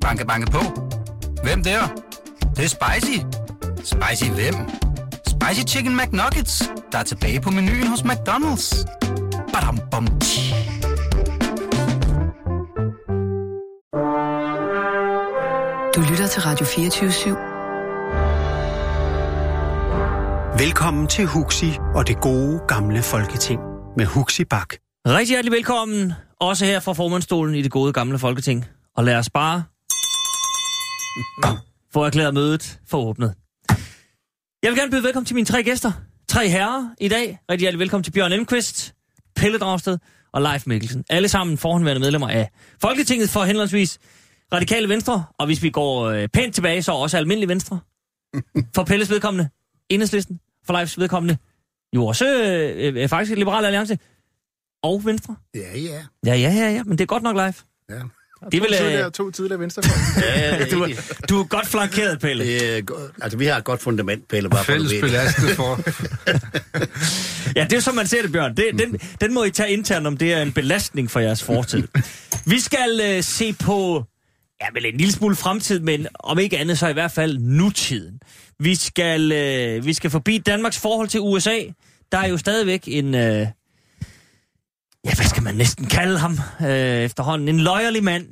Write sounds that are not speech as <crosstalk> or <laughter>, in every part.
Banke, banke på. Hvem der? Det, det er spicy. Spicy hvem? Spicy Chicken McNuggets, der er tilbage på menuen hos McDonald's. Badum, bom, tji. Du lytter til Radio 24 Velkommen til Huxi og det gode gamle folketing med Huxi Bak. Rigtig hjertelig velkommen, også her fra formandstolen i det gode gamle folketing. Og lad os bare få erklæret mødet for åbnet. Jeg vil gerne byde velkommen til mine tre gæster. Tre herrer i dag. Rigtig hjertelig velkommen til Bjørn Elmqvist, Pelle Dragsted og Leif Mikkelsen. Alle sammen forhåndværende medlemmer af Folketinget for henholdsvis Radikale Venstre, og hvis vi går øh, pænt tilbage, så også Almindelig Venstre. For Pelles vedkommende, Enhedslisten. For Leifs vedkommende, jo også øh, øh, faktisk Liberale Alliance og Venstre. Ja, ja. Ja, ja, ja, ja, men det er godt nok, Leif. ja. Det er to, tidligere, øh, to tidligere venstre. <laughs> ja du, du er godt flankeret, Pelle. Det er, altså, vi har et godt fundament, Pelle, bare Fælles belastet for. <laughs> Ja, det er som man ser det, Bjørn. Det, den, den må I tage internt, om det er en belastning for jeres fortid. Vi skal øh, se på, ja, vel en lille smule fremtid, men om ikke andet, så i hvert fald nutiden. Vi skal, øh, vi skal forbi Danmarks forhold til USA. Der er jo stadigvæk en, øh, ja, hvad skal man næsten kalde ham øh, efterhånden? En løjerlig mand,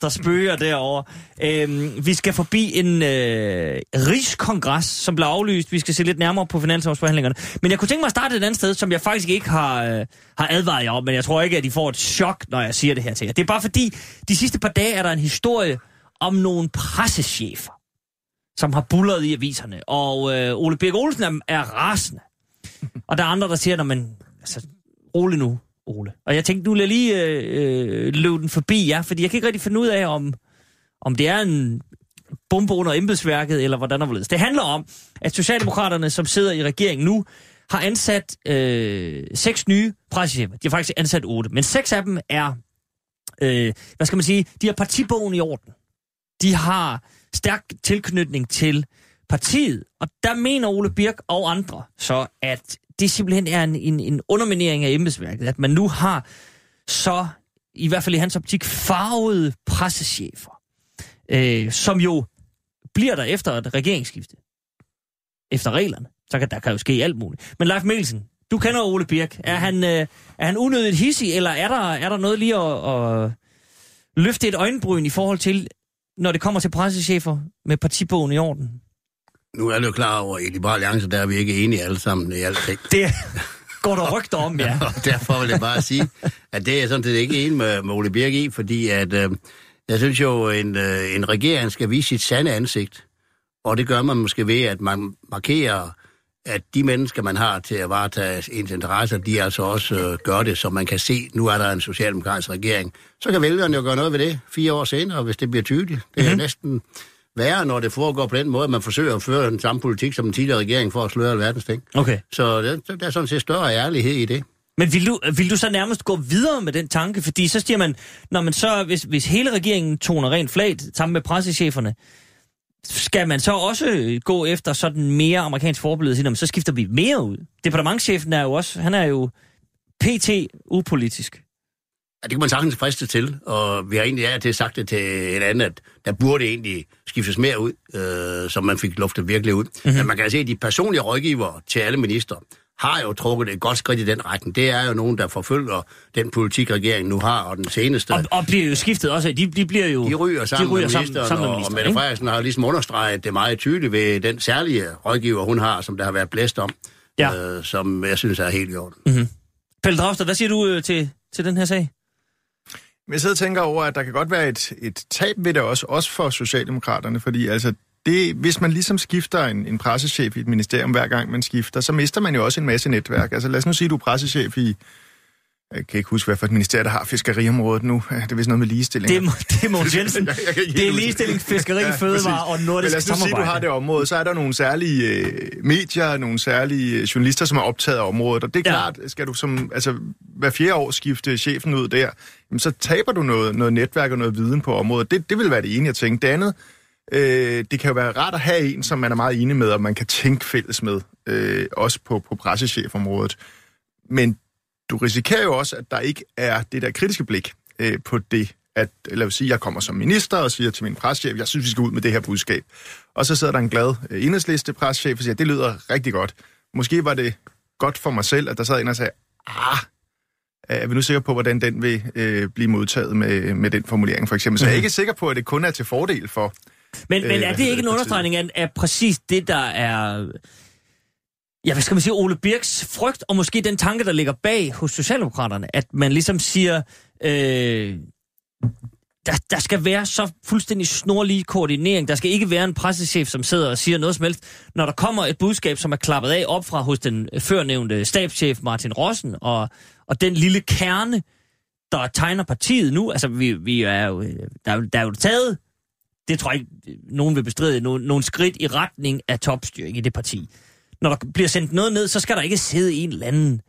der spøger derovre. Øh, vi skal forbi en øh, rigskongres, som blev aflyst. Vi skal se lidt nærmere på finanslovsforhandlingerne. Men jeg kunne tænke mig at starte et andet sted, som jeg faktisk ikke har, øh, har advaret jer om, men jeg tror ikke, at I får et chok, når jeg siger det her til jer. Det er bare fordi, de sidste par dage er der en historie om nogle pressechefer, som har bulleret i aviserne. Og øh, Ole Birk Olsen er, er rasende. Og der er andre, der siger, at man, altså, rolig nu, Ole. Og jeg tænkte, nu vil jeg lige øh, øh, løbe den forbi jer, fordi jeg kan ikke rigtig finde ud af, om, om det er en bombe under embedsværket, eller hvordan der. Det handler om, at Socialdemokraterne, som sidder i regeringen nu, har ansat øh, seks nye pressechefer. De har faktisk ansat otte, men seks af dem er, øh, hvad skal man sige, de har partibogen i orden. De har stærk tilknytning til partiet, og der mener Ole Birk og andre så, at det simpelthen er en, en, en underminering af embedsværket, at man nu har så, i hvert fald i hans optik, farvede pressechefer, øh, som jo bliver der efter et regeringsskifte. Efter reglerne. Så kan der kan jo ske alt muligt. Men Leif Mikkelsen, du kender Ole Birk. Er han, øh, er han unødigt hissig, eller er der, er der noget lige at, at løfte et øjenbryn i forhold til, når det kommer til pressechefer med partibogen i orden? Nu er du klar over, at i Liberale Alliance, der er vi ikke enige alle sammen i alting. Det går der rygter om, ja. <laughs> Og derfor vil jeg bare sige, at det er jeg sådan set ikke enig med, med Ole Birk i, fordi at, øh, jeg synes jo, en, øh, en regering skal vise sit sande ansigt. Og det gør man måske ved, at man markerer, at de mennesker, man har til at varetage ens interesser, de altså også øh, gør det, så man kan se, nu er der en socialdemokratisk regering. Så kan vælgerne jo gøre noget ved det fire år senere, hvis det bliver tydeligt. Det er Mhm. mm-hmm. næsten værre, når det foregår på den måde, at man forsøger at føre den samme politik som den tidligere regering for at sløre alverdens ting. Okay. Så der, der er sådan set større ærlighed i det. Men vil du, vil du så nærmest gå videre med den tanke? Fordi så siger man, når man så, hvis, hvis hele regeringen toner rent flag sammen med pressecheferne, skal man så også gå efter sådan mere amerikansk forbillede og sige, "Nå, men så skifter vi mere ud? Departementchefen er jo også, han er jo pt. upolitisk. Ja, det kan man sagtens friste til, og vi har egentlig af og til sagt det til en anden, at der burde egentlig skiftes mere ud, øh, så man fik luftet virkelig ud. Mm-hmm. Men man kan se, at de personlige rådgivere til alle minister har jo trukket et godt skridt i den retning. Det er jo nogen, der forfølger den politik, regeringen nu har, og den seneste... Og, og bliver jo skiftet også. De, de bliver jo... De ryger sammen de ryger med sammen, ministeren, sammen med og, og ministeren, Mette? Frederiksen har ligesom understreget det meget tydeligt ved den særlige rådgiver, hun har, som der har været blæst om, Ja. øh, som jeg synes er helt i orden. Mm-hmm. Pelle Dragsted, hvad siger du øh, til, til den her sag? Men jeg sidder og tænker over, at der kan godt være et, et tab ved det også, også for Socialdemokraterne, fordi altså, det, hvis man ligesom skifter en, en pressechef i et ministerium hver gang man skifter, så mister man jo også en masse netværk. Altså lad os nu sige, at du er pressechef i, jeg kan ikke huske, hvad for et ministerium, der har fiskeriområdet nu. Det er vist noget med ligestilling. Det er, det er Mogens <laughs> Jensen. Jeg- jeg Det er ligestilling, fiskeri, <laughs> Ja, fødevare og Men nordisk lad os sige, du har det område, så er der nogle særlige øh, medier, nogle særlige øh, journalister, som er optaget af området. Og det er ja. klart, skal du som, altså, hver fjerde år skifte chefen ud der, jamen, så taber du noget, noget netværk og noget viden på området. Det, det vil være det ene, jeg tænker. Det andet, øh, det kan jo være rart at have en, som man er meget enig med, og man kan tænke fælles med, øh, også på, på pressechefområdet. Men du risikerer jo også, at der ikke er det der kritiske blik øh, på det, at, lad os sige, jeg kommer som minister og siger til min preschef, jeg synes, vi skal ud med det her budskab. Og så sidder der en glad øh, enhedsliste preschef og siger, det lyder rigtig godt. Måske var det godt for mig selv, at der sad en og sagde, ah, er vi nu sikre på, hvordan den vil øh, blive modtaget med, med den formulering, for eksempel. Så jeg er ikke sikker på, at det kun er til fordel for... Men, men Øh, er hvad det ikke en understregning af, af præcis det, der er... Ja, hvad skal man sige? Ole Birks frygt, og måske den tanke, der ligger bag hos Socialdemokraterne, at man ligesom siger... Øh, der, der skal være så fuldstændig snorlig koordinering. Der skal ikke være en pressechef, som sidder og siger noget som helst. Når der kommer et budskab, som er klappet af op fra hos den førnævnte stabschef Martin Rossen, og, og den lille kerne, der tegner partiet nu, altså vi, vi er jo, øh, der, er der er jo taget, det tror jeg ikke, nogen vil bestride, nogle, nogle skridt i retning af topstyring i det parti. Når der bliver sendt noget ned, så skal der ikke sidde en eller anden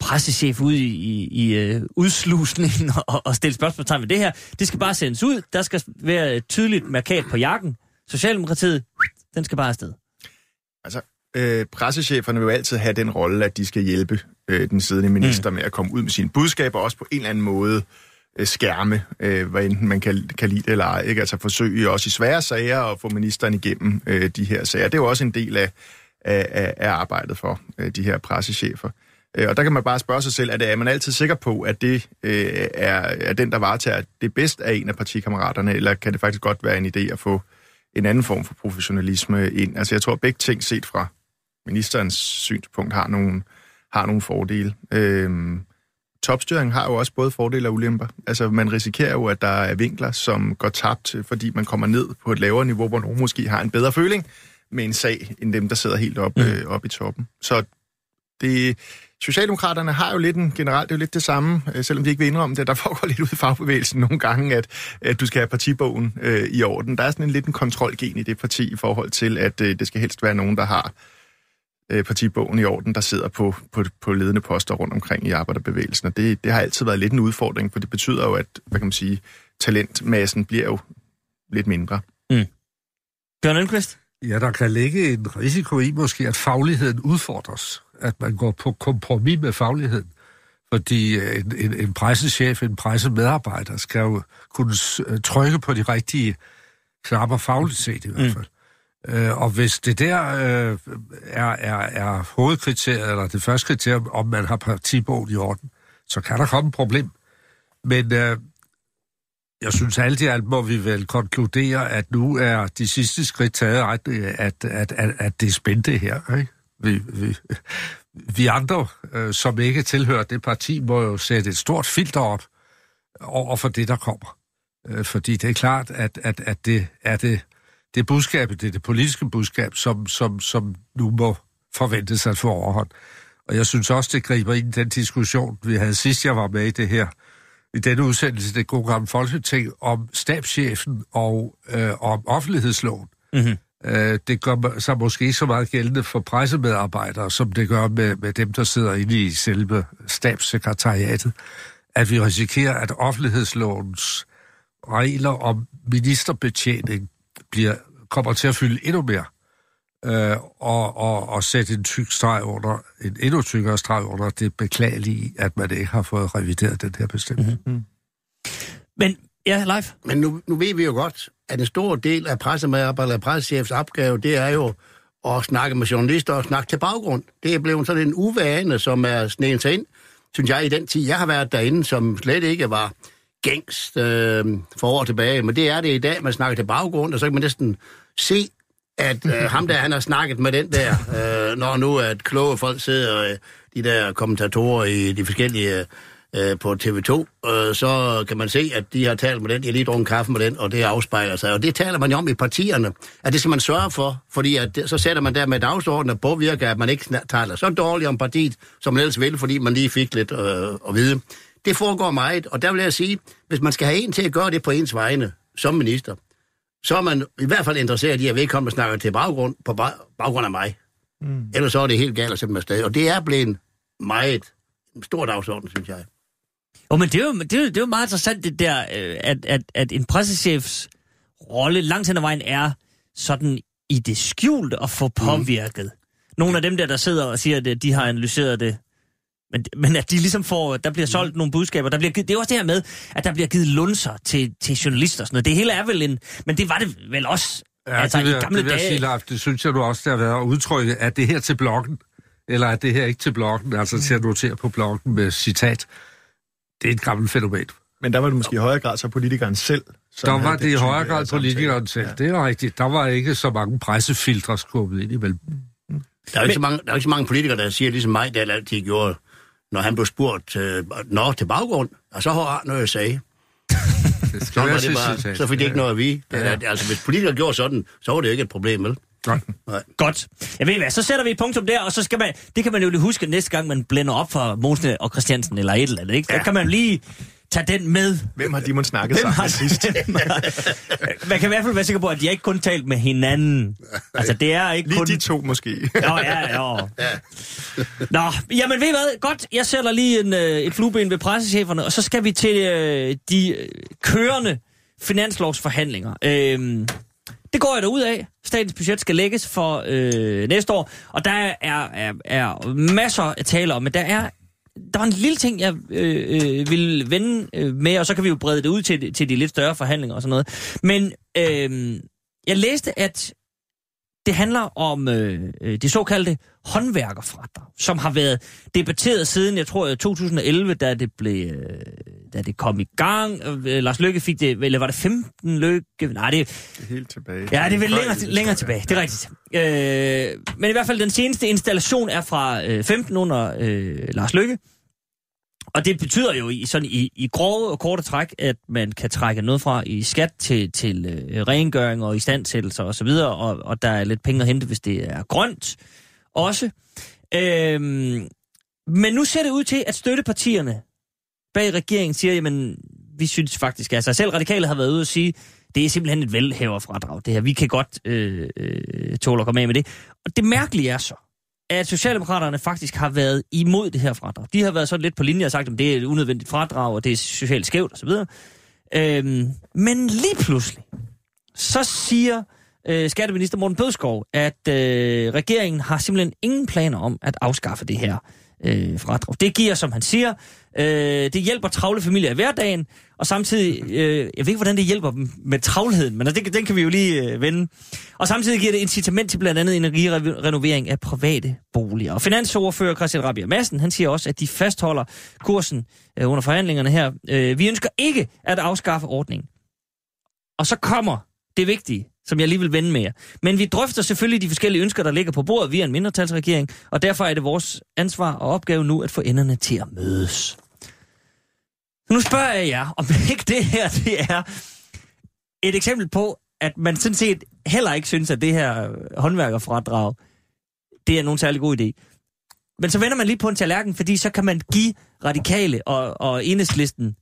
pressechef ude i, i, i uh, udslusningen og, og stille spørgsmålstegn ved det her. Det skal bare sendes ud. Der skal være et tydeligt markat på jakken. Socialdemokratiet, den skal bare afsted. Altså, øh, pressecheferne vil jo altid have den rolle, at de skal hjælpe øh, den siddende minister mm. med at komme ud med sine budskaber, og også på en eller anden måde øh, skærme, øh, hvad enten man kan, kan lide det eller ej. Ikke? Altså forsøge også i svære sager at få ministeren igennem øh, de her sager. Det er jo også en del af, af, af, af arbejdet for øh, de her pressechefer. Øh, og der kan man bare spørge sig selv, er, det, er man altid sikker på, at det øh, er, er den, der varetager det bedst af en af partikammeraterne, eller kan det faktisk godt være en idé at få en anden form for professionalisme ind? Altså jeg tror, at begge ting set fra ministerens synspunkt har nogle, har nogle fordele. Øh, topstyring har jo også både fordele og ulemper. Altså man risikerer jo, at der er vinkler, som går tabt, fordi man kommer ned på et lavere niveau, hvor nogen måske har en bedre føling med en sag, end dem, der sidder helt oppe, mm. øh, oppe i toppen. Så det, Socialdemokraterne har jo lidt en, generelt det er jo lidt det samme, øh, selvom de ikke vil indrømme det, der <laughs> foregår lidt ud i fagbevægelsen nogle gange, at, at du skal have partibogen øh, i orden. Der er sådan en lidt en kontrolgen i det parti i forhold til, at øh, det skal helst være nogen, der har øh, partibogen i orden, der sidder på, på, på ledende poster rundt omkring i arbejderbevægelsen. Og det, det har altid været lidt en udfordring, for det betyder jo, at hvad kan man sige, talentmassen bliver jo lidt mindre. Bjørn Elmqvist? Ja, der kan ligge en risiko i måske, at fagligheden udfordres. At man går på kompromis med fagligheden. Fordi øh, en, en, en pressechef, en pressemedarbejder, skal jo kunne øh, trykke på de rigtige knapper fagligt set i hvert fald. Mm. Øh, og hvis det der øh, er, er, er hovedkriteriet, eller det første kriterium, om man har partibogen i orden, så kan der komme et problem. Men øh, jeg synes alt i alt må vi vel konkludere, at nu er de sidste skridt taget, at, at, at, at det er spændende her. Ikke? Vi, vi, vi andre, øh, som ikke tilhører det parti, må jo sætte et stort filter op over for det, der kommer. Øh, fordi det er klart, at, at, at det er det, det budskab, det er det politiske budskab, som, som, som nu må forventes at få overhånd. Og jeg synes også, det griber ind i den diskussion, vi havde sidst, jeg var med i det her, i denne udsendelse, det gode gamle folketing, om stabschefen og øh, om offentlighedsloven. Mm-hmm. Øh, det gør sig måske ikke så meget gældende for pressemedarbejdere, som det gør med, med dem, der sidder inde i selve stabssekretariatet, at vi risikerer, at offentlighedslovens regler om ministerbetjening bliver, kommer til at fylde endnu mere, øh, og, og, og sætte en tyk streg under, en endnu tykkere streg under det beklagelige, at man ikke har fået revideret den her bestemmelse. Mm-hmm. Men, ja, live. Men nu, nu ved vi jo godt, at en stor del af pressemedarbejder eller pressechefs opgave, det er jo at snakke med journalister og snakke til baggrund. Det er blevet sådan en uvane, som er snedet sig ind, synes jeg, i den tid, jeg har været derinde, som slet ikke var gængst øh, for år tilbage. Men det er det i dag, man snakker til baggrund, og så kan man næsten se, at øh, ham der, han har snakket med den der, øh, når nu at kloge folk sidder, øh, de der kommentatorer i de forskellige øh, på TV2, øh, så kan man se, at de har talt med den, de har lige drukket kaffe med den, og det afspejler sig. Og det taler man jo om i partierne, at det skal man sørge for, fordi at det, så sætter man der med dagsordenen og påvirker, at man ikke taler så dårligt om partiet, som man ellers vil, fordi man lige fik lidt øh, at vide. Det foregår meget, og der vil jeg sige, hvis man skal have en til at gøre det på ens vegne, som minister, så er man i hvert fald interesseret i, at vedkommende snakker til baggrund, på ba- baggrund af mig. Mm. Ellers så er det helt galt at sætte mig afsted. Og det er blevet meget en stor dagsorden, synes jeg. Jo, men det er jo, det er jo, det er jo meget interessant, det der, øh, at, at, at en pressechefs rolle langt hen ad vejen er sådan i det skjulte at få påvirket. Mm. Nogle af dem der, der sidder og siger, at de har analyseret det Men, men at de ligesom får, der bliver solgt nogle budskaber, der bliver givet, det er også det her med, at der bliver givet lunser til, til journalister og sådan noget. Det hele er vel en, men det var det vel også, Ja, altså det vil, i gamle det vil jeg dage. sige, Leif, det synes jeg du også, der har været udtrykket. Er det her til bloggen, eller er det her ikke til bloggen? Altså til at notere på bloggen med citat. Det er et gammelt fænomen. Men der var det måske i højere grad så politikeren selv. Der var det i højere grad samtaler. politikeren selv. Ja. Det er rigtigt. Der var ikke så mange pressefiltre skubbet ind imellem. Der er, jo ikke så mange, der er ikke så mange politikere, der siger, ligesom mig, der altid gjorde, når han blev spurgt, øh, nå, til baggrund, og så har han noget at sige. Det skal Så, var det bare, så fik de ikke noget at vide. Det, Ja. er, altså, hvis politikere gjorde sådan, så var det jo ikke et problem, vel? Nej. Nej. Godt. Jeg ved hvad, så sætter vi et punktum der, og så skal man, det kan man jo lige huske næste gang, man blænder op for Mosne og Christiansen eller et eller andet, ikke? Så Ja. kan man lige tage den med. Hvem har de måtte snakke Hvem sammen har sidst? <laughs> Man kan i hvert fald være sikker på, at de har ikke kun talt med hinanden. Altså, det er ikke Lige kun... de to måske. Nå, ja, <laughs> ja. Nå, jamen ved I hvad? Godt, jeg sætter lige en, øh, et flueben ved pressecheferne, og så skal vi til øh, de øh, kørende finanslovsforhandlinger. Øhm, det går jeg da ud af. Statens budget skal lægges for øh, næste år, og der er, er, er masser at tale om, men der er der var en lille ting, jeg øh, øh, ville vende øh, med, og så kan vi jo brede det ud til, til de lidt større forhandlinger og sådan noget. Men øh, jeg læste, at det handler om øh, øh det såkaldte håndværkerfradrag, som har været debatteret siden, jeg tror, øh, 2011, da det blev, øh, da det kom i gang. Øh, Lars Løkke fik det, eller var det 15 Løkke? Nej, det, Helt tilbage. Ja, det er vel længere, længere tilbage, det er rigtigt. Øh, men i hvert fald den seneste installation er fra øh, 15 under øh, Lars Lykke. Og det betyder jo i, sådan i, i grove og korte træk, at man kan trække noget fra i skat til, til øh, rengøring og istandsættelser osv., og, så videre, og, og der er lidt penge at hente, hvis det er grønt også. Øhm, men nu ser det ud til, at støttepartierne bag regeringen siger, jamen, vi synes faktisk, altså selv radikale har været ude og sige, det er simpelthen et velhaverfradrag, det her. Vi kan godt øh, øh, tåle at komme af med det. Og det mærkelige er så, at Socialdemokraterne faktisk har været imod det her fradrag. De har været sådan lidt på linje og sagt, at det er et unødvendigt fradrag, og det er socialt skævt osv. Øhm, men lige pludselig, så siger øh, skatteminister Morten Bødskov, at øh, regeringen har simpelthen ingen planer om at afskaffe det her øh, fradrag. Det giver, som han siger, øh, det hjælper travle familier i hverdagen, og samtidig, øh, jeg ved ikke, hvordan det hjælper dem med travlheden, men altså, det, den kan vi jo lige øh, vende. Og samtidig giver det incitament til blandt andet energirenovering af private boliger. Og finansordfører Christian Rabia Madsen, han siger også, at de fastholder kursen øh, under forhandlingerne her. Øh, vi ønsker ikke at afskaffe ordningen. Og så kommer det vigtige, som jeg lige vil vende med jer. Men vi drøfter selvfølgelig de forskellige ønsker, der ligger på bordet via en mindretalsregering, og derfor er det vores ansvar og opgave nu at få enderne til at mødes. Så nu spørger jeg jer, om <laughs> ikke det her det er et eksempel på, at man sådan set heller ikke synes, at det her håndværkerfradrag, det er nogen særlig god idé. Men så vender man lige på en tallerken, fordi så kan man give radikale og, og enhedslisten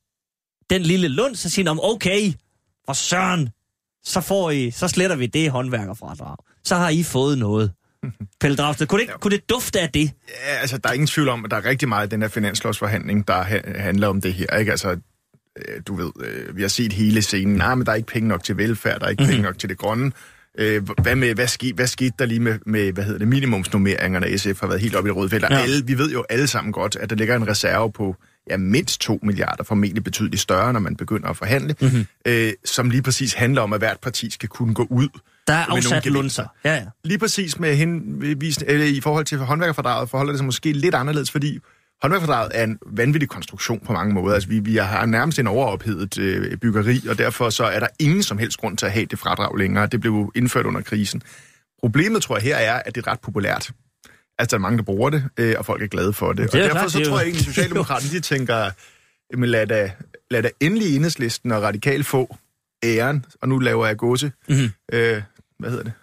den lille lund, så siger om okay, for søren, så får I, så sletter vi det håndværkerfradrag. Så har I fået noget. <laughs> Pelle Dragsted, kunne det, kunne det dufte af det? Ja, altså, der er ingen tvivl om, at der er rigtig meget i den her finanslovsforhandling, der ha- handler om det her. Ikke? Altså, øh, du ved, øh, vi har set hele scenen. Nej, men der er ikke penge nok til velfærd, der er ikke Mhm. mm-hmm. penge nok til det grønne. Øh, hvad, med, hvad, ske, hvad skete der lige med, med hvad hedder det, minimumsnummeringerne? SF har været helt oppe i det røde felt. Ja. Alle, vi ved jo alle sammen godt, at der ligger en reserve på ja, mindst 2 milliarder, formentlig betydeligt større, når man begynder at forhandle, Mhm. mm-hmm. øh, som lige præcis handler om, at hvert parti skal kunne gå ud Der er afsat lunser. Ja, ja. Lige præcis med henvis, eller i forhold til håndværkerfordraget forholder det sig måske lidt anderledes, fordi håndværkerfordraget er en vanvittig konstruktion på mange måder. Altså, vi, vi har nærmest en overophedet øh, byggeri, og derfor så er der ingen som helst grund til at have det fradrag længere. Det blev indført under krisen. Problemet, tror jeg, her er, at det er ret populært. Altså, der er mange, der bruger det, øh, og folk er glade for det. Det og er derfor klart, så det tror jeg egentlig, at Socialdemokraterne, de tænker, jamen lad da, lad da endelig enhedslisten og radikal få æren, og nu laver jeg gåse. Mhm. Øh, hvad hedder det?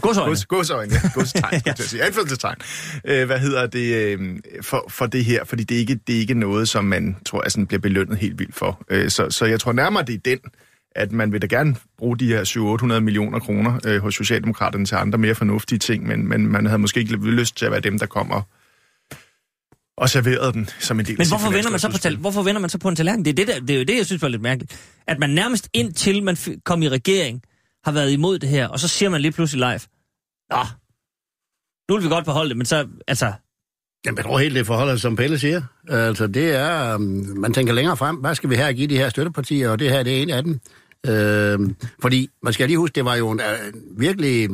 Godsøjne. Gods, godsøjne, ja. Godstegn, skulle jeg sige. Øh, hvad hedder det øh, for, for det her? Fordi det er, ikke, det er ikke noget, som man tror, jeg sådan bliver belønnet helt vildt for. Øh, så, så jeg tror nærmere, det er den, at man vil da gerne bruge de her 700-800 millioner kroner øh, hos Socialdemokraterne til andre mere fornuftige ting, men, men man havde måske ikke lyst til at være dem, der kommer og serverede den som en del Men hvorfor vender, man så på tal- hvorfor vender man så på en tallerken? Det er, det, der, det er jo det, jeg synes var lidt mærkeligt. At man nærmest indtil man f- kom i regering, har været imod det her, og så siger man lige pludselig live, Nå, nu vil vi godt beholde det, men så, altså, Jamen, jeg tror helt, det forholder sig, som Pelle siger. Altså, det er, um, man tænker længere frem, hvad skal vi her give de her støttepartier, og det her, det er en af dem. Øh, fordi, man skal lige huske, det var jo en uh, virkelig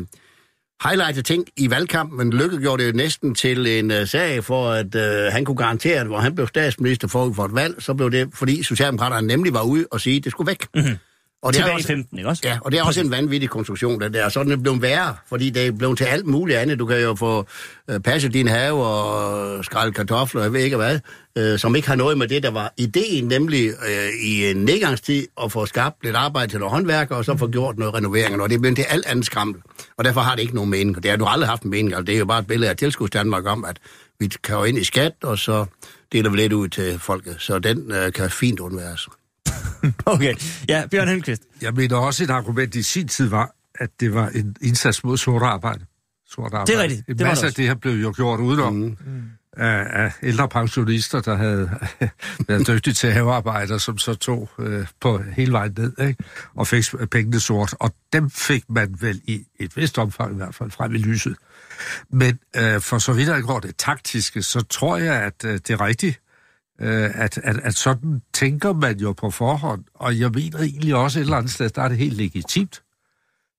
highlightet ting i valgkampen, men Lykke gjorde det jo næsten til en uh, sag for, at uh, han kunne garantere, at hvor han blev statsminister forud for et valg, så blev det, fordi Socialdemokraterne nemlig var ude og sige, at det skulle væk. Mm-hmm. Og Tilbage også, i 15, ikke også? Ja, og det er også en vanvittig konstruktion, den der. Sådan er det blevet værre, fordi det er blevet til alt muligt andet. Du kan jo få øh, passet din have og skralde kartofler, jeg ved ikke hvad, øh, som ikke har noget med det, der var ideen, nemlig øh, i en nedgangstid at få skabt lidt arbejde til nogle håndværkere, og så få gjort noget renovering, og det er blevet til alt andet skrammel. Og derfor har det ikke nogen mening, det har du aldrig haft en mening. Altså, det er jo bare et billede af tilskuds Danmark om, at vi kan jo ind i skat, og så deler vi lidt ud til folket. Så den øh, kan fint undværes. <laughs> Okay. Ja, Bjørn Helmqvist. Jeg mener også, et argument i sin tid var, at det var en indsats mod sort arbejde. Sort arbejde. Det er rigtigt. En Det var masse det af det her blev jo gjort udenom mm. af, af ældre pensionister, der havde <laughs> været dygtige til havearbejder, som så tog øh, på hele vejen ned, ikke? og fik pengene sort. Og dem fik man vel i et vist omfang i hvert fald frem i lyset. Men øh, for så vidt angår det taktiske, så tror jeg, at øh, det er rigtigt, øh, at, at, at sådan tænker man jo på forhånd. Og jeg mener egentlig også et eller andet sted, der er det helt legitimt.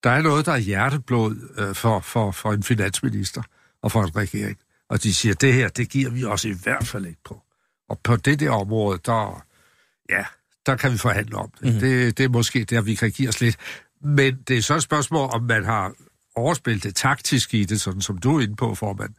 Der er noget, der er hjerteblod øh, for, for, for en finansminister og for en regering. Og de siger, det her, det giver vi også i hvert fald ikke på. Og på det der område, der, ja, der kan vi forhandle om det. Mm. det. Det er måske der, vi kan give os lidt. Men det er så et spørgsmål, om man har overspillet det taktiske i det, sådan som du er inde på, formand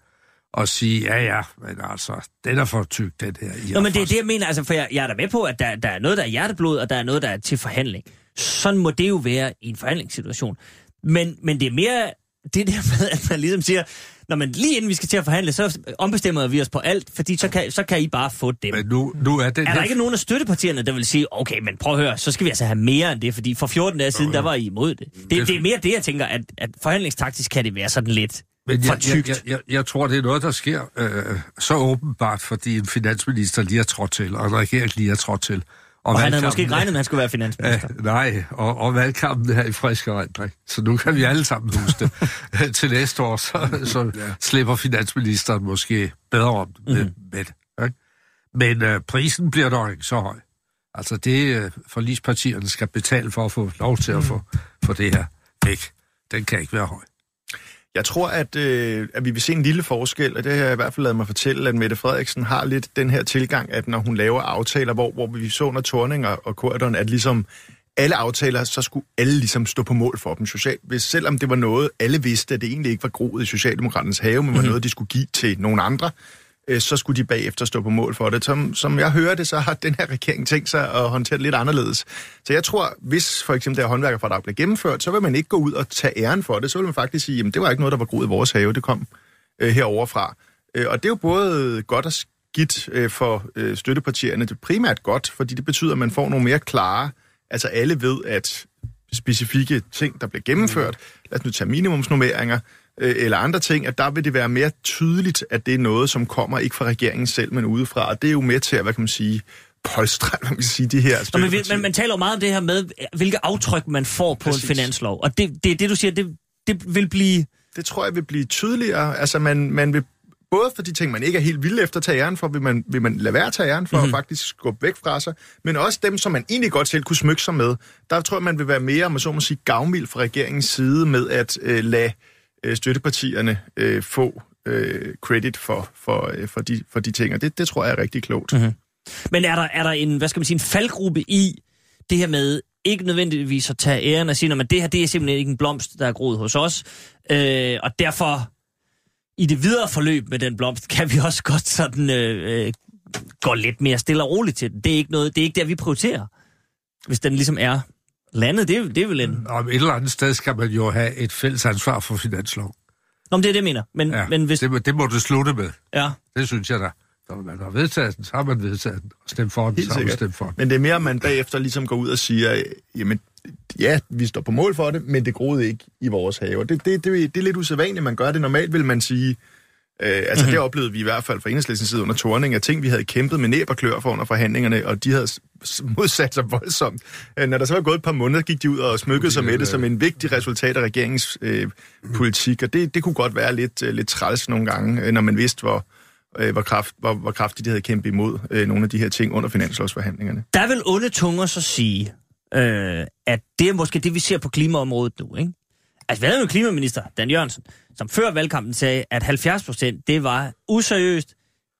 og sige, ja ja, men altså, den er for tyk, den her. Nå, men det er det, jeg mener, altså, for jeg, jeg er da med på, at der, der er noget, der er hjerteblod, og der er noget, der er til forhandling. Sådan må det jo være i en forhandlingssituation. Men, men det er mere det der med, at man ligesom siger, når man lige inden vi skal til at forhandle, så ombestemmer vi os på alt, fordi så kan, så kan I bare få dem. Men nu, nu er, den er der ikke nogen af støttepartierne, der vil sige, okay, men prøv at høre, så skal vi altså have mere end det, fordi for 14 dage siden, der var I imod det. Det, det er mere det, jeg tænker, at, at forhandlingstaktisk kan det være sådan lidt men jeg, tykt. jeg, jeg, jeg tror, det er noget, der sker øh, så åbenbart, fordi en finansminister lige er trådt til, og en regering lige er trådt til. Og, og han havde måske ikke regnet med, at han skulle være <laughs> finansminister. Øh, nej, og, og valgkampen her i frisk erindring. Så nu kan vi alle sammen huske det. <laughs> til næste år, så, så ja. slipper finansministeren måske bedre om med, mm. med det. Ikke? Men øh, prisen bliver nok ikke så høj. Altså det, øh, forlispartierne skal betale for at få lov til at få, få det her væk. Den kan ikke være høj. Jeg tror, at, øh, at vi vil se en lille forskel, og det har jeg i hvert fald lavet mig fortælle, at Mette Frederiksen har lidt den her tilgang, at når hun laver aftaler, hvor, hvor vi så under Torning og, og Korydon, at ligesom alle aftaler, så skulle alle ligesom stå på mål for dem socialt. Hvis, selvom det var noget, alle vidste, at det egentlig ikke var groet i Socialdemokraternes have, men var noget, de skulle give til nogle andre, øh, så skulle de bagefter stå på mål for det. Som, som jeg hører det, så har den her regering tænkt sig at håndtere det lidt anderledes. Så jeg tror, hvis for eksempel det her håndværkerfradrag blev gennemført, så vil man ikke gå ud og tage æren for det. Så vil man faktisk sige, at det var ikke noget, der var groet i vores have, det kom øh, heroverfra. Øh, og det er jo både godt og skidt øh, for øh, støttepartierne. Det er primært godt, fordi det betyder, at man får nogle mere klare... Altså alle ved, at specifikke ting, der bliver gennemført, lad os nu tage minimumsnummeringer, øh, eller andre ting, at der vil det være mere tydeligt, at det er noget, som kommer ikke fra regeringen selv, men udefra. Og det er jo med til at, hvad kan man sige, polstre, hvad <laughs> man kan sige, de her Nå, men, men man taler jo meget om det her med, hvilke aftryk man får på Præcis. en finanslov. Og det, det, det du siger, det, det vil blive... Det tror jeg vil blive tydeligere. Altså, man, man vil både for de ting, man ikke er helt vild efter at tage æren for, vil man, vil man lade være at tage æren for mm-hmm. og faktisk skubbe væk fra sig, men også dem, som man egentlig godt selv kunne smykke sig med. Der tror jeg, man vil være mere, om så må sige, gavmild fra regeringens side med at øh, lade øh, støttepartierne øh, få øh, credit for, for, øh, for, de, for de ting, og det, det tror jeg er rigtig klogt. Mm-hmm. Men er der, er der en, hvad skal man sige, en faldgruppe i det her med ikke nødvendigvis at tage æren og sige, at det her det er simpelthen ikke en blomst, der er groet hos os, øh, og derfor i det videre forløb med den blomst, kan vi også godt sådan øh, øh, gå lidt mere stille og roligt til den. Det er ikke noget, det er ikke der, vi prioriterer, hvis den ligesom er landet. Det, er, det er vel en... Om et eller andet sted skal man jo have et fælles ansvar for finanslov. Nå, men det er det, jeg mener. Men, ja, men hvis... det, det må du slutte med. Ja. Det synes jeg da. Når man har vedtaget den, så har man vedtaget den. Og stemt for den, Helt så har man stemt for den. Men det er mere, at man bagefter ligesom går ud og siger, jamen, ja, vi står på mål for det, men det groede ikke i vores have. Det, det, det, det er lidt usædvanligt, man gør det. Normalt vil man sige, øh, altså mm-hmm. det oplevede vi i hvert fald fra enhedslæsens side under Torning, at ting, vi havde kæmpet med næb og klør for under forhandlingerne, og de havde modsat sig voldsomt. Øh, når der så var gået et par måneder, gik de ud og smykkede sig med det som en vigtig resultat af regeringens øh, politik, og det, det kunne godt være lidt, øh, lidt træls nogle gange, øh, når man vidste, hvor, øh, hvor, kraft, hvor, hvor kraftigt de havde kæmpet imod øh, nogle af de her ting under finanslovsforhandlingerne. Der vil onde tunger så sige, øh, at det er måske det, vi ser på klimaområdet nu, ikke? Altså, vi havde jo klimaminister, Dan Jørgensen, som før valgkampen sagde, at 70 procent, det var useriøst,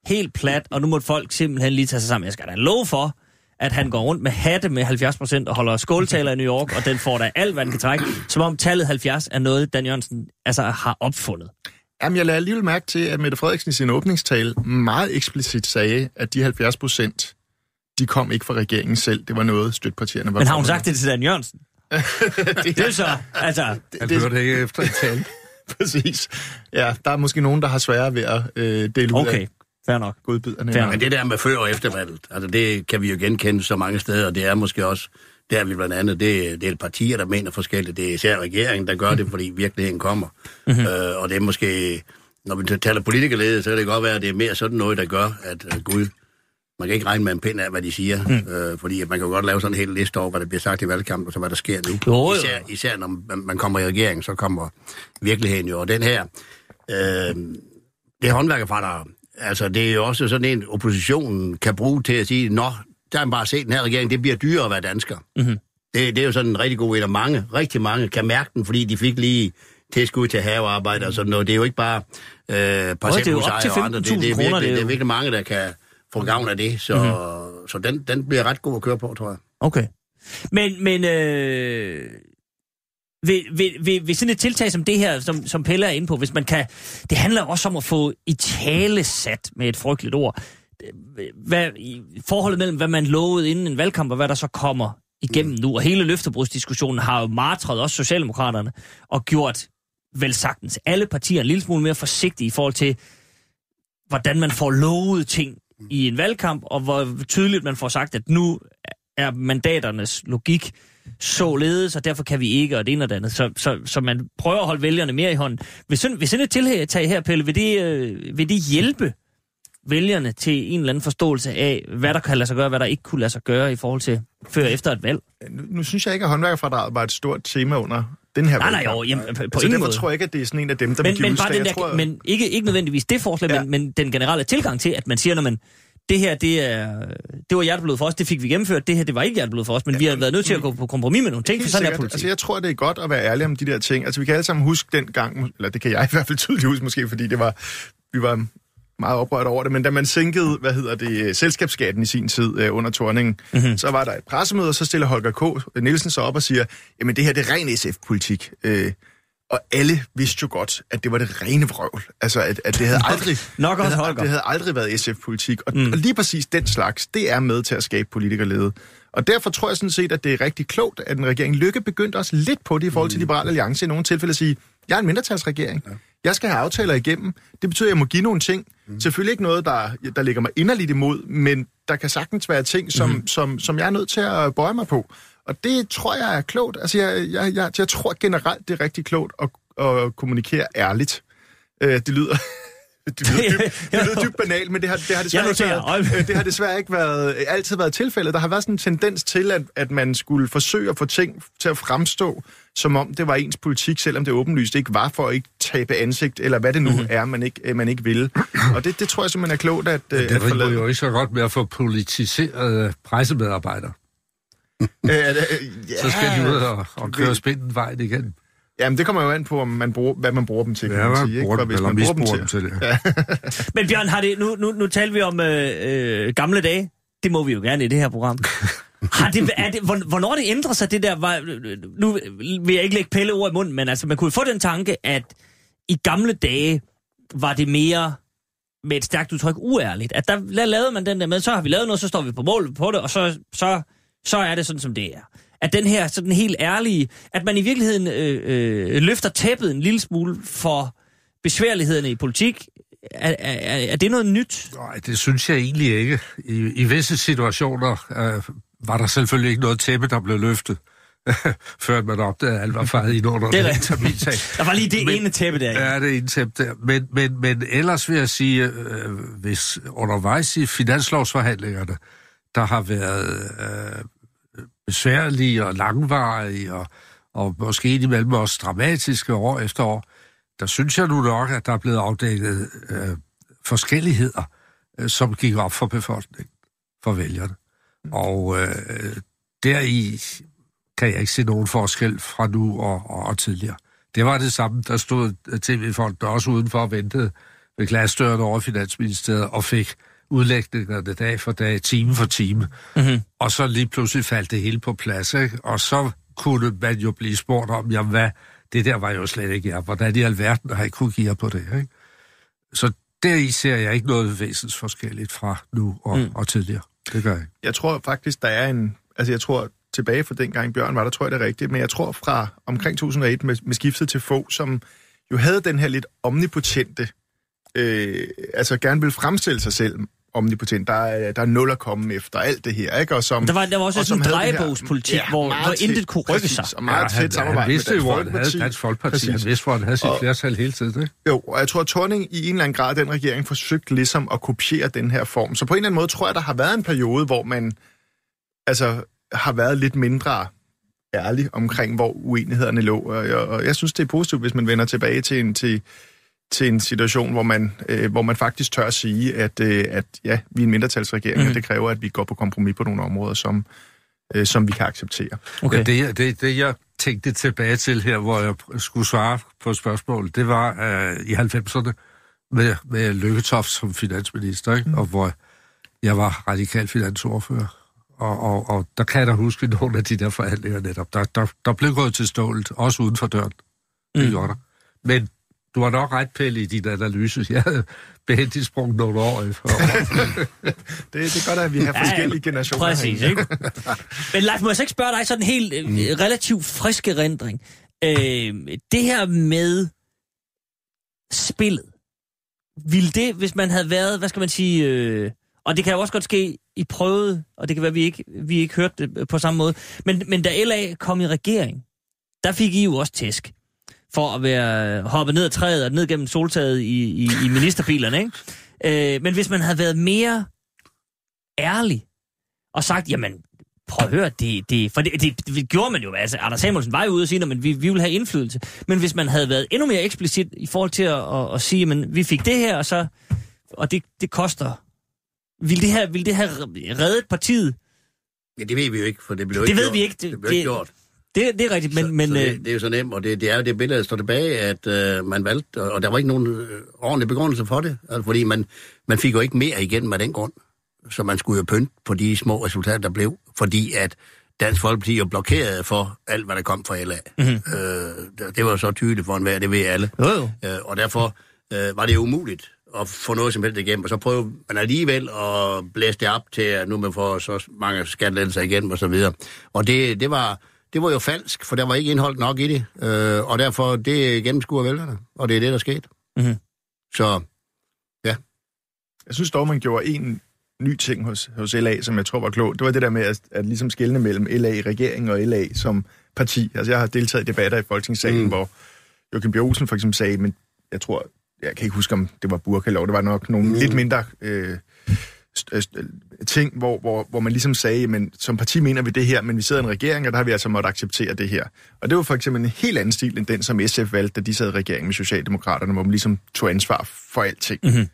helt plat, og nu må folk simpelthen lige tage sig sammen. Jeg skal da love for, at han går rundt med hatte med 70 procent og holder skåltaler i New York, og den får da alt, hvad den kan trække, som om tallet 70 er noget, Dan Jørgensen altså, har opfundet. Jamen, jeg lader alligevel mærke til, at Mette Frederiksen i sin åbningstale meget eksplicit sagde, at de 70 procent, de kom ikke fra regeringen selv. Det var noget, støtpartierne var Men har hun sagt det til Dan Jørgensen? <laughs> det er jo så, altså... Han det- hørte ikke efter en tale. <laughs> Præcis. Ja, der er måske nogen, der har sværere ved at øh, dele ud Okay, af fair nok. godbiderne. Fair Men det der med før og eftervalget, altså det kan vi jo genkende så mange steder, og det er måske også, der vi blandt andet, det, det er partier, der mener forskelligt. Det er især regeringen, der gør det, fordi virkeligheden kommer. Mm-hmm. Øh, og det er måske, når vi taler politikerlede, så kan det godt være, at det er mere sådan noget, der gør, at Gud, man kan ikke regne med en pind af, hvad de siger, mm. øh, fordi at man kan jo godt lave sådan en hel liste over, hvad der bliver sagt i valgkampen, og så hvad der sker nu. Jo, jo. Især, især når man, kommer i regering, så kommer virkeligheden jo. Og den her, øh, det er håndværkerfradrag. Altså, det er jo også sådan en, oppositionen kan bruge til at sige, nå, der har man bare set den her regering, det bliver dyrere at være dansker. Mhm. Det, det er jo sådan en rigtig god en, og mange, rigtig mange kan mærke den, fordi de fik lige tilskud til havearbejde og sådan noget. Det er jo ikke bare øh, er parcelhusejere og andre. Det, det, er 15.000 kroner, virkelig, det det, er virkelig mange, der kan få gavn af det. Så, mm-hmm. så den, den bliver ret god at køre på, tror jeg. Okay. Men, men øh, ved, ved, ved, ved sådan et tiltag som det her, som, som Pelle er inde på, hvis man kan... Det handler også om at få i tale sat med et frygteligt ord. Hvad, i forholdet mellem, hvad man lovede inden en valgkamp, og hvad der så kommer igennem nu. Og hele løftebrudsdiskussionen har jo martret også Socialdemokraterne og gjort vel sagtens alle partier en lille smule mere forsigtige i forhold til, hvordan man får lovet ting i en valgkamp, og hvor tydeligt man får sagt, at nu er mandaternes logik således, og derfor kan vi ikke, og det ene og det andet. Så, så, så man prøver at holde vælgerne mere i hånden. Hvis sådan, hvis sådan et tiltag her, Pelle, vil det, øh, vil det hjælpe vælgerne til en eller anden forståelse af, hvad der kan lade sig gøre, hvad der ikke kunne lade sig gøre i forhold til før og efter et valg? Nu, nu synes jeg ikke, at håndværkerfradraget var et stort tema under den her Nej, nej, valgkamp. jo, jamen, på altså, ingen derfor måde. tror jeg ikke, at det er sådan en af dem, der Men, vil give men, bare den der, tror, men ikke, ikke nødvendigvis det forslag, ja. Men, men den generelle tilgang til, at man siger, når man det her, det, er, det var hjerteblod for os, det fik vi gennemført, det her, det var ikke hjerteblod for os, men ja, vi har været nødt til at gå på kompromis med nogle ting, for sådan er sikkert. politik. Altså, jeg tror, det er godt at være ærlig om de der ting. Altså, vi kan alle sammen huske den gang, eller det kan jeg i hvert fald tydeligt huske måske, fordi det var, vi var meget oprørt over det, men da man sænkede, hvad hedder det, selskabsskatten i sin tid øh, under Torningen, Mhm. mm-hmm. så var der et pressemøde, og så stiller Holger K. Nielsen så op og siger, jamen det her, det er ren SF-politik. Øh, og alle vidste jo godt, at det var det rene vrøvl. Altså, at, at det havde aldrig... nok også Holger. det havde aldrig været SF-politik. Og, mm. og lige præcis den slags, det er med til at skabe politikerlede. Og derfor tror jeg sådan set, at det er rigtig klogt, at en regering Lykke begyndte også lidt på det i forhold til Liberal Alliance i nogle tilfælde at sige, jeg er en mindretalsregering. Ja. Jeg skal have aftaler igennem. Det betyder, at jeg må give nogle ting. Mm. Selvfølgelig ikke noget, der, der ligger mig inderligt imod, men der kan sagtens være ting, som, mm. som, som jeg er nødt til at bøje mig på. Og det tror jeg er klogt. Altså, jeg, jeg, jeg, jeg tror generelt, det er rigtig klogt at, at kommunikere ærligt. Øh, det lyder... <laughs> Det lyder, dybt, <laughs> det lyder dybt banalt, men det har, det har desværre, ikke været, det har desværre ikke været, altid været tilfældet. Der har været sådan en tendens til, at, at man skulle forsøge at få ting til at fremstå, som om det var ens politik, selvom det åbenlyst ikke var for at ikke tabe ansigt, eller hvad det nu mm-hmm. er, man ikke, øh, man ikke vil. Og det, det tror jeg simpelthen er klogt at, øh, Det at forlade. jo ikke så godt med at få politiseret pressemedarbejdere. <laughs> Øh, øh, <laughs> Så skal de ud og, og køre spinden vejen igen. Jamen, det kommer jo an på, om man bruger, hvad man bruger dem til, kan Ja, man sige. Ikke? For dem, hvis eller man bruger dem til, dem til det. <laughs> Men Bjørn, har det, nu, nu, nu taler vi om øh, øh, gamle dage. Det må vi jo gerne i det her program. Har det, er det, hvornår det ændrer sig, det der... Var, nu vil jeg ikke lægge pille ord i munden, men altså, man kunne få den tanke, at i gamle dage var det mere med et stærkt udtryk uærligt. At der der lavede man den der med, så har vi lavet noget, så står vi på mål på det, og så, så, så er det sådan, som det er. At den her sådan helt ærlige, at man i virkeligheden øh, øh, løfter tæppet en lille smule for besværlighederne i politik, er, er, er det noget nyt? Nej, det synes jeg egentlig ikke. I, i visse situationer øh, var der selvfølgelig ikke noget tæppe, der blev løftet, <laughs> før man opdagede, at alt var faret ind under Det er termintag. <laughs> Der var lige det Men- ene tæppe der. Ja, det er en tæppe der. Men, men, men ellers vil jeg sige, øh, hvis undervejs i finanslovsforhandlingerne, der har været øh, besværlige og langvarige og, og måske indimellem også dramatiske år efter år, der synes jeg nu nok, at der er blevet afdækket øh, forskelligheder, øh, som gik op for befolkningen, for vælgerne. Og øh, deri kan jeg ikke se nogen forskel fra nu og, og, og tidligere. Det var det samme, der stod tv-folk der også udenfor og ventede ved glasdøren over Finansministeriet og fik udlægningerne dag for dag, time for time. Mm-hmm. Og så lige pludselig faldt det hele på plads, ikke? Og så kunne man jo blive spurgt om, jamen hvad, det der var jo slet ikke jeg. Hvordan i alverden har jeg kunne give jer på det, ikke? Så deri ser jeg ikke noget væsensforskelligt fra nu og, mm. og tidligere. Det gør jeg. Jeg tror faktisk, der er en... Altså, jeg tror, tilbage fra dengang Bjørn var der, tror jeg, det er rigtigt. Men jeg tror fra omkring 2001 med, med skiftet til få, som jo havde den her lidt omnipotente... Øh, altså gerne vil fremstille sig selv omnipotent. Der er, der er nul at komme efter alt det her, ikke? Og som, Der var, der var også og sådan en drejebogspolitik, Ja, hvor, meget hvor tæt, intet kunne rykke sig. Og meget Ja, tæt han, samarbejde han vidste med jo, Dansk han havde Folkeparti. Dansk Folkeparti. Præcis. Han vidste, hvor han havde sit Og- flertal hele tiden, ikke? Jo, og jeg tror, at Torning i en eller anden grad, den regering, forsøgte ligesom at kopiere den her form. Så på en eller anden måde tror jeg, der har været en periode, hvor man altså har været lidt mindre ærlig omkring, hvor uenighederne lå. Og jeg, og jeg synes, det er positivt, hvis man vender tilbage til en, til, til en situation, hvor man, øh, hvor man faktisk tør at sige, at, øh, at ja, vi er en mindretalsregering, mm. Og det kræver, at vi går på kompromis på nogle områder, som, øh, som vi kan acceptere. Okay. Ja, det, jeg- det, det, jeg tænkte tilbage til her, hvor jeg skulle svare på spørgsmålet, det var uh, i 90'erne med, med Lykketoft som finansminister, ikke? Mm. og hvor jeg var radikal finansordfører. Og, og, og der kan jeg da huske nogle af de der forhandlinger netop. Der, der, der blev gået til stålet, også uden for døren. Det Mm. gjorde der. Men du har nok ret, Pelle, i din analyse. Jeg havde behendigt sprunget nogle år efter. <laughs> Det, det er godt, at vi har Ja, forskellige generationer Præcis, ikke? Men Leif, må jeg så ikke spørge dig sådan en helt øh, relativt frisk erindring. Øh, det her med spillet, ville det, hvis man havde været, hvad skal man sige, øh, og det kan jo også godt ske, I prøvede, og det kan være, vi ikke, vi ikke hørte det på samme måde, men, men da LA kom i regering, der fik I jo også tæsk for at være hoppet ned ad træet og ned gennem soltaget i, i, i ministerbilerne, ikke? Øh, men hvis man havde været mere ærlig og sagt, jamen, prøv at høre, det, det, for det, det, det gjorde man jo, altså Anders Samuelsen var jo ude og sige, men vi, vi vil have indflydelse. Men hvis man havde været endnu mere eksplicit i forhold til at, at, at sige, men vi fik det her, og så, og det, det koster, vil det her, vil det have reddet partiet? Ja, det ved vi jo ikke, for det blev Det ikke ved gjort. vi ikke. Det, Det- blev ikke det- gjort. Det, det er rigtigt, men, så, men så øh, det, det er jo så nemt, og det, det er jo det billede, der står tilbage, at øh, man valgte, og der var ikke nogen øh, ordentlig begrundelse for det, altså, fordi man, man fik jo ikke mere igen med den grund, så man skulle jo pynte på de små resultater, der blev, fordi at Dansk Folkeparti jo blokerede for alt, hvad der kom fra LA. Mhm. Mm-hmm. Øh, det, det var så tydeligt for enhver, det ved alle. jo, jo. Øh, og derfor øh, var det umuligt at få noget som helst igennem. Og så prøvede man alligevel at blæse det op til, at nu man får så mange skattelettelser igennem og så videre. Og det, det, var, det var jo falsk, for der var ikke indhold nok i det. Øh, og derfor, det gennemskuer vælgerne. Og det er det, der skete. Mhm. Så Jeg synes dog, man gjorde en ny ting hos, hos LA, som jeg tror var klogt. Det var det der med at, at ligesom skelne mellem LA-regeringen og LA som parti. Altså, jeg har deltaget i debatter i Folketingssalen, mm. Hvor Joachim B. Olsen for eksempel sagde, men jeg tror, jeg kan ikke huske, om det var burkalov, det var nok nogle mm. lidt mindre øh, ting, hvor, hvor, hvor man ligesom sagde, men som parti mener vi det her, men vi sidder i en regering, og der har vi altså måttet acceptere det her. Og det var for eksempel en helt anden stil, end den, som SF valgte, da de sad i regering med Socialdemokraterne, hvor man ligesom tog ansvar for alting. Mm-hmm.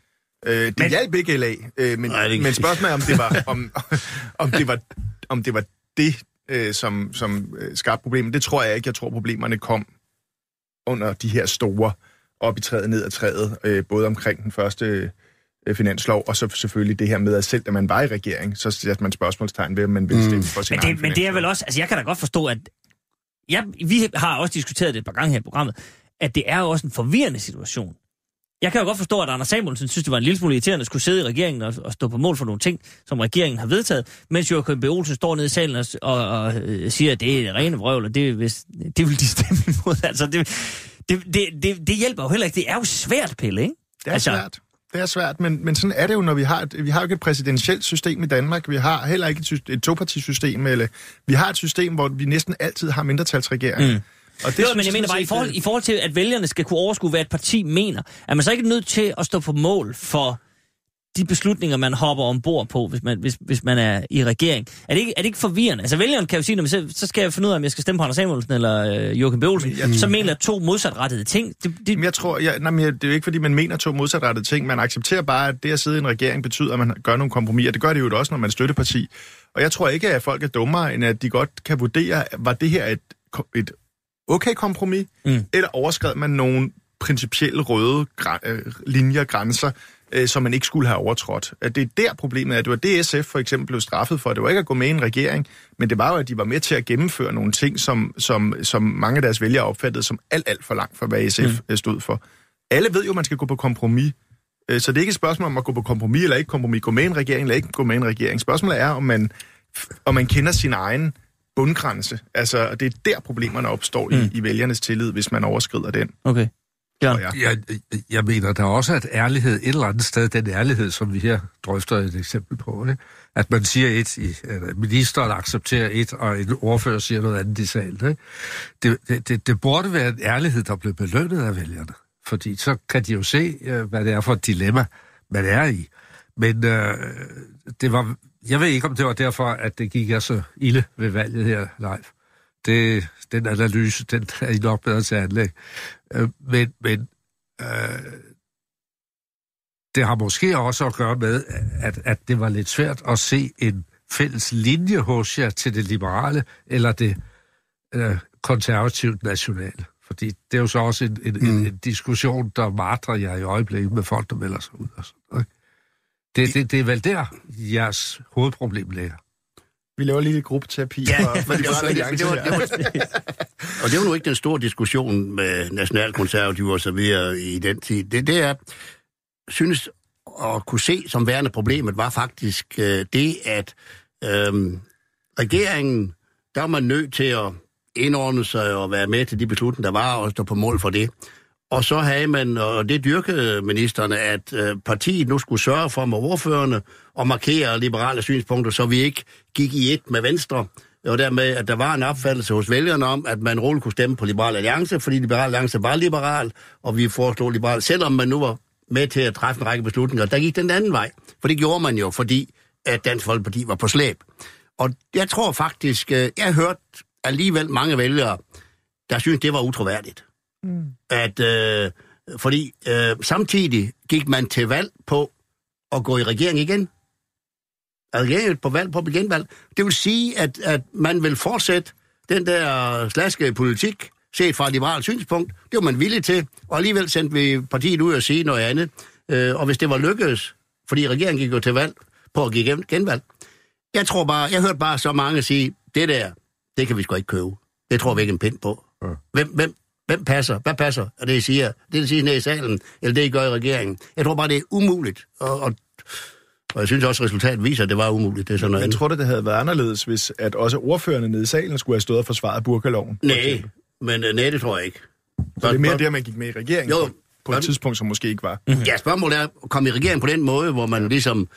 Øh, det Men- hjalp ikke LA, øh, men, Nej, det- men spørgsmålet er, om det var, om, om det var, om det, var det øh, som, som øh, skabte problemet. Det tror jeg ikke. Jeg tror, problemerne kom under de her store op i træet, ned ad træet, øh, både omkring den første finanslov, og så selvfølgelig det her med, at selv da man var i regering, så satte man spørgsmålstegn ved, om man ville stemme for sin Men det, men det er vel også, altså jeg kan da godt forstå, at ja, vi har også diskuteret det et par gange her i programmet, at det er jo også en forvirrende situation. Jeg kan jo godt forstå, at Anders Samuelsen synes, det var en lille smule irriterende at skulle sidde i regeringen og, og stå på mål for nogle ting, som regeringen har vedtaget, mens Joachim B. Olsen står nede i salen og, og, og øh, siger, at det er rene vrøvl, og det, hvis, det vil de <laughs> stemme imod. Altså, det, det, det, det, det hjælper jo heller ikke. Det er jo svært, Pelle, ikke? Det er altså, svært. Det er svært, men, men sådan er det jo, når vi har et, vi har jo ikke et præsidentielt system i Danmark. Vi har heller ikke et, et topartisystem, eller vi har et system, hvor vi næsten altid har mindretalsregering. Mm. Og Det jo, men jeg mener bare, i forhold, øh, i forhold til, at vælgerne skal kunne overskue, hvad et parti mener, er man så ikke nødt til at stå på mål for de beslutninger, man hopper ombord på, hvis man, hvis, hvis man er i regering. Er det, ikke, er det ikke forvirrende? Altså vælgeren kan jo sige, så, så skal jeg finde ud af, om jeg skal stemme på Anders Samuelsen eller øh, Joachim B. Olsen, Jeg- som mener to modsatrettede ting. Det, det, Jamen, jeg tror, jeg, nej, men det er jo ikke, fordi man mener to modsatrettede ting. Man accepterer bare, at det at sidde i en regering betyder, at man gør nogle kompromiser. Det gør det jo også, når man er støtteparti. Og jeg tror ikke, at folk er dummere, end at de godt kan vurdere, var det her et, et okay kompromis, Mm. mm. eller overskred man nogle principielle røde gra- øh, linjer, grænser, øh, som man ikke skulle have overtrådt. At det er der problemet er. Det var det, SF for eksempel blev straffet for. Det var ikke at gå med i en regering, men det var jo, at de var med til at gennemføre nogle ting, som, som, som mange af deres vælgere opfattede som alt, alt for langt for, hvad SF mm. stod for. Alle ved jo, at man skal gå på kompromis. Øh, Så det er ikke et spørgsmål om at gå på kompromis eller ikke kompromis, gå med i en regering eller ikke gå med i en regering. Spørgsmålet er, om man, om man kender sin egen bundgrænse. Altså, det er der problemerne opstår mm. i, i vælgernes tillid, hvis man overskrider den. okay. Jørgen. jeg. Jeg, jeg mener, der også at ærlighed et eller andet sted, den ærlighed, som vi her drøfter et eksempel på, ikke? at man siger et, i, eller ministeren accepterer et, og en ordfører siger noget andet i salen. Ikke? Det, det, det, det burde være en ærlighed, der blev belønnet af vælgerne, fordi så kan de jo se, øh, hvad det er for et dilemma, man er i. Men øh, det var, jeg ved ikke, om det var derfor, at det gik jeg så ilde ved valget her live. Det, den analyse, den er I nok bedre til at anlægge. Øh, men men øh, det har måske også at gøre med, at, at det var lidt svært at se en fælles linje hos jer til det liberale eller det øh, konservativt nationale. Fordi det er jo så også en, en, mm. en, en diskussion, der martrer jer i øjeblikket med folk, der melder sig ud. Og sådan, ikke? det, det, det er vel der, jeres hovedproblem ligger. Vi laver lige lidt gruppeterapi. Ja, for, for <laughs> det var, det, det, var, det var, og det var nu ikke den store diskussion med nationalkonservative og så videre i den tid. Det, det er, synes at kunne se som værende problemet, var faktisk øh, det, at øh, regeringen, der var man nødt til at indordne sig og være med til de beslutninger, der var, og stå på mål for det. Og så havde man, og det dyrkede ministerne, at øh, partiet nu skulle sørge for med ordførende og markere liberale synspunkter, så vi ikke gik i et med Venstre. Og dermed, at der var en opfattelse hos vælgerne om, at man roligt kunne stemme på Liberal Alliance, fordi Liberal Alliance var liberal, og vi foreslog liberal, selvom man nu var med til at træffe en række beslutninger. Der gik den anden vej, for det gjorde man jo, fordi at Dansk Folkeparti var på slæb. Og jeg tror faktisk, øh, jeg har hørt alligevel mange vælgere, der synes, det var utroværdigt. Mm. At, øh, fordi øh, samtidig gik man til valg på at gå i regering igen. Regeringen på valg på genvalg. Det vil sige, at, at man vil fortsætte den der slaske politik, set fra et liberalt synspunkt. Det var man villig til, og alligevel sendte vi partiet ud og sige noget andet. Øh, og hvis det var lykkedes, fordi regeringen gik jo til valg på at give gen- genvalg. Jeg tror bare, jeg hørte bare så mange sige, det der, det kan vi sgu ikke købe. Det tror vi ikke en pind på. Ja. Hvem, hvem, hvem passer? Hvad passer? Er det, I siger? Det, I siger nede i salen, eller det, I gør i regeringen? Jeg tror bare, det er umuligt. Og, og, og jeg synes også, at resultatet viser, at det var umuligt. Det er sådan noget andet. tror, det havde været anderledes, hvis at også ordførerne nede i salen skulle have stået og forsvaret burkaloven. Nej, men øh, nej, det tror jeg ikke. Så det er mere det, man gik med i regeringen Jo. på, på et tidspunkt, som måske ikke var. Ja, spørgsmålet er at komme i regering på den måde, hvor man ligesom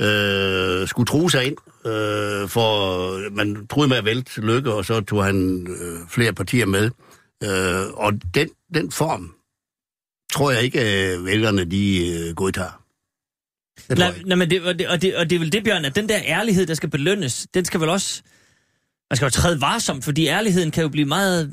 øh, skulle true sig ind, øh, for man troede med at vælte lykke, og så tog han øh, flere partier med. Øh, og den, den form tror jeg ikke, at vælgerne de øh, godtager. Det Nej, nej, men det, og, det, og, det, og det er vel det, Bjørn, at den der ærlighed, der skal belønnes, den skal vel også... Man skal jo træde varsomt, fordi ærligheden kan jo blive meget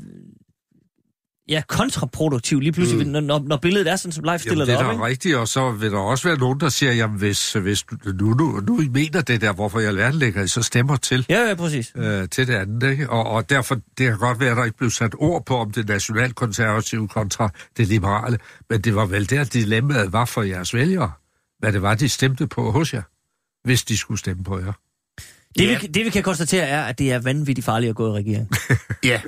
ja, kontraproduktiv lige pludselig, mm. når, når, billedet er sådan, som Leif stiller Jamen, det er det op. da Ikke? rigtigt, og så vil der også være nogen, der siger, jamen hvis, hvis nu, nu, nu I mener det der, hvorfor jeg alverden lægger I så stemmer til, Ja, ja, præcis. øh, til det andet, ikke? Og, og derfor, det kan godt være, at der ikke blev sat ord på, om det nationalkonservative kontra det liberale, men det var vel der, dilemmaet var for jeres vælgere, hvad det var, de stemte på hos jer, hvis de skulle stemme på jer. Det, Ja. vi, det vi kan konstatere er, at det er vanvittigt farligt at gå i regering. <laughs> Ja,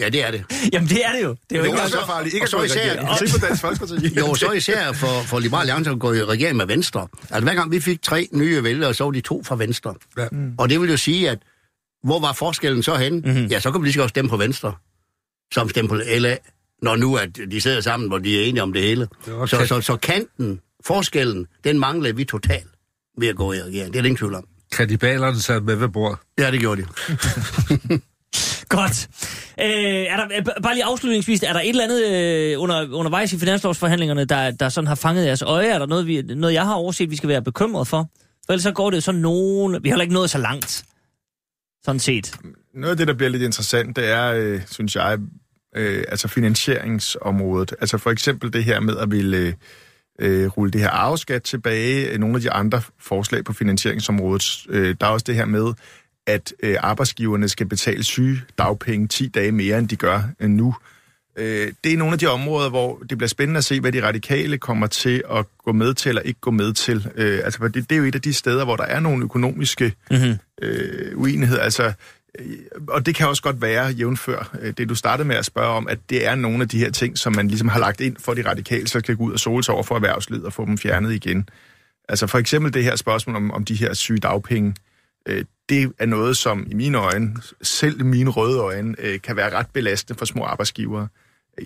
ja, det er det. Jamen det er det jo. Det er jo Jo, ikke Det er så farligt. Ikke og at så gå i især- regering. Se på Dansk Folkeparti. Jo, så især for, for Liberal Alliance at gå i regering med Venstre. Altså hver gang vi fik tre nye vælgere, så var de to fra Venstre. Ja. Mm. Og det vil jo sige, at hvor var forskellen så hen? Mm-hmm. Ja, så kan vi lige så godt stemme på Venstre, som stemme på LA, når nu at de sidder sammen, hvor de er enige om det hele. Det Så, så, så kanten, forskellen, den manglede vi totalt ved at gå i regering. Det er der ingen tvivl om. Kannibalerne sad med ved bordet. Ja, det gjorde de. <laughs> Godt. Øh, er der, øh, bare lige afslutningsvis, er der et eller andet øh, under, undervejs i finanslovsforhandlingerne, der, der sådan har fanget jeres øje? Er der noget, vi, noget, jeg har overset, vi skal være bekymret for? For ellers så går det sådan nogen... Vi har heller ikke nået så langt, sådan set. Noget af det, der bliver lidt interessant, det er, øh, synes jeg, øh, altså finansieringsområdet. Altså for eksempel det her med at ville øh, rulle det her arveskat tilbage. Nogle af de andre forslag på finansieringsområdet. Øh, der er også det her med, at øh, arbejdsgiverne skal betale syge dagpenge 10 dage mere, end de gør øh, nu. Øh, det er nogle af de områder, hvor det bliver spændende at se, hvad de radikale kommer til at gå med til eller ikke gå med til. Øh, altså, det, det er jo et af de steder, hvor der er nogle økonomiske mm-hmm. øh, uenigheder. Altså, øh, og det kan også godt være, jævnfør øh, det, du startede med at spørge om, at det er nogle af de her ting, som man ligesom har lagt ind for de radikale, så kan gå ud og sole sig over for erhvervslivet og få dem fjernet igen. Altså for eksempel det her spørgsmål om, om de her syge dagpenge. Øh, det er noget, som i mine øjne, selv mine røde øjne, øh, kan være ret belastende for små arbejdsgivere.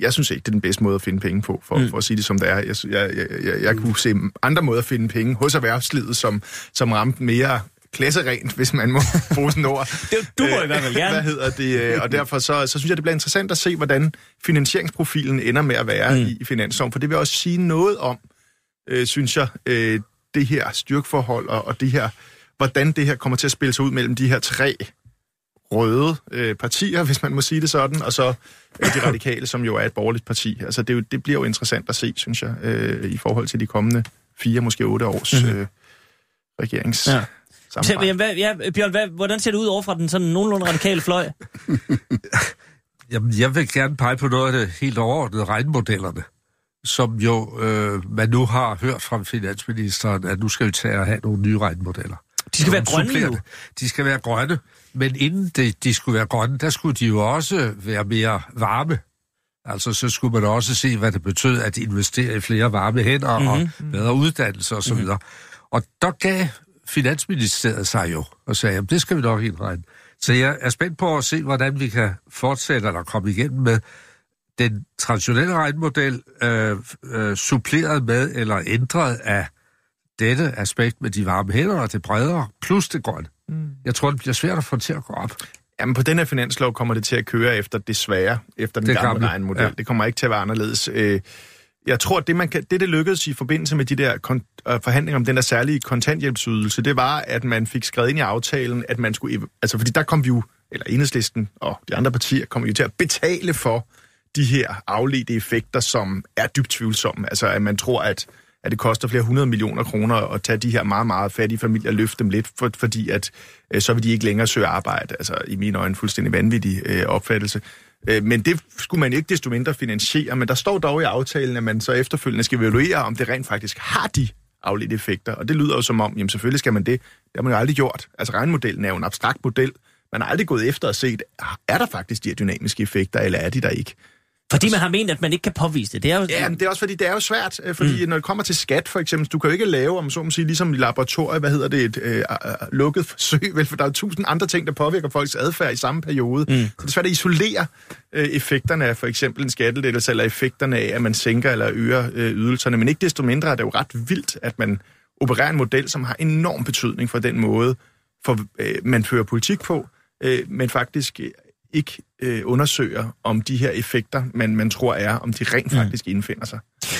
Jeg synes ikke, det er den bedste måde at finde penge på, for, mm. for at sige det som det er. Jeg, jeg, jeg, jeg, jeg kunne se andre måder at finde penge hos erhvervslivet, som, som ramte mere klasserent, hvis man må <laughs> bruge sådan ord. det, du må i hvert fald gerne. Hvad hedder det? Og derfor så, så synes jeg, det bliver interessant at se, hvordan finansieringsprofilen ender med at være mm. i finansloven. For det vil også sige noget om, øh, synes jeg, øh, det her styrkeforhold og, og det her hvordan det her kommer til at spille sig ud mellem de her tre røde øh, partier, hvis man må sige det sådan, og så øh, de radikale, som jo er et borgerligt parti. Altså det, det bliver jo interessant at se, synes jeg, øh, i forhold til de kommende fire, måske otte års mhm. øh, regerings... Ja. Så, hvad, ja, Bjørn, hvad, hvordan ser det ud over fra den sådan nogenlunde radikale fløj? <laughs> Jamen, jeg vil gerne pege på noget af det helt overordnede regnmodellerne, som jo øh, man nu har hørt fra finansministeren, at nu skal vi tage og have nogle nye regnmodeller. De skal være grønne nu. De skal være grønne, men inden de, de skulle være grønne, der skulle de jo også være mere varme. Altså, så skulle man også se, hvad det betød at investere i flere varme hænder mm-hmm. og mhm. bedre uddannelse osv. Mm-hmm. Og der gav Finansministeriet sig jo og sagde, at det skal vi nok indregne. Så jeg er spændt på at se, hvordan vi kan fortsætte eller komme igennem med den traditionelle regnmodel, øh, øh, suppleret med eller ændret af dette aspekt med de varme hænder og det bredere, plus det grønne. Mm. Jeg tror, det bliver svært at få til at gå op. Jamen, på den her finanslov kommer det til at køre efter det svære, efter den det gamle, gamle regnmodel. Ja. Det kommer ikke til at være anderledes. Øh, jeg tror, at det, man kan, det, det lykkedes i forbindelse med de der kon- øh, forhandlinger om den der særlige kontanthjælpsydelse, det var, at man fik skrevet ind i aftalen, at man skulle... Altså, fordi der kom vi jo, eller enhedslisten og de andre partier, kom jo til at betale for de her afledte effekter, som er dybt tvivlsomme. Altså, at man tror, at at det koster flere hundrede millioner kroner at tage de her meget, meget fattige familier og løfte dem lidt, for, fordi at øh, så vil de ikke længere søge arbejde. Altså i mine øjne fuldstændig vanvittig øh, opfattelse. Øh, men det skulle man ikke desto mindre finansiere, men der står dog i aftalen, at man så efterfølgende skal evaluere, om det rent faktisk har de afledte effekter. Og det lyder jo som om, jamen selvfølgelig skal man det. Det har man jo aldrig gjort. Altså regnmodellen er jo en abstrakt model. Man har aldrig gået efter og set, er der faktisk de her dynamiske effekter, eller er de der ikke? Fordi man har ment, at man ikke kan påvise det. det er jo... Ja, men det er også fordi, det er jo svært. Øh, fordi mm. når det kommer til skat, for eksempel, du kan jo ikke lave, om så må sige, ligesom i laboratoriet, hvad hedder det, et øh, øh, lukket forsøg, vel, for der er tusind andre ting, der påvirker folks adfærd i samme periode. Mm. Så det er svært at isolere øh, effekterne af for eksempel en skattelettelse, eller effekterne af, at man sænker eller øger øh, ydelserne. Men ikke desto mindre er det jo ret vildt, at man opererer en model, som har enorm betydning for den måde, for øh, man fører politik på, øh, men faktisk ikke øh, undersøger, om de her effekter, man, man tror er, om de rent mm. faktisk mm. indfinder sig.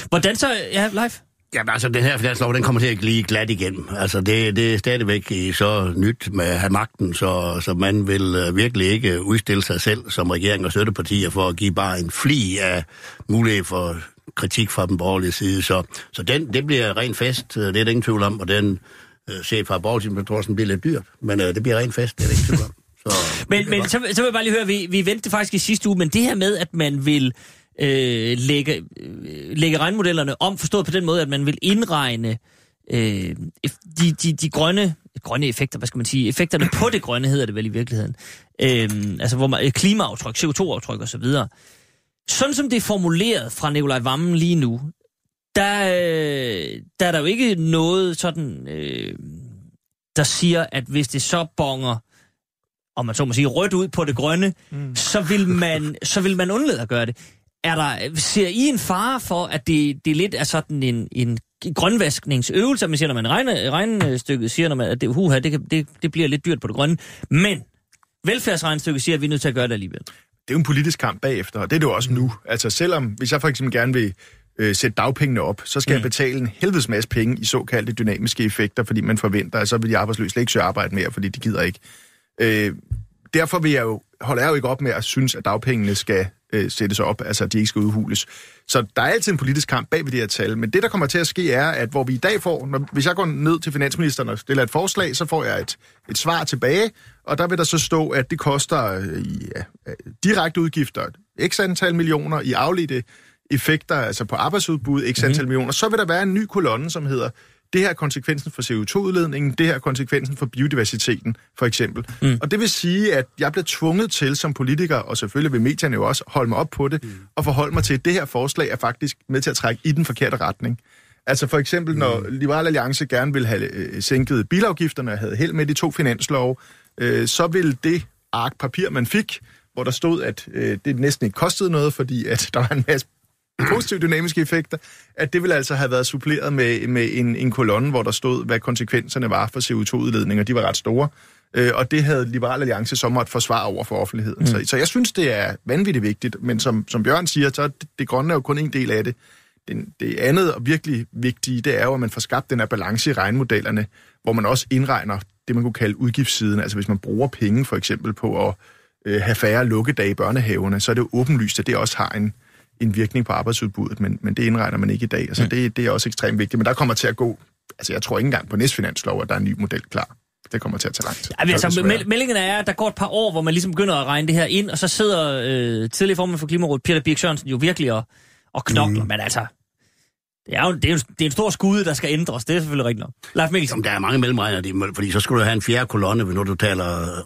Hvordan så, ja, live? Jamen altså, den her finanslov, den kommer til at glide glat igennem. Altså, det, det er stadigvæk så nyt med at have magten, så, så man vil øh, virkelig ikke udstille sig selv som regering og støttepartier for at give bare en fli af mulighed for kritik fra den borgerlige side. Så, så den, det bliver rent fest, øh, det er der ingen tvivl om, og den øh, chef fra borgerlige, tror sådan bliver lidt dyrt, men øh, det bliver rent fest, det er der ingen tvivl om. Så, men men så, så vil jeg bare lige høre, vi, vi vendte faktisk i sidste uge, men det her med, at man vil øh, lægge, øh, lægge regnmodellerne om, forstået på den måde, at man vil indregne øh, de, de, de grønne, grønne effekter, hvad skal man sige, effekterne på det grønne hedder det vel i virkeligheden, øh, altså hvor man, klimaaftryk, CO2-aftryk osv., sådan som det er formuleret fra Nikolaj Vammen lige nu, der, øh, der er der jo ikke noget sådan, øh, der siger, at hvis det så bonger om man så må sige, rødt ud på det grønne, mm. så, vil man, så vil man undlade at gøre det. Er der, ser I en fare for, at det, det lidt er sådan en, en grønvaskningsøvelse, man siger, når man regne, regnestykket siger, når man, at det, huha, det, det, det bliver lidt dyrt på det grønne, men velfærdsregnstykke siger, at vi er nødt til at gøre det alligevel. det er jo en politisk kamp bagefter, og det er det jo også nu. Altså selvom, hvis jeg for eksempel gerne vil øh, sætte dagpengene op, så skal mm. jeg betale en helvedes masse penge i såkaldte dynamiske effekter, fordi man forventer, at så vil de arbejdsløse slet ikke søge arbejde mere, fordi de gider ikke. Øh, derfor vil jeg jo, holder jeg jo ikke op med at synes, at dagpengene skal øh, sættes op, altså at de ikke skal udhules. Så der er altid en politisk kamp bag ved det her tal, men det, der kommer til at ske, er, at hvor vi i dag får, når, hvis jeg går ned til finansministeren og stiller et forslag, så får jeg et, et svar tilbage, og der vil der så stå, at det koster øh, ja, direkte udgifter x antal millioner, i afledte effekter, altså på arbejdsudbud, x antal mm-hmm. millioner. Så vil der være en ny kolonne, som hedder, det her er konsekvensen for CO2-udledningen, det her er konsekvensen for biodiversiteten, for eksempel. Mm. Og det vil sige, at jeg bliver tvunget til som politiker, og selvfølgelig vil medierne jo også holde mig op på det, mm. og forholde mig til, at det her forslag er faktisk med til at trække i den forkerte retning. Altså for eksempel, når mm. Liberal Alliance gerne vil have øh, sænket bilafgifterne og havde held med de to finanslove, øh, så vil det ark papir, man fik, hvor der stod, at øh, det næsten ikke kostede noget, fordi at <laughs> der var en masse <clears throat> positive dynamiske effekter, at det ville altså have været suppleret med, med en, en kolonne, hvor der stod, hvad konsekvenserne var for CO2-udledninger. De var ret store. Øh, og det havde Liberal Alliance så måtte forsvare over for offentligheden. Mm. Så, så jeg synes, det er vanvittigt vigtigt. Men som, som Bjørn siger, så er det, det grønne er jo kun en del af det. Den, det andet og virkelig vigtige, det er jo, at man får skabt den her balance i regnmodellerne, hvor man også indregner det, man kunne kalde udgiftssiden. Altså hvis man bruger penge for eksempel på at øh, have færre lukkedage i børnehaverne, så er det jo åbenlyst, at det også har en, en virkning på arbejdsudbuddet, men, men det indregner man ikke i dag. Altså, mm. det, det er også ekstremt vigtigt. Men der kommer til at gå... Altså, jeg tror ikke engang på næste finanslov, at der er en ny model klar. Det kommer til at tage lang tid. Ja, altså, mel- meldingen er, at der går et par år, hvor man ligesom begynder at regne det her ind, og så sidder øh, tidligere formand for Klimarådet, Peter Birk Sørensen, jo virkelig og, og knokler. Mm. Men altså, det er jo det er, jo, det er en stor skud, der skal ændres. Det er selvfølgelig rigtigt nok. Leif Mikkelsen. Jamen, der er mange mellemregner, fordi så skulle du have en fjerde kolonne, når du taler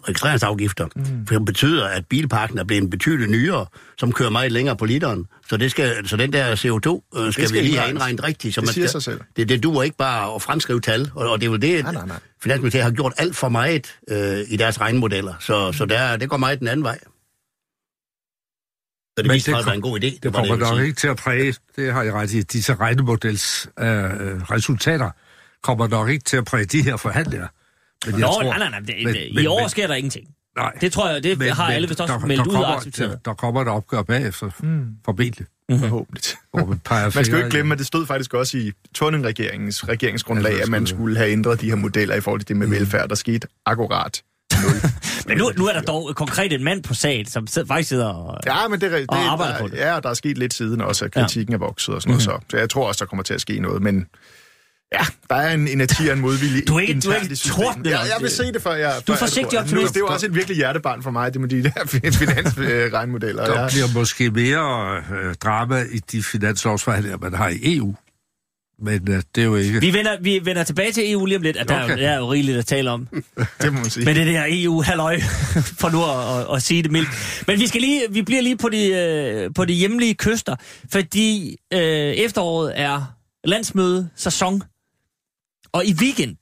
registreringsafgifter. Mm. For det betyder, at bilparken er blevet betydeligt nyere, som kører meget længere på literen. Så, det skal, så den der CO2 øh, skal, skal vi lige have indregnet rigtigt. Så det man siger skal, sig selv. Det, det duer ikke bare at fremskrive tal, og, og det er jo det, Nej, nej, nej. Finansministeriet har gjort alt for meget øh, i deres regnmodeller. Så, så der, det går meget den anden vej. Så det det sig en god idé. Det kommer jeg nok sige. ikke til at præge, det har jeg ret i, disse regnemodels øh, resultater kommer nok ikke til at præge de her forhandlinger. Men Nå, nej, nej, nej. Det, men- det, I men- år men- sker der ingenting. nej, Det tror jeg, det men- har men alle vist også der- meldt der ud og kommer- accepteret. Der, der kommer et opgør bagefter, mm. formentlig, Forhåbentlig. hvor man Man skal jo ikke glemme, at det stod faktisk også i Torning-regeringens regeringsgrundlag, Ja, så at man skulle- have ændret de her modeller i forhold til det med velfærd. Der skete akkurat. <laughs> Men nu, nu er der dog konkret en mand på sagen, som sidder, faktisk sidder og... Ja, men det, det, Og arbejder på der, det. Ja, og der er sket lidt siden også, at kritikken er vokset og sådan noget. Så, så jeg tror også, der kommer til at ske noget. Men ja, der er en energi og en modvilje <laughs> Du er ikke- du er ikke tordnende Ja, jeg vil se det, før jeg... Du er før forsigtig optimist. Det er jo også et virkelig hjertebarn for mig, det med de der <laughs> finansregnmodeller. Der Ja. bliver måske mere øh, drama i de finanslovsforhandlinger, man har i EU. Men øh, det er jo ikke... Vi vender, vi vender tilbage til EU lige om lidt, at der, er Okay. der er jo rigeligt at tale om. <laughs> Det må man sige. med det der EU-halløj, <laughs> for nu at, at, at sige det mildt. Men vi, skal lige, vi bliver lige på de, øh, på de hjemlige kyster, fordi øh, efteråret er landsmøde sæson. Og i weekenden,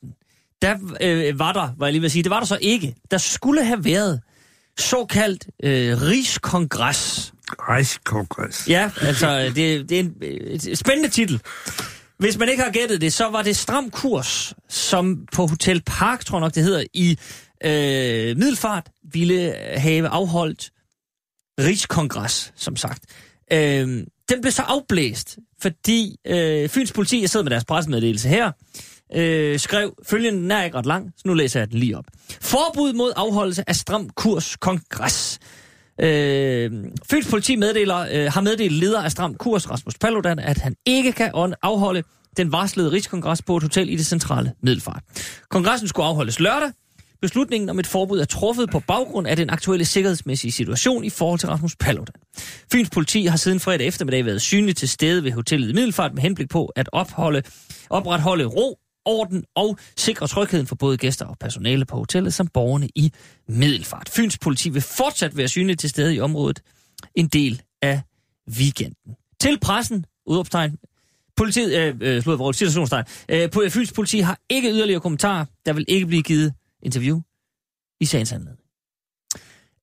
der øh, var der, var jeg lige ved at sige, det var der så ikke. Der skulle have været såkaldt øh, rigskongres. Rejsekongres. Ja, altså, det, det er en et spændende titel. Hvis man ikke har gættet det, så var det Stram Kurs, som på Hotel Park, tror jeg nok det hedder, i øh, Middelfart, ville have afholdt Rigskongres, som sagt. Øh, den blev så afblæst, fordi øh, Fyns politi, jeg sidder med deres pressemeddelelse her, øh, skrev følgende, den er ikke ret lang, så nu læser jeg den lige op. Forbud mod afholdelse af Stram Kurs Kongres. Øh, Fyns politi meddeler, øh, har meddelt leder af Stram Kurs, Rasmus Paludan, at han ikke kan afholde den varslede rigskongres på et hotel i det centrale Middelfart. Kongressen skulle afholdes lørdag. Beslutningen om et forbud er truffet på baggrund af den aktuelle sikkerhedsmæssige situation i forhold til Rasmus Paludan. Fyns politi har siden fredag eftermiddag været synligt til stede ved hotellet i Middelfart med henblik på at opholde, opretholde ro, orden og sikre trygheden for både gæster og personale på hotellet samt borgerne i Middelfart. Fyns politi vil fortsat være synligt til stede i området en del af weekenden. Til pressen, udopstegn, Politiet, øh, øh, slået vores situationstegn. Øh, på øh, Fyns politi har ikke yderligere kommentarer. Der vil ikke blive givet interview i sagens anledning.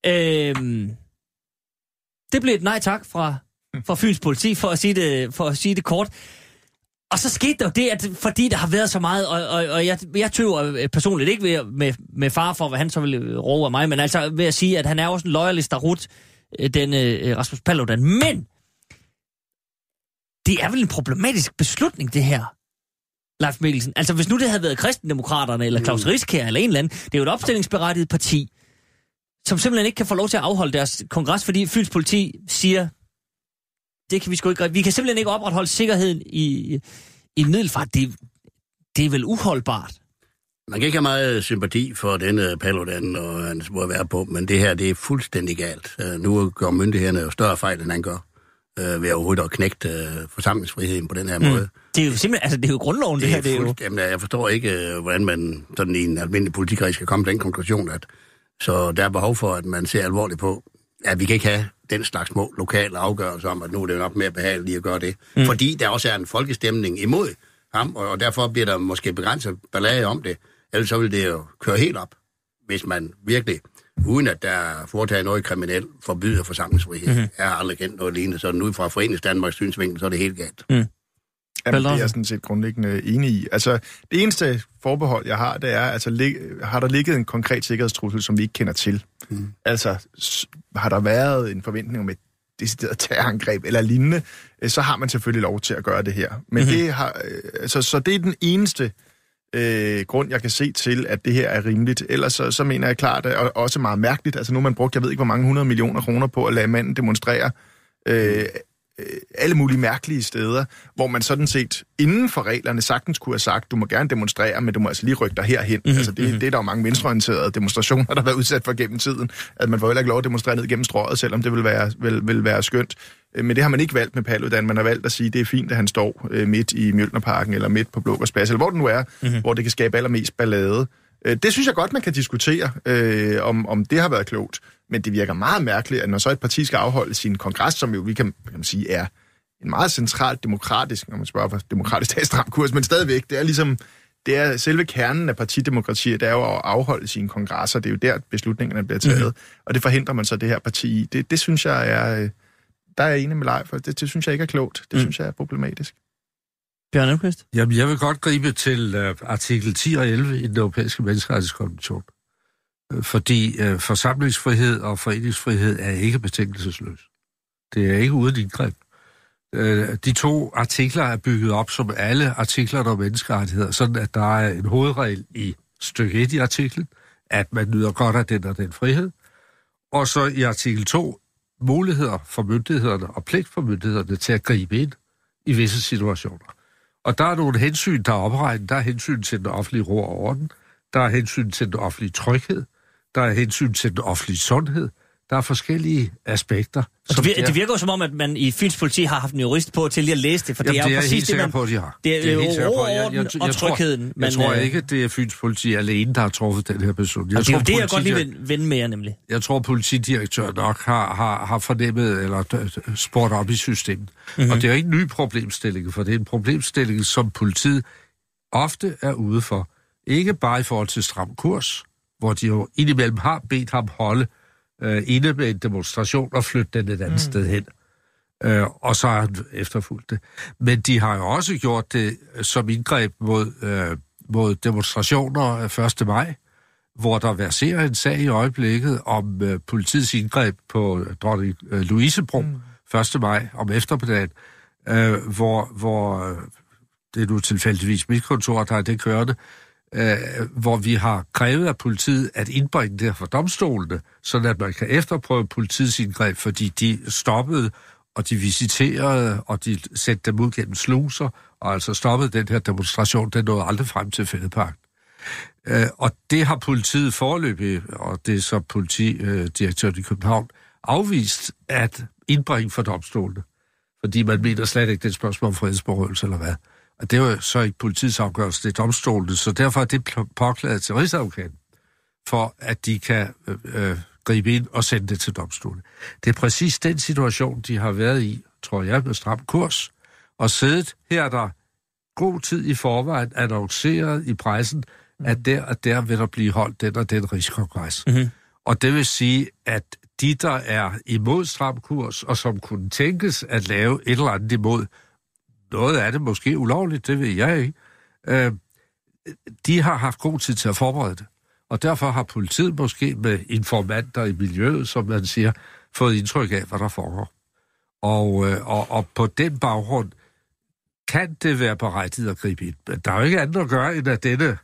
Øh, det blev et nej tak fra, fra Fyns politi, for at sige det, for at sige det kort. Og så skete der jo det, at fordi der har været så meget, og, og, og jeg, jeg tøver øh, personligt ikke ved, med, med far for, hvad han så ville råbe af mig, men altså ved at sige, at han er også en loyalist, der rut, den øh, Rasmus Paludan. Men det er vel en problematisk beslutning, det her, Leif Mikkelsen. Altså hvis nu det havde været kristendemokraterne, eller Claus Riskær, eller en eller anden, det er jo et opstillingsberettiget parti, som simpelthen ikke kan få lov til at afholde deres kongres, fordi Fyns politi siger, det kan vi sgu ikke... Vi kan simpelthen ikke opretholde sikkerheden i, i Middelfart. Det, det er vel uholdbart. Man kan ikke have meget sympati for denne Paludan og hans måde at være på, men det her, det er fuldstændig galt. Uh, nu gør myndighederne jo større fejl, end han gør, uh, ved overhovedet at knægte uh, forsamlingsfriheden på den her mm. måde. Det er jo simpelthen, altså det er jo grundloven, det, det her. Det er jo... Jamen, jeg forstår ikke, hvordan man sådan i en almindelig politikkreds skal komme til den konklusion, at så der er behov for, at man ser alvorligt på, at vi kan ikke have den slags små lokale afgørelser om, at nu er det nok mere behageligt at gøre det. Mm. Fordi der også er en folkestemning imod ham, og derfor bliver der måske begrænset ballade om det. Ellers så vil det jo køre helt op, hvis man virkelig, uden at der er foretaget noget kriminelt, forbyder forsamlingsfrihed. Mm-hmm. Jeg har aldrig kendt noget lignende, så ud fra Forenings Danmarks synsvinkel, så er det helt galt. Mm. Jamen, det er jeg sådan set grundlæggende enig i. Altså, det eneste forbehold, jeg har, det er, altså, lig, har der ligget en konkret sikkerhedstrussel, som vi ikke kender til? Mm. Altså, har der været en forventning om et decideret terrorangreb eller lignende, øh, så har man selvfølgelig lov til at gøre det her. Men mm-hmm. det har, øh, altså, så det er den eneste øh, grund, jeg kan se til, at det her er rimeligt. Ellers så, så mener jeg klart, og også meget mærkeligt, altså nu har man brugt, jeg ved ikke hvor mange hundrede millioner kroner på at lade manden demonstrere øh, øh, alle mulige mærkelige steder, hvor man sådan set inden for reglerne sagtens kunne have sagt, du må gerne demonstrere, men du må altså lige rykke dig herhen. Mm-hmm. Altså det, det er der jo mange venstreorienterede demonstrationer, <laughs> der har været udsat for gennem tiden, at man får heller ikke lov at demonstrere ned gennem strøget, selvom det vil være, vil, vil være skønt. Øh, men det har man ikke valgt med Paludan. Man har valgt at sige, at det er fint, at han står øh, midt i Mjølnerparken eller midt på Blågårdsplads, eller hvor det nu er, mm-hmm. hvor det kan skabe allermest ballade. Øh, det synes jeg godt, man kan diskutere, øh, om, om det har været klogt. Men det virker meget mærkeligt, at når så et parti skal afholde sin kongres, som jo vi kan, kan man sige er en meget centralt demokratisk, når man spørger for demokratisk er stram kurs, men stadigvæk, det er ligesom, det er selve kernen af partidemokratiet, det er jo at afholde sine kongresser, det er jo der beslutningerne bliver taget, mm-hmm. og det forhindrer man så det her parti i. Det, det synes jeg er, der er jeg enig med Leif, for det, det synes jeg ikke er klogt, det mm. synes jeg er problematisk. Bjørn? Jamen, jeg vil godt gribe til uh, artikel 10 og 11 i den europæiske menneskerettighedskonvention. Fordi øh, forsamlingsfrihed og foreningsfrihed er ikke betingelsesløs. Det er ikke uden indgreb. Øh, de to artikler er bygget op som alle artikler om menneskerettigheder, sådan at der er en hovedregel i stykke 1 i artiklen, at man nyder godt af den og den frihed. Og så i artikel 2, muligheder for myndighederne og pligt for myndighederne til at gribe ind i visse situationer. Og der er nogle hensyn, der er opregnet. Der er hensyn til den offentlige ro og orden. Der er hensyn til den offentlige tryghed. Der er hensyn til den offentlige sundhed. Der er forskellige aspekter. det, virker, det virker jo som om, at man i Fyns politi har haft en jurist på til lige at læse det, for Jamen, det er jo præcis det, man... på, de har. Det er, det er helt ro, jeg, jeg, jeg, og trygheden. Tror, jeg tror øh, ikke, at det er Fyns politi alene, der har truffet den her beslutning. Jeg og det er jo det, jeg godt lige vil vende mere, nemlig. Jeg tror, politidirektøren nok har, har, har fornemmet eller spurgt op i systemet. Mm-hmm. Og det er jo ikke en ny problemstilling, for det er en problemstilling, som politiet ofte er ude for. Ikke bare i forhold til stram kurs, hvor de jo indimellem har bedt ham holde øh, inde med en demonstration og flytte den et andet mm. sted hen. Øh, og så har han efterfulgt det. Men de har jo også gjort det som indgreb mod, øh, mod demonstrationer 1. maj, hvor der verserer en sag i øjeblikket om øh, politiets indgreb på dronning øh, Louisebro mm. 1. maj om eftermiddagen, øh, hvor, hvor øh, det er nu tilfældigvis mit kontor, der er det kørende, øh, Øh, hvor vi har krævet af politiet at indbringe det for domstolene, så at man kan efterprøve politiets indgreb, fordi de stoppede, og de visiterede, og de sendte dem ud gennem sluser, og altså stoppede den her demonstration, den nåede aldrig frem til Fældeparken. Øh, og det har politiet forløbig, og det er så politidirektøren i København, afvist at indbringe for domstolene. Fordi man mener slet ikke, det er et spørgsmål om frihedsberøvelse eller hvad. Og det var så ikke politiets afgørelse, det er domstolene, så derfor er det påklaget til Rigsadvokaten, for at de kan øh, øh, gribe ind og sende det til domstolene. Det er præcis den situation, de har været i, tror jeg, med stram kurs, og siddet her der god tid i forvejen annonceret i pressen, mm. at der og der vil der blive holdt den og den rigskongres. Mm-hmm. Og det vil sige, at de, der er imod stram kurs, og som kunne tænkes at lave et eller andet imod noget af det måske ulovligt, det ved jeg ikke. Øh, de har haft god tid til at forberede det. Og derfor har politiet måske med informanter i miljøet, som man siger, fået indtryk af, hvad der foregår. Og, øh, og, og på den baggrund kan det være berettiget at gribe ind. Men der er jo ikke andet at gøre, end at denne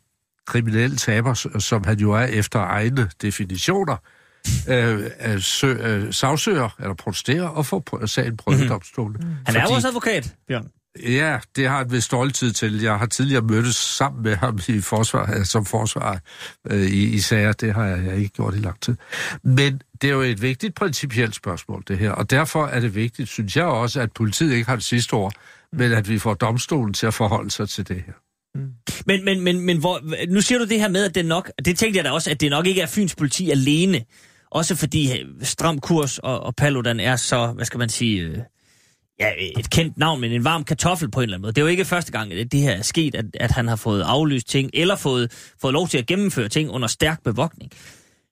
kriminelle taber, som han jo er efter egne definitioner, øh, øh, sø, øh, sagsøger eller protesterer og får sagen prøvet mm-hmm. domstolen. Mm. Han er jo også advokat, Bjørn. Ja, det har jeg ved stolthed til. Jeg har tidligere mødtes sammen med ham i forsvar, som forsvar øh, i, i sager. Det har jeg, jeg ikke gjort i lang tid. Men det er jo et vigtigt principielt spørgsmål, det her. Og derfor er det vigtigt, synes jeg også, at politiet ikke har det sidste ord, men at vi får domstolen til at forholde sig til det her. Mm. Men, men, men, men hvor, nu siger du det her med, at det nok, det tænkte jeg da også, at det nok ikke er Fyns politi alene. Også fordi øh, Stram Kurs og, og Paludan er så, hvad skal man sige, øh, ja, et kendt navn, men en varm kartoffel på en eller anden måde. Det er jo ikke første gang, at det her er sket, at, at han har fået aflyst ting, eller fået, fået lov til at gennemføre ting under stærk bevogtning.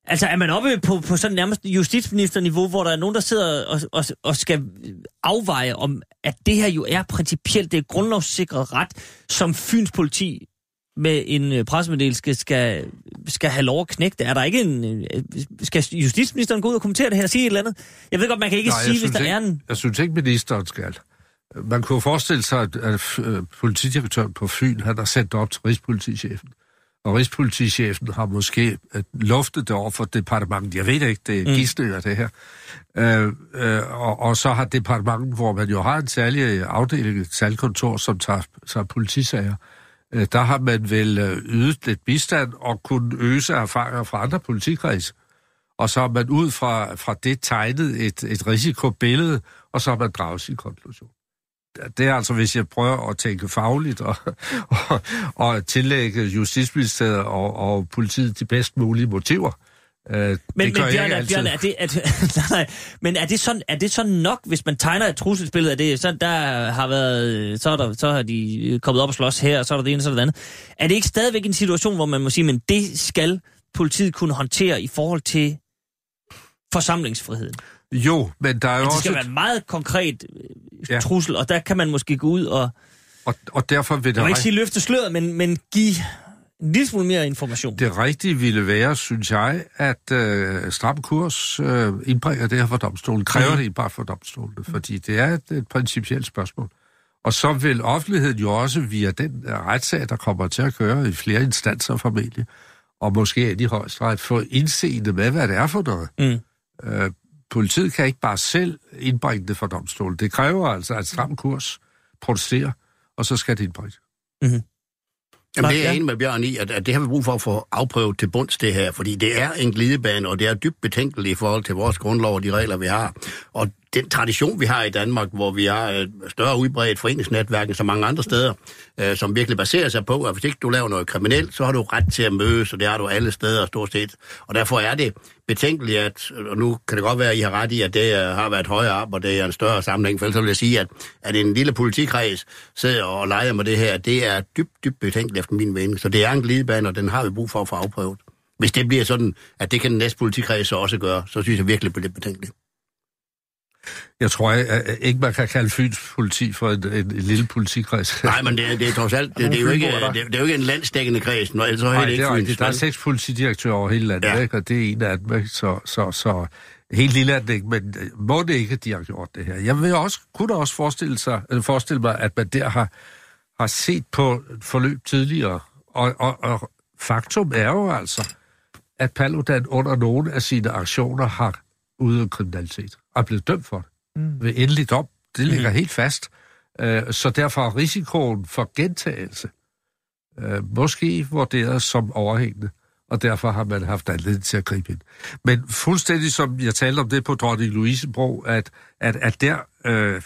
Altså, er man oppe på, på sådan nærmest justitsministerniveau, hvor der er nogen, der sidder og, og, og skal afveje om, at det her jo er principielt, det er grundlovssikret ret, som Fyns politi med en øh, pressemeddelelse skal, skal have lov at knække det. Er der ikke en... Øh, skal justitsministeren gå ud og kommentere det her og sige et eller andet? Jeg ved godt, man kan ikke Nej, sige, hvis der ikke, er en... Jeg synes ikke, ministeren skal. Man kunne forestille sig, at, at øh, politidirektøren på Fyn, han har sendt op til Rigspolitichefen. Og Rigspolitichefen har måske luftet det over for departementet. Jeg ved ikke, det er mm. gidsninger, det her. Øh, øh, og, og så har departementet, hvor man jo har en særlig afdeling, et salgkontor, som tager, tager politisager, øh, Øh, der har man vel øh, ydet lidt bistand og kunne øse erfaringer fra andre politikreds. Og så har man ud fra, fra det tegnet et, et risikobillede, og så har man draget sin konklusion. Det er altså, hvis jeg prøver at tænke fagligt og, <laughs> og, og tillægge Justitsministeriet og, og politiet de bedst mulige motiver. Øh, men, men Bjørn, er, Bjørn, er det, at, <laughs> nej, men er det, sådan, er det så nok, hvis man tegner et trusselsbillede af det, så der har været, så, er der, så har de kommet op og slås her, og så er der det ene, så er der det andet. Er det ikke stadigvæk en situation, hvor man må sige, men det skal politiet kunne håndtere i forhold til forsamlingsfriheden? Jo, men der er jo men det også... skal være en meget konkret øh, ja. trussel, og der kan man måske gå ud og... Og, og derfor vil det... Jeg vil ikke sige løfte sløret, men, men give en lille smule mere information. Det rigtige ville være, synes jeg, at øh, stram kurs øh, indbringer det her for domstolen, kræver mm. det bare for domstolen, fordi det er et, et principielt spørgsmål. Og så vil offentligheden jo også via den uh, retssag, der kommer til at køre i flere instanser formentlig, og måske i højesteret, få indseende med, hvad det er for noget. Mm. Øh, politiet kan ikke bare selv indbringe det for domstolen. Det kræver altså, at stram kurs protesterer, og så skal det indbringes. Mm-hmm. Jamen, det er jeg enig med Bjørn i, at, at det har vi brug for at få afprøvet til bunds det her, fordi det er en glidebane, og det er dybt betænkeligt i forhold til vores grundlov og de regler, vi har. Og den tradition, vi har i Danmark, hvor vi har et øh, større udbredt foreningsnetværk end så mange andre steder, øh, som virkelig baserer sig på, at hvis ikke du laver noget kriminelt, så har du ret til at mødes, og det har du alle steder stort set. Og derfor er det betænkeligt, at, og nu kan det godt være, at I har ret i, at det øh, har været højere op, og det er en større sammenhæng, for ellers vil jeg sige, at, at en lille politikreds sidder og leger med det her, det er dybt, dybt betænkeligt efter min mening. Så det er en glidebane, og den har vi brug for at få afprøvet. Hvis det bliver sådan, at det kan den næste politikreds så også gøre, så synes jeg virkelig, det er betænkeligt. Jeg tror at ikke, man kan kalde Fyns politi for en, en, en lille politikreds. Nej, men det, det er trods alt, det, det, er jo ikke, det, det er jo ikke en landsdækkende kreds, når ellers Nej, det ikke er Fyns. Der er seks politidirektører over hele landet, ja. ikke? og det er en af dem. Så, så, så helt lille er det ikke, men øh, må det ikke, at de har gjort det her. Jeg vil også, kunne da også forestille, sig, eller forestille mig, at man der har, har set på forløb tidligere, og, og, og faktum er jo altså, at Paludan under nogle af sine aktioner har udøvet kriminalitet og er blevet dømt for det mm. ved endelig dom. Det ligger mm. helt fast. Uh, så derfor er risikoen for gentagelse uh, måske vurderet som overhængende, og derfor har man haft anledning til at gribe ind. Men fuldstændig som jeg talte om det på Dronning Louise Bro, at, at, at der uh,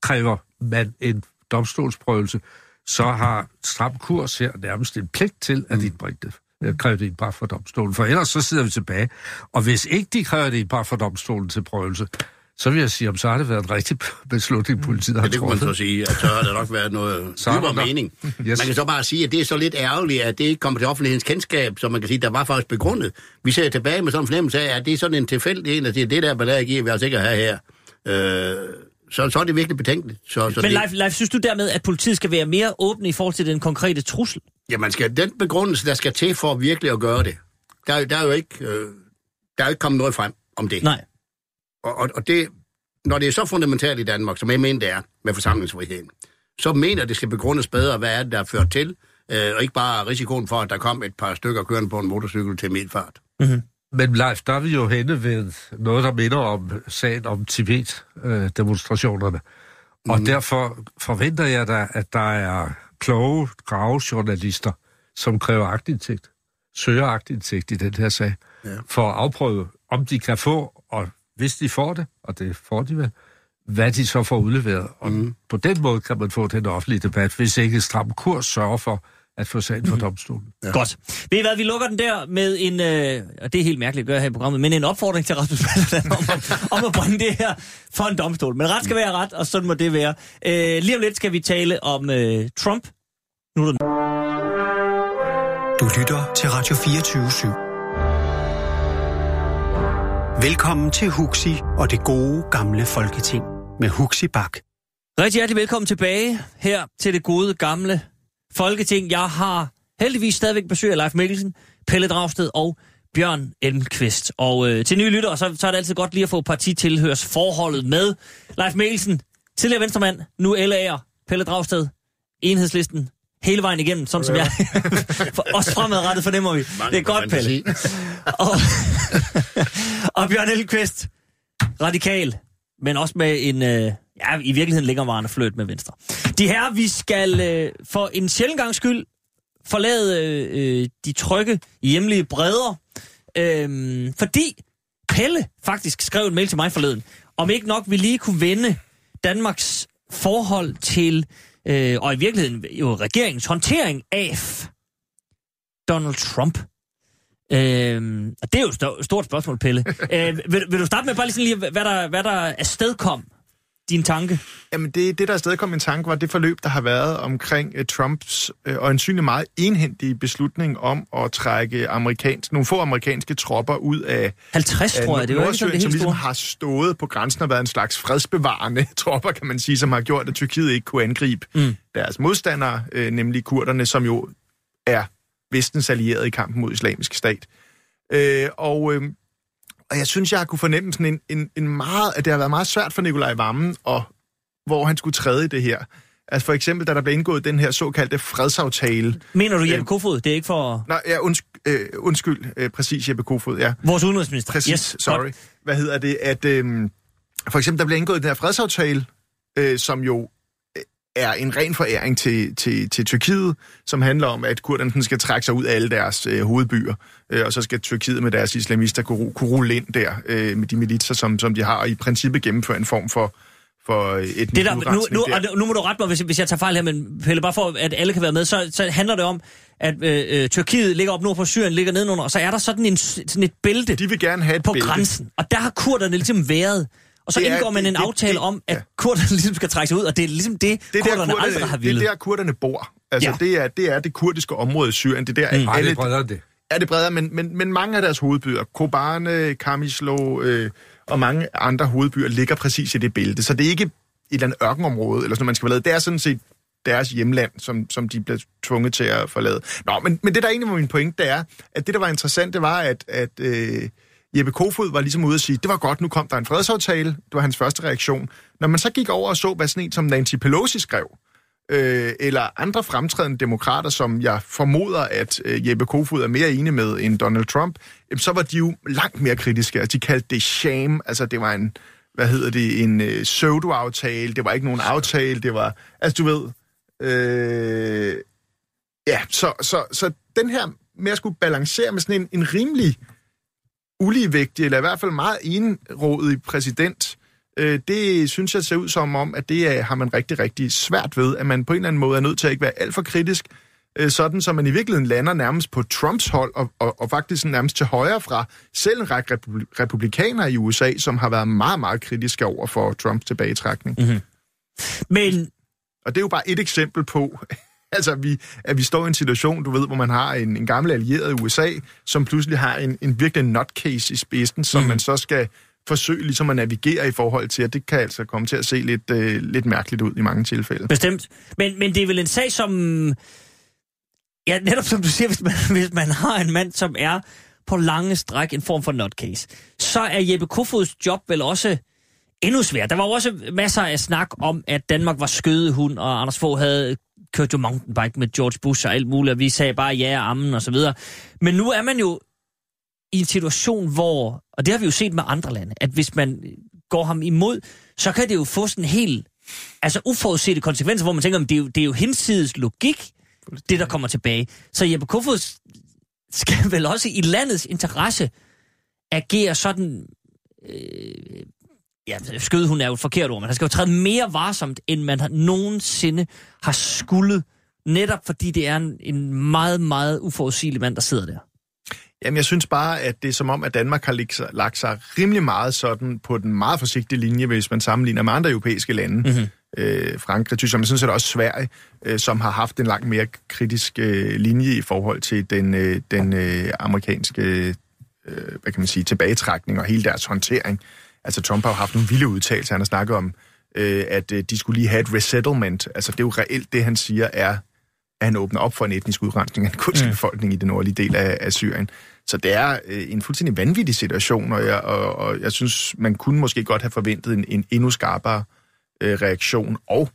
kræver man en domstolsprøvelse, så har stram kurs her nærmest en pligt til at mm. indbringe det kræver det bare for domstolen, for ellers så sidder vi tilbage. Og hvis ikke de kræver det bare for domstolen til prøvelse, så vil jeg sige, om så har det været en rigtig <laughs> beslutning, mm. politiet har ja, det kunne man så sige, at så har der nok været noget <laughs> dybere mening. <laughs> Yes. Man kan så bare sige, at det er så lidt ærgerligt, at det ikke kommer til offentlighedens kendskab, så man kan sige, der var faktisk begrundet. Vi ser tilbage med sådan en fornemmelse af, at det er sådan en tilfældig en, at det er det der, der giver vi altså ikke at have her. Øh, så, så er det virkelig betænkeligt. Så, så Men det, Leif, Leif, synes du dermed, at politiet skal være mere åbne i forhold til den konkrete trussel? Ja, man skal, den begrundelse, der skal til for virkelig at gøre det, der, er- der er jo ikke, øh, der er jo ikke kommet noget frem om det. Nej. Og, og, og det, når det er så fundamentalt i Danmark, som jeg mener det er med forsamlingsfriheden, så mener jeg, det skal begrundes bedre, hvad er det, der er ført til, øh, og ikke bare risikoen for, at der kom et par stykker kørende på en motorcykel til midtfart. Men Leif, der er vi jo henne ved noget, der minder om sagen om Tibet-demonstrationerne. Og derfor forventer jeg da, at der er kloge gravejournalister, som kræver agtindsigt, søger agtindsigt i den her sag, ja. for at afprøve, om de kan få, og hvis de får det, og det får de vel, hvad de så får udleveret. Og mm. på den måde kan man få den offentlige debat, hvis ikke Stram Kurs sørger for at få sagen for domstolen. Ja. Godt. Ved I hvad, vi lukker den der med en, øh, og det er helt mærkeligt at gøre her i programmet, men en opfordring til Rasmus Paludan om, at- <laughs> om at bringe det her for en domstol. Men ret skal være ret, og sådan må det være. Øh, lige om lidt skal vi tale om øh, Trump. Nu er der Du lytter til Radio 24 /7. Velkommen til Huxi og det gode gamle folketing med Huxi Bak. Rigtig hjertelig velkommen tilbage her til det gode gamle Folketing. Jeg har heldigvis stadigvæk besøg af Leif Mikkelsen, Pelle Dragsted og Bjørn Elmqvist. Og øh, til nye lyttere, så, så er det altid godt lige at få partitilhørsforholdet med. Leif Mikkelsen, tidligere venstremand, nu LA'er, Pelle Dragsted, enhedslisten, hele vejen igennem, sådan som jeg. <laughs> For også fremadrettet fornemmer vi. Det er godt, Pelle. Og, <laughs> og Bjørn Elmqvist, radikal, men også med en, øh, ja, i virkeligheden længerevarende fløjt med Venstre. De her, vi skal øh, for en sjældent gang skyld forlade øh, de trygge hjemlige bredder, øh, fordi Pelle faktisk skrev en mail til mig forleden, om ikke nok vi lige kunne vende Danmarks forhold til, øh, og i virkeligheden jo regeringens håndtering af Donald Trump. Øhm, og det er jo et sto- stort spørgsmål, Pelle. <laughs> øh, vil, vil du starte med bare lige, sådan lige hvad der, hvad der afstedkom din tanke? Jamen det, det der afsted kom min tanke, var det forløb, der har været omkring uh, Trumps uh, øjensynligt meget enhændige beslutning om at trække amerikansk, nogle få amerikanske tropper ud af 50, af tror jeg. Det var ikke sådan det som helt ligesom store. har stået på grænsen og været en slags fredsbevarende <laughs> tropper, kan man sige, som har gjort, at Tyrkiet ikke kunne angribe Mm. deres modstandere, øh, nemlig kurderne, som jo er vestens allierede i kampen mod islamisk stat. Øh, og, øh, og jeg synes, jeg har kunne fornemme sådan en, en, en meget, at det har været meget svært for Nikolaj Vammen, og hvor han skulle træde i det her. Altså for eksempel, da der blev indgået den her såkaldte fredsaftale. Mener du Jeppe Øhm, Kofod? Det er ikke for Nej, ja, undskyld, øh, undskyld øh, præcis Jeppe Kofod, ja. vores udenrigsminister? Præcis, yes, sorry. godt. Hvad hedder det? At, øhm, for eksempel, der blev indgået den her fredsaftale, øh, som jo øh, er en ren foræring til, til, til Tyrkiet, som handler om, at kurderne skal trække sig ud af alle deres øh, hovedbyer, øh, og så skal Tyrkiet med deres islamister kunne, kunne rulle ind der øh, med de militser, som, som de har, og i princippet gennemføre en form for, for øh, etnisk Det der, nu, nu, der. og nu må du rette mig, hvis, hvis jeg tager fejl her, men Pelle, bare for at alle kan være med, så, så handler det om, at øh, øh, Tyrkiet ligger op nord for Syrien, ligger nedenunder, og så er der sådan, en, sådan et bælte De vil gerne have et på bælte. grænsen. Og der har kurderne ligesom været. Og så Det er- indgår man det- en det- aftale det- om, at ja. kurderne <laughs> ligesom skal trække sig ud, og det er ligesom det, det er kurderne der, kurderne, aldrig har det er ville. der, kurderne bor. Altså, Ja. det, er, det er det kurdiske område i Syrien. Det er der, Mm. det alle, er bredere det. er det bredere, men, men, men mange af deres hovedbyer, Kobane, Kamislo øh, og mange andre hovedbyer, ligger præcis i det bælte. Så det er ikke et eller andet ørkenområde, eller sådan man skal forlade. Det er sådan set deres hjemland, som, som de bliver tvunget til at forlade. Nå, men, men det der egentlig var min pointe, det er, at det der var interessant, det var, at, at øh, Jeppe Kofod var ligesom ude at sige, det var godt, nu kom der en fredsaftale. Det var hans første reaktion. Når man så gik over og så, hvad sådan en som Nancy Pelosi skrev, øh, eller andre fremtrædende demokrater, som jeg formoder, at øh, Jeppe Kofod er mere enig med end Donald Trump, jamen, så var de jo langt mere kritiske. Altså, de kaldte det shame, altså det var en, hvad hedder det, en øh, pseudo-aftale, det var ikke nogen aftale, det var, altså du ved, øh, ja, så, så, så den her med at skulle balancere med sådan en, en rimelig uligevægtig, eller i hvert fald meget enrådig præsident, øh, det synes jeg ser ud som om, at det er, har man rigtig, rigtig svært ved, at man på en eller anden måde er nødt til at ikke være alt for kritisk, øh, sådan så man i virkeligheden lander nærmest på Trumps hold, og, og, og faktisk nærmest til højre fra selv en række republi- republikanere i USA, som har været meget, meget kritiske over for Trumps tilbagetrækning. Mm. Men Og det er jo bare et eksempel på, <laughs> altså, at vi, at vi står i en situation, du ved, hvor man har en, en gammel allieret i USA, som pludselig har en, en virkelig nutcase i spidsen, som mm. man så skal forsøge ligesom at navigere i forhold til, at det kan altså komme til at se lidt, øh, lidt mærkeligt ud i mange tilfælde. Bestemt. Men, men det er vel en sag, som... Ja, netop som du siger, hvis man, <laughs> hvis man har en mand, som er på lange stræk en form for nutcase, så er Jeppe Kofods job vel også endnu svært. Der var også masser af snak om, at Danmark var skødehund, og Anders Fogh havde kørte jo mountainbike med George Bush og alt muligt, og vi sagde bare ja og ammen og så videre. Men nu er man jo i en situation, hvor, og det har vi jo set med andre lande, at hvis man går ham imod, så kan det jo få sådan en helt altså uforudsete konsekvenser, hvor man tænker, at det er jo, det er jo hinsides logik, det der kommer tilbage. Så Jeppe Kofod skal vel også i landets interesse agere sådan... Øh, ja, skød hun er jo et forkert ord, men han skal jo træde mere varsomt, end man har, nogensinde har skulle, netop fordi det er en, en meget, meget uforudsigelig mand, der sidder der. Jamen, jeg synes bare, at det er som om, at Danmark har lagt sig, lagt sig rimelig meget sådan på den meget forsigtige linje, hvis man sammenligner med andre europæiske lande. Mm-hmm. Øh, Frankrig, Tyskland, men sådan set også Sverige, øh, som har haft en langt mere kritisk øh, linje i forhold til den, øh, den øh, amerikanske øh, hvad kan man sige, tilbagetrækning og hele deres håndtering. Altså Trump har jo haft nogle vilde udtalelser. Han har snakket om, øh, at øh, de skulle lige have et resettlement. Altså det er jo reelt det, han siger, er, at han åbner op for en etnisk udrensning af den kurdiske mm. befolkning i den nordlige del af, af Syrien. Så det er øh, en fuldstændig vanvittig situation, og jeg, og, og jeg synes, man kunne måske godt have forventet en, en endnu skarpere øh, reaktion og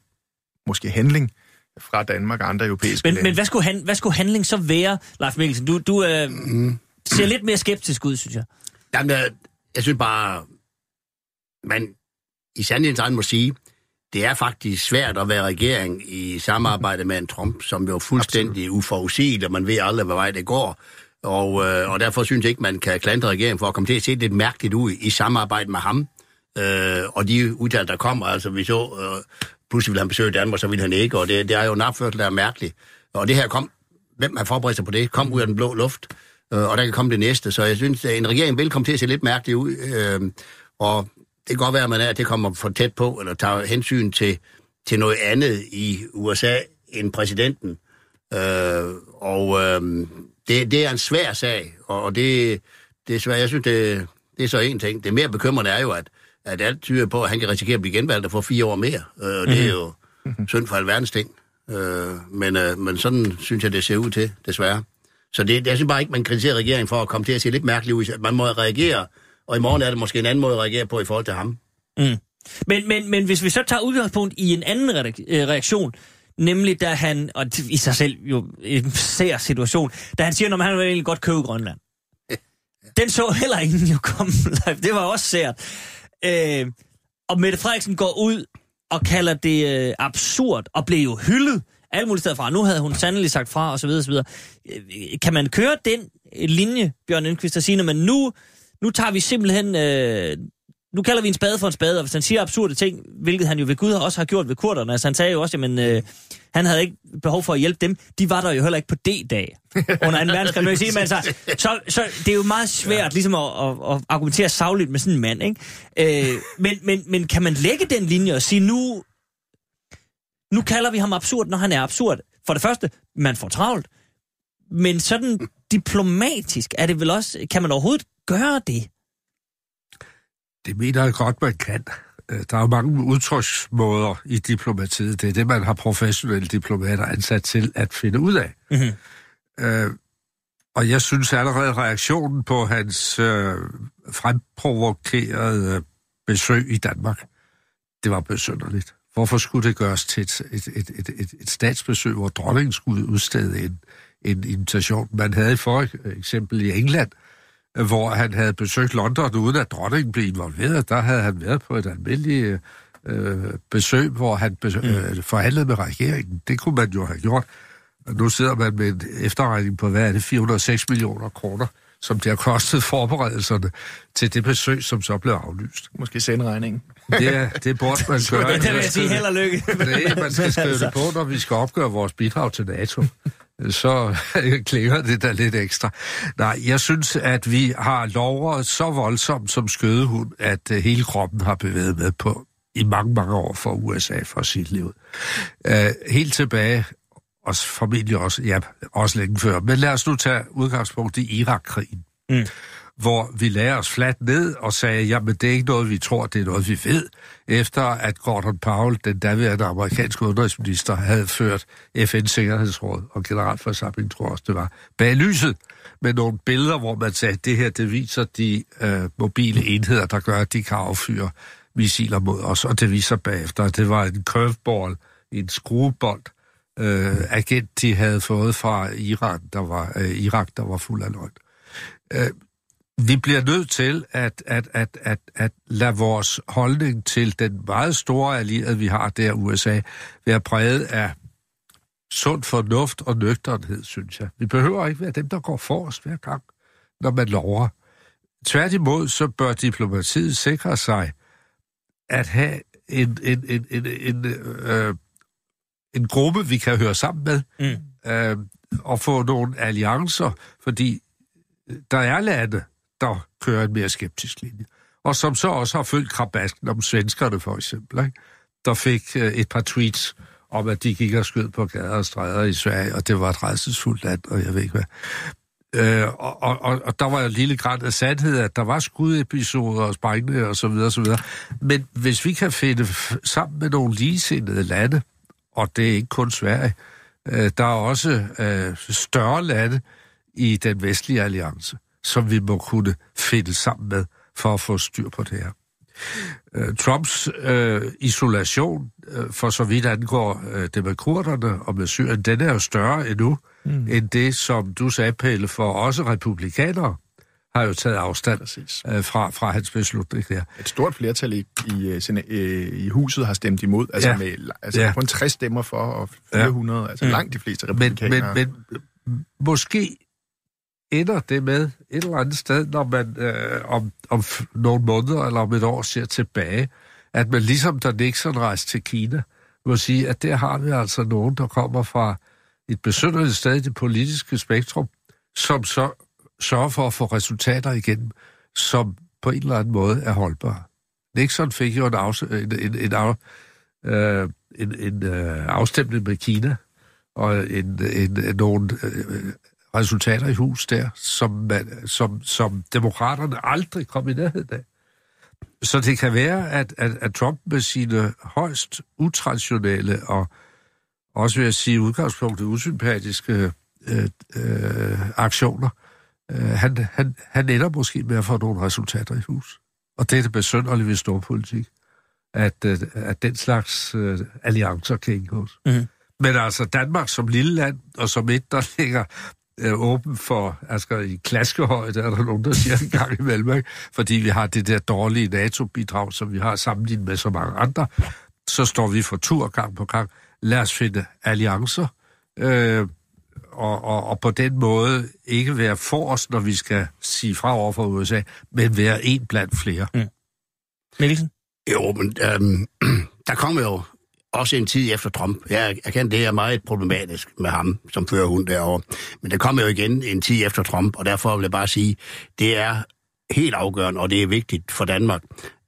måske handling fra Danmark og andre europæiske men, lande. Men hvad skulle, han, hvad skulle handling så være, Leif Mikkelsen? Du, du øh, mm. ser lidt mere skeptisk ud, synes jeg. Jamen, jeg, jeg synes bare, man i sandhedens egen må sige, det er faktisk svært at være regering i samarbejde med en Trump, som jo er fuldstændig Absolut. uforudsigeligt, og man ved aldrig, hvad vej det går. Og, øh, og derfor synes jeg ikke, man kan klandre regeringen for at komme til at se lidt mærkeligt ud i samarbejde med ham. Øh, og de udtalelser, der kommer, altså vi så, øh, pludselig ville han besøge Danmark, så ville han ikke, og det, det er jo en opførsel, der er mærkeligt. Og det her kom, hvem har forberedt sig på det, kom ud af den blå luft, øh, og der kan komme det næste. Så jeg synes, at en regering vil komme til at se lidt mærkeligt ud, øh, og kan godt være, at man er, at det kommer for tæt på, eller tager hensyn til, til noget andet i USA end præsidenten. Øh, og øh, det, det er en svær sag, og det, det er svært. Jeg synes, det, det er så en ting. Det mere bekymrende er jo, at, at alt tyder på, at han kan risikere at blive genvalgt og få fire år mere. Øh, mm-hmm. Det er jo mm-hmm. synd for alverdens ting. Øh, men, øh, men sådan synes jeg, det ser ud til, desværre. Så det, jeg synes bare ikke, man kritiserer regeringen for at komme til at se lidt mærkeligt ud. Man må reagere og i morgen er det måske en anden måde at reagere på i forhold til ham. Mm. Men, men, men hvis vi så tager udgangspunkt i en anden øh, reaktion, nemlig da han, og i sig selv jo en sær situation, da han siger, at han vil egentlig godt købe Grønland. <laughs> Den så heller ingen jo komme Det var også sært. Øh, og Mette Frederiksen går ud og kalder det øh, absurd, og blev jo hyldet alle mulige steder fra. Nu havde hun sandelig sagt fra, og så videre, og så videre. Øh, kan man køre den linje, Bjørn Indqvist, og sige, at nu nu tager vi simpelthen... Øh, nu kalder vi en spade for en spade, og hvis han siger absurde ting, hvilket han jo ved Gud også har gjort ved kurderne, altså han sagde jo også, jamen, øh, han havde ikke behov for at hjælpe dem, de var der jo heller ikke på D-dag under en verdenskrig. Men, sige, men altså, så, så det er jo meget svært ja. ligesom at, at, at argumentere savligt med sådan en mand, ikke? Øh, men, men, men kan man lægge den linje og sige, nu, nu kalder vi ham absurd, når han er absurd? For det første, man får travlt, men sådan diplomatisk er det vel også, kan man overhovedet gøre det? Det mener jeg godt, man kan. Øh, der er jo mange udtryksmåder i diplomatiet. Det er det, man har professionelle diplomater ansat til at finde ud af. Mm-hmm. Øh, og jeg synes allerede reaktionen på hans øh, fremprovokerede besøg i Danmark, det var besynderligt. Hvorfor skulle det gøres til et, et, et, et, et, et statsbesøg, hvor dronningen skulle udstede en, en invitation? Man havde for eksempel i England, hvor han havde besøgt London, uden at dronningen blev involveret. Der havde han været på et almindeligt øh, besøg, hvor han besøg, mm. øh, forhandlede med regeringen. Det kunne man jo have gjort. Nu sidder man med en efterregning på, hvad er det, 406 millioner kroner, som det har kostet forberedelserne til det besøg, som så blev aflyst. Måske sende regningen. Det, det burde man <laughs> gøre. det vil jeg sige held og lykke. Det, man skal skrive det på, når vi skal opgøre vores bidrag til NATO så <laughs> klinger det da lidt ekstra. Nej, jeg synes, at vi har lovret så voldsomt som skødehund, at øh, hele kroppen har bevæget med på i mange, mange år for USA for sit liv. Uh, helt tilbage, og formentlig også, ja, også længe før. Men lad os nu tage udgangspunkt i Irak-krigen. Mm hvor vi lagde os fladt ned og sagde, jamen det er ikke noget, vi tror, det er noget, vi ved, efter at Gordon Powell, den daværende amerikanske udenrigsminister, havde ført FN's Sikkerhedsråd og generalforsamling, tror jeg også det var, bag lyset med nogle billeder, hvor man sagde, at det her, det viser de øh, mobile enheder, der gør, at de kan affyre missiler mod os, og det viser bagefter, at det var en curveball, en skruebold, øh, agent, de havde fået fra Iran, der var, øh, Irak, der var fuld af løgn. Øh, vi bliver nødt til at, at, at, at, at lade vores holdning til den meget store allierede, vi har der, USA, være præget af sund fornuft og nøgternhed, synes jeg. Vi behøver ikke være dem, der går forrest hver gang, når man lover. Tværtimod, så bør diplomatiet sikre sig at have en, en, en, en, en, øh, en gruppe, vi kan høre sammen med, mm. øh, og få nogle alliancer, fordi der er lande, der kører en mere skeptisk linje. Og som så også har følt krabasken om svenskerne, for eksempel, ikke? der fik øh, et par tweets om, at de gik og skød på gader og stræder i Sverige, og det var et redselsfuldt land, og jeg ved ikke hvad. Øh, og, og, og der var jo en lille grad af sandhed, at der var skudepisoder og sprængende og så videre, og så videre. Men hvis vi kan finde sammen med nogle ligesindede lande, og det er ikke kun Sverige, øh, der er også øh, større lande i den vestlige alliance, som vi må kunne finde sammen med for at få styr på det her. Øh, Trumps øh, isolation, øh, for så vidt angår øh, det med kurderne og med Syrien, den er jo større endnu, mm. end det, som du sagde, Pelle, for også republikanere har jo taget afstand øh, fra, fra hans beslutning der. Et stort flertal i, i, øh, øh, i huset har stemt imod, altså, ja. med, altså ja. kun 60 stemmer for og 400, ja. altså mm. langt de fleste republikanere. Men, men, men måske ender det med et eller andet sted, når man øh, om, om nogle måneder eller om et år ser tilbage, at man ligesom da Nixon rejste til Kina, må sige, at der har vi altså nogen, der kommer fra et besynderligt sted i det politiske spektrum, som så sørger for at få resultater igen, som på en eller anden måde er holdbare. Nixon fik jo en, af, en, en, en, af, øh, en, en øh, afstemning med Kina, og en, en, en, nogle øh, resultater i hus der, som, man, som, som demokraterne aldrig kom i nærheden af. Så det kan være, at, at, at Trump med sine højst utraditionelle og også vil jeg sige udgangspunktet usympatiske øh, øh, aktioner, øh, han, han, han ender måske med at få nogle resultater i hus. Og det er det besønderlige ved storpolitik, at, øh, at den slags øh, alliancer kan indgås. Mm-hmm. Men altså Danmark som lille land, og som et, der ligger øh, åben for, altså i klaskehøjde, er der nogen, der siger en gang imellem, ikke? fordi vi har det der dårlige NATO-bidrag, som vi har sammenlignet med så mange andre, så står vi for tur gang på gang. Lad os finde alliancer, øh, og, og, og på den måde ikke være for os, når vi skal sige fra over for USA, men være en blandt flere. Mm. Mikkelsen? Jo, men øhm, <clears throat> der kommer jo også en tid efter Trump. Jeg erkender, det er meget problematisk med ham, som fører hun derovre. Men det kommer jo igen en tid efter Trump, og derfor vil jeg bare sige, det er helt afgørende, og det er vigtigt for Danmark,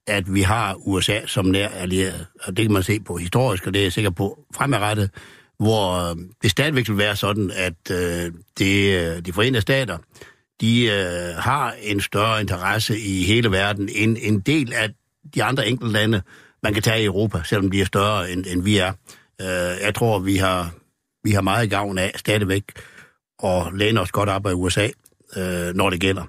at vi har USA som nær allieret. Og det kan man se på historisk, og det er jeg sikker på fremadrettet, hvor øh, det stadigvæk vil være sådan, at øh, det, øh, de forenede stater, de øh, har en større interesse i hele verden end en del af de andre enkelte lande, man kan tage i Europa, selvom de er større, end, end vi er. Øh, jeg tror, vi har, vi har meget gavn af stadigvæk at læne os godt op af USA, øh, når det gælder.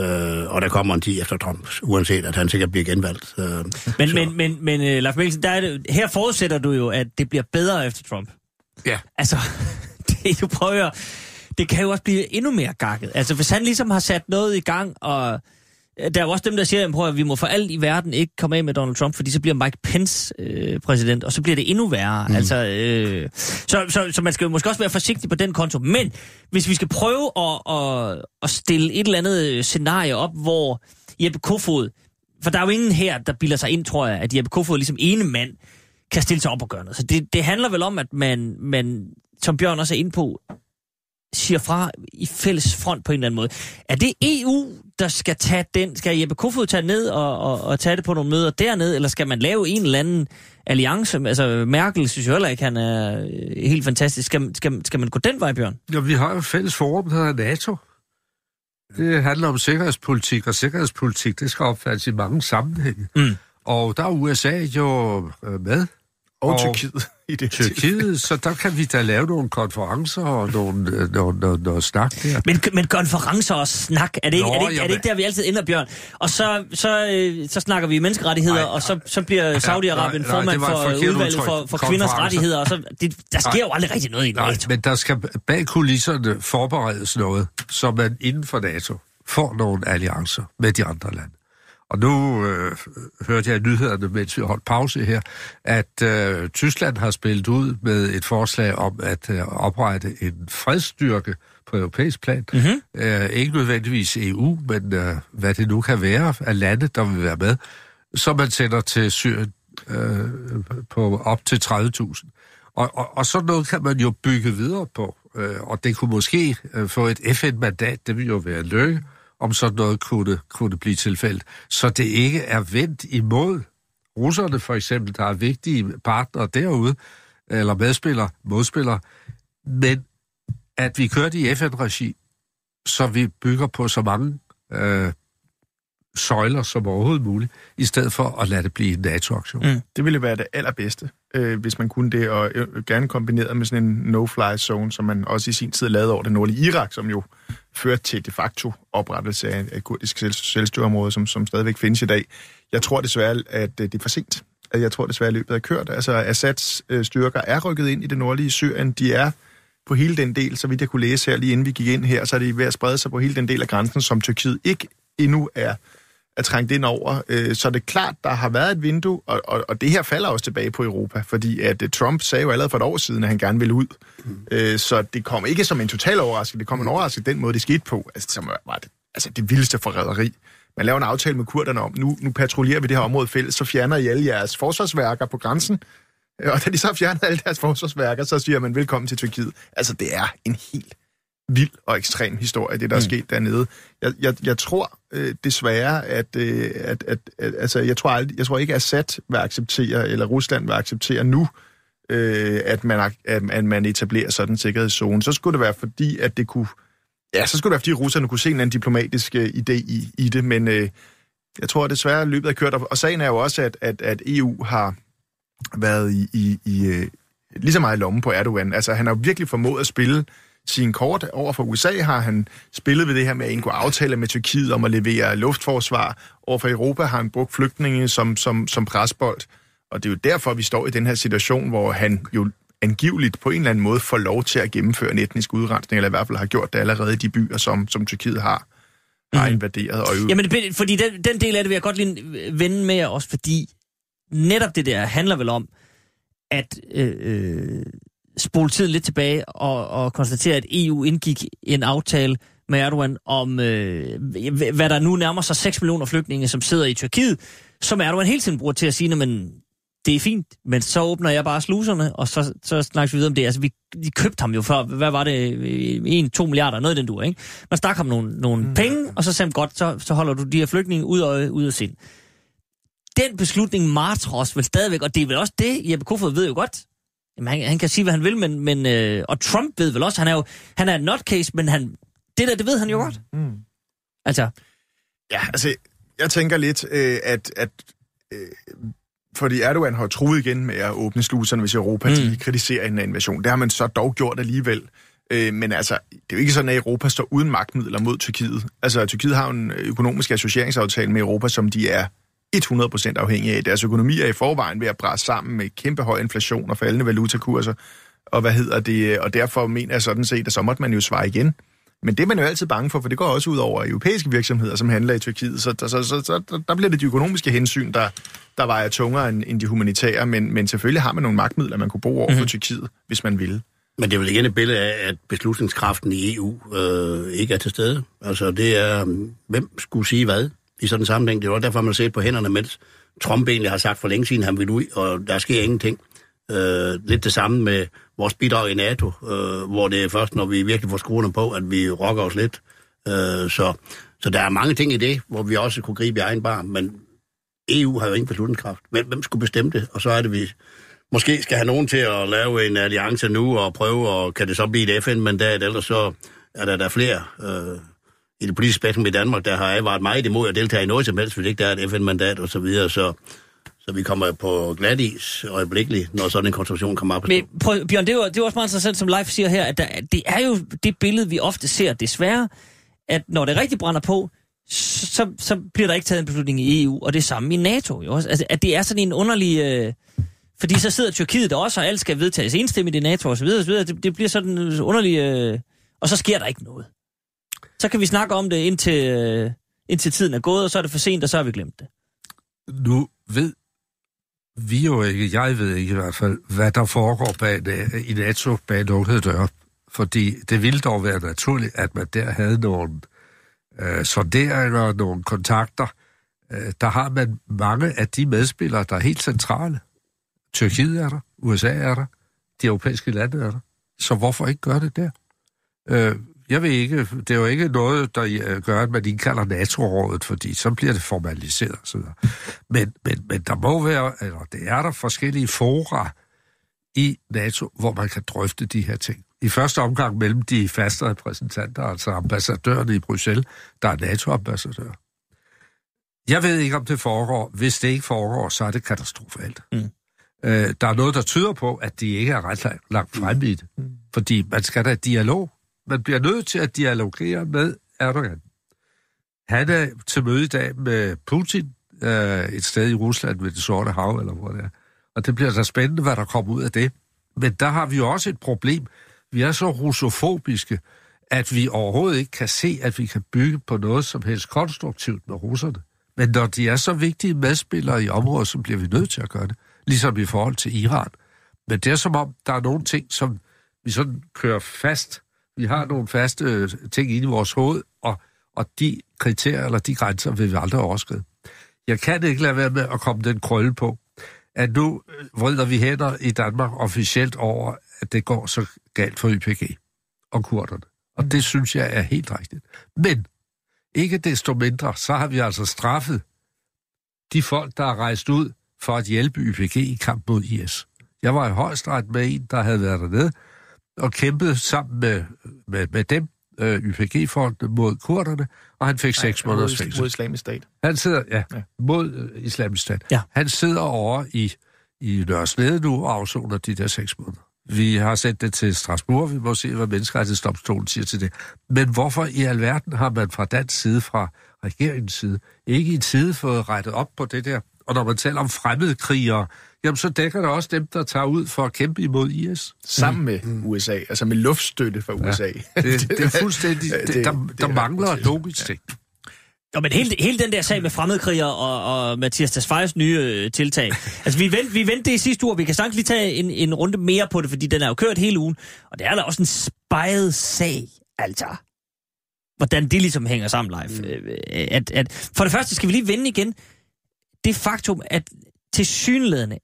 Øh, og der kommer en tid efter Trump, uanset at han sikkert bliver genvalgt. Øh, men, men, men, men uh, Leif Mikkelsen, der er det, her forudsætter du jo, at det bliver bedre efter Trump. Ja. Altså, <laughs> det, du prøver det kan jo også blive endnu mere gakket. Altså, hvis han ligesom har sat noget i gang, og der er jo også dem, der siger, at vi må for alt i verden ikke komme af med Donald Trump, fordi så bliver Mike Pence øh, præsident, og så bliver det endnu værre. Mm. Altså, øh, så, så, så man skal jo måske også være forsigtig på den konto. Men hvis vi skal prøve at, at, at stille et eller andet scenarie op, hvor Jeppe Kofod, for der er jo ingen her, der bilder sig ind, tror jeg, at Jeppe Kofod ligesom ene mand kan stille sig op og gøre noget. Så det, det handler vel om, at man, man, som Bjørn også er inde på, siger fra i fælles front på en eller anden måde. Er det EU, der skal tage den? Skal Jeppe Kofod tage ned og, og, og tage det på nogle møder dernede, eller skal man lave en eller anden alliance? Altså, Merkel synes jo heller ikke, han er øh, helt fantastisk. Skal, skal, skal man gå den vej, Bjørn? Ja, vi har jo fælles forum, der hedder NATO. Det handler om sikkerhedspolitik, og sikkerhedspolitik, det skal opfattes i mange sammenhænge. Mm. Og der er USA jo øh, med. Og, Og- Tyrkiet i det. Tyrkiet, så der kan vi da lave nogle konferencer og nogle, øh, noget, noget, noget snak der. Men, men konferencer og snak, er det ikke, Nå, er det, ikke, er det ikke der, vi altid ender, Bjørn? Og så, så, øh, så snakker vi menneskerettigheder, Nej, og så, så bliver Saudi-Arabien nej, nej, formand et for udvalget for, for kvinders rettigheder, og så, det, der sker Nej. jo aldrig rigtig noget i Nej, NATO. men der skal bag kulisserne forberedes noget, så man inden for NATO får nogle alliancer med de andre lande. Og nu øh, hørte jeg i nyhederne, mens vi holdt pause her, at øh, Tyskland har spillet ud med et forslag om at øh, oprette en fredsstyrke på europæisk plan. Mm-hmm. Øh, ikke nødvendigvis EU, men øh, hvad det nu kan være af lande, der vil være med, som man sender til Syrien øh, på op til 30.000. Og, og, og sådan noget kan man jo bygge videre på, øh, og det kunne måske øh, få et FN-mandat, det ville jo være lykke, om sådan noget kunne, kunne blive tilfældet. Så det ikke er vendt imod russerne for eksempel, der er vigtige partnere derude, eller medspillere, modspillere, men at vi kører det i FN-regi, så vi bygger på så mange øh, søjler som overhovedet muligt, i stedet for at lade det blive en NATO-aktion. Mm. Det ville være det allerbedste, øh, hvis man kunne det, og øh, gerne kombineret med sådan en no-fly zone, som man også i sin tid lavede over det nordlige Irak, som jo førte til de facto oprettelse af et kurdisk selv, selvstyreområde, som, som stadigvæk findes i dag. Jeg tror desværre, at øh, det er for sent. Altså, jeg tror desværre, at løbet er kørt. Altså, Assads øh, styrker er rykket ind i det nordlige Syrien. De er på hele den del, så vidt jeg kunne læse her, lige inden vi gik ind her, så er de ved at sprede sig på hele den del af grænsen, som Tyrkiet ikke endnu er er trængt ind over. Øh, Så det er klart, der har været et vindue, og, og, og det her falder også tilbage på Europa, fordi at øh, Trump sagde jo allerede for et år siden, at han gerne ville ud. Mm. Så det kom ikke som en total overraskelse, det kom en overraskelse den måde, det skete på, altså, som var det, altså det vildeste forræderi. Man laver en aftale med kurderne om, nu, nu patruljerer vi det her område fælles, så fjerner I alle jeres forsvarsværker på grænsen, Øh, og da de så fjerner alle deres forsvarsværker, så siger man velkommen til Tyrkiet. Altså, det er en helt vild og ekstrem historie, det der er sket dernede. Jeg, jeg, jeg tror øh, desværre, at, øh, at, at, at altså, jeg tror, aldrig, jeg tror ikke, at Assad vil acceptere, eller Rusland vil acceptere nu, øh, at, man, at, at man etablerer sådan en sikkerhedszone. Så skulle det være fordi, at det kunne, ja, så skulle det være fordi russerne kunne se en anden diplomatisk øh, idé i, i det, men øh, jeg tror desværre, at løbet er kørt, og og sagen er jo også, at, at, at EU har været i, i, i øh, lige så meget i lommen på Erdogan. Altså, han har virkelig formået at spille sin kort over for USA, har han spillet ved det her med at indgå aftaler med Tyrkiet om at levere luftforsvar. Over for Europa har han brugt flygtninge som, som, som presbold. Og det er jo derfor, vi står i den her situation, hvor han jo angiveligt på en eller anden måde får lov til at gennemføre en etnisk udrensning, eller i hvert fald har gjort det allerede i de byer, som, som Tyrkiet har, har invaderet. Og jo, Jamen, fordi den, den del af det vil jeg godt lige vende med jer også, fordi netop det der handler vel om, at øh, øh, spole tiden lidt tilbage og, og konstatere, at EU indgik en aftale med Erdogan om, øh, hvad der nu nærmer sig 6 millioner flygtninge, som sidder i Tyrkiet, som Erdogan hele tiden bruger til at sige, men det er fint, men så åbner jeg bare sluserne, og så, så snakker vi videre om det. Altså, vi, vi købte ham jo for, hvad var det, 1-2 milliarder, noget den du, ikke? Man stak ham nogle, nogle mm. penge, og så sagde godt, så, så holder du de her flygtninge ud af, ud af sind. Den beslutning martros vel stadigvæk, og det er vel også det, Jeppe Kofod ved jo godt. Jamen, han, han kan sige, hvad han vil, men, men øh, og Trump ved vel også, han er jo han er en nutcase, men han, det der, det ved han jo godt. Mm. Altså, Ja, altså, jeg tænker lidt, øh, at, at øh, fordi Erdogan har jo truet igen med at åbne sluserne, hvis Europa mm. de kritiserer en invasion. Det har man så dog gjort alligevel. Øh, men altså, det er jo ikke sådan, at Europa står uden magtmidler mod Tyrkiet. Altså, Tyrkiet har en økonomisk associeringsaftale med Europa, som de er 100% afhængige af. Deres økonomi er i forvejen ved at bræse sammen med kæmpe høj inflation og faldende valutakurser. Og hvad hedder det? Og derfor mener jeg sådan set, at så måtte man jo svare igen. Men det er man jo altid bange for, for det går også ud over europæiske virksomheder, som handler i Tyrkiet. Så, så, så, så, der bliver det de økonomiske hensyn, der, der vejer tungere end, end de humanitære. Men, men selvfølgelig har man nogle magtmidler, man kunne bruge over for mm-hmm. Tyrkiet, hvis man ville. Men det er vel igen et billede af, at beslutningskraften i EU øh, ikke er til stede. Altså det er, hvem skulle sige hvad i sådan en sammenhæng. Det er også derfor, man har på hænderne, mens Trump egentlig har sagt for længe siden, han vil ud, og der sker ingenting. Øh, lidt det samme med vores bidrag i NATO, øh, hvor det er først, når vi virkelig får skruerne på, at vi rokker os lidt. Øh, så, så der er mange ting i det, hvor vi også kunne gribe i egen bar, men EU har jo ingen beslutningskraft. Hvem, hvem skulle bestemme det? Og så er det, vi måske skal have nogen til at lave en alliance nu og prøve, og kan det så blive et FN-mandat, ellers så er der der flere øh, i det politiske spektrum i Danmark, der har advaret meget imod at deltage i noget som helst, hvis ikke der er et FN-mandat og så videre, så, så vi kommer på glat is øjeblikkeligt, når sådan en konstruktion kommer op. Men prøv, Bjørn, det er, jo, det er også meget interessant, som Leif siger her, at der, det er jo det billede, vi ofte ser, desværre, at når det rigtig brænder på, så, så bliver der ikke taget en beslutning i EU, og det samme i NATO. Jo. også. Altså, at det er sådan en underlig... Øh, fordi så sidder Tyrkiet der også, og alt skal vedtages enstemmigt i NATO osv. osv. Det, det bliver sådan en underlig... Øh, og så sker der ikke noget. Så kan vi snakke om det indtil, øh, indtil tiden er gået, og så er det for sent, og så har vi glemt det. Nu ved vi jo ikke, jeg ved ikke i hvert fald, hvad der foregår bag, i NATO bag lukkede døre. Fordi det ville dog være naturligt, at man der havde nogle øh, sonderinger, nogle kontakter. Øh, der har man mange af de medspillere, der er helt centrale. Tyrkiet er der, USA er der, de europæiske lande er der. Så hvorfor ikke gøre det der? Øh, jeg ved ikke, det er jo ikke noget, der øh, gør, at man indkalder NATO-rådet, fordi så bliver det formaliseret osv. Men, men, men der må være, eller det er der forskellige fora i NATO, hvor man kan drøfte de her ting. I første omgang mellem de faste repræsentanter, altså ambassadørerne i Bruxelles, der er NATO-ambassadør. Jeg ved ikke, om det foregår. Hvis det ikke foregår, så er det katastrofalt. Mm. Øh, der er noget, der tyder på, at de ikke er ret langt fremme i det. Mm. Fordi man skal da dialog man bliver nødt til at dialogere med Erdogan. Han er til møde i dag med Putin, øh, et sted i Rusland ved det sorte hav, eller hvor det er. Og det bliver så spændende, hvad der kommer ud af det. Men der har vi også et problem. Vi er så russofobiske, at vi overhovedet ikke kan se, at vi kan bygge på noget som helst konstruktivt med russerne. Men når de er så vigtige medspillere i området, så bliver vi nødt til at gøre det. Ligesom i forhold til Iran. Men det er som om, der er nogle ting, som vi sådan kører fast vi har nogle faste øh, ting inde i vores hoved, og, og de kriterier eller de grænser vil vi aldrig overskride. Jeg kan ikke lade være med at komme den krølle på, at nu øh, vrider vi hænder i Danmark officielt over, at det går så galt for YPG og kurderne. Og det synes jeg er helt rigtigt. Men ikke desto mindre, så har vi altså straffet de folk, der er rejst ud for at hjælpe YPG i kamp mod IS. Jeg var i højstret med en, der havde været dernede, og kæmpede sammen med, med, med dem, øh, YPG-folkene, mod kurderne, og han fik seks måneders fængsel. Mod islamisk stat. Han sidder, ja, ja. mod øh, islamisk stat. Ja. Han sidder over i, i Nørresnede nu og afsoner de der seks måneder. Vi har sendt det til Strasbourg, vi må se, hvad menneskerettighedsdomstolen siger til det. Men hvorfor i alverden har man fra dansk side, fra regeringens side, ikke i tide fået rettet op på det der? Og når man taler om fremmedkrigere, jamen så dækker det også dem, der tager ud for at kæmpe imod IS. Sammen med mm. USA, altså med luftstøtte fra USA. Ja, det, <laughs> det er fuldstændig... det, der, det, der mangler logisk ting. Ja. Jo, men hele, hele den der sag med fremmedkriger og, og Mathias Tesfayes nye øh, tiltag. Altså, vi vendte, vi vendte det i sidste uge, vi kan sagtens lige tage en, en runde mere på det, fordi den er jo kørt hele ugen. Og det er da også en spejlet sag, altså. Hvordan det ligesom hænger sammen live. Mm. Øh, at, at, for det første skal vi lige vende igen det faktum, at til synlædende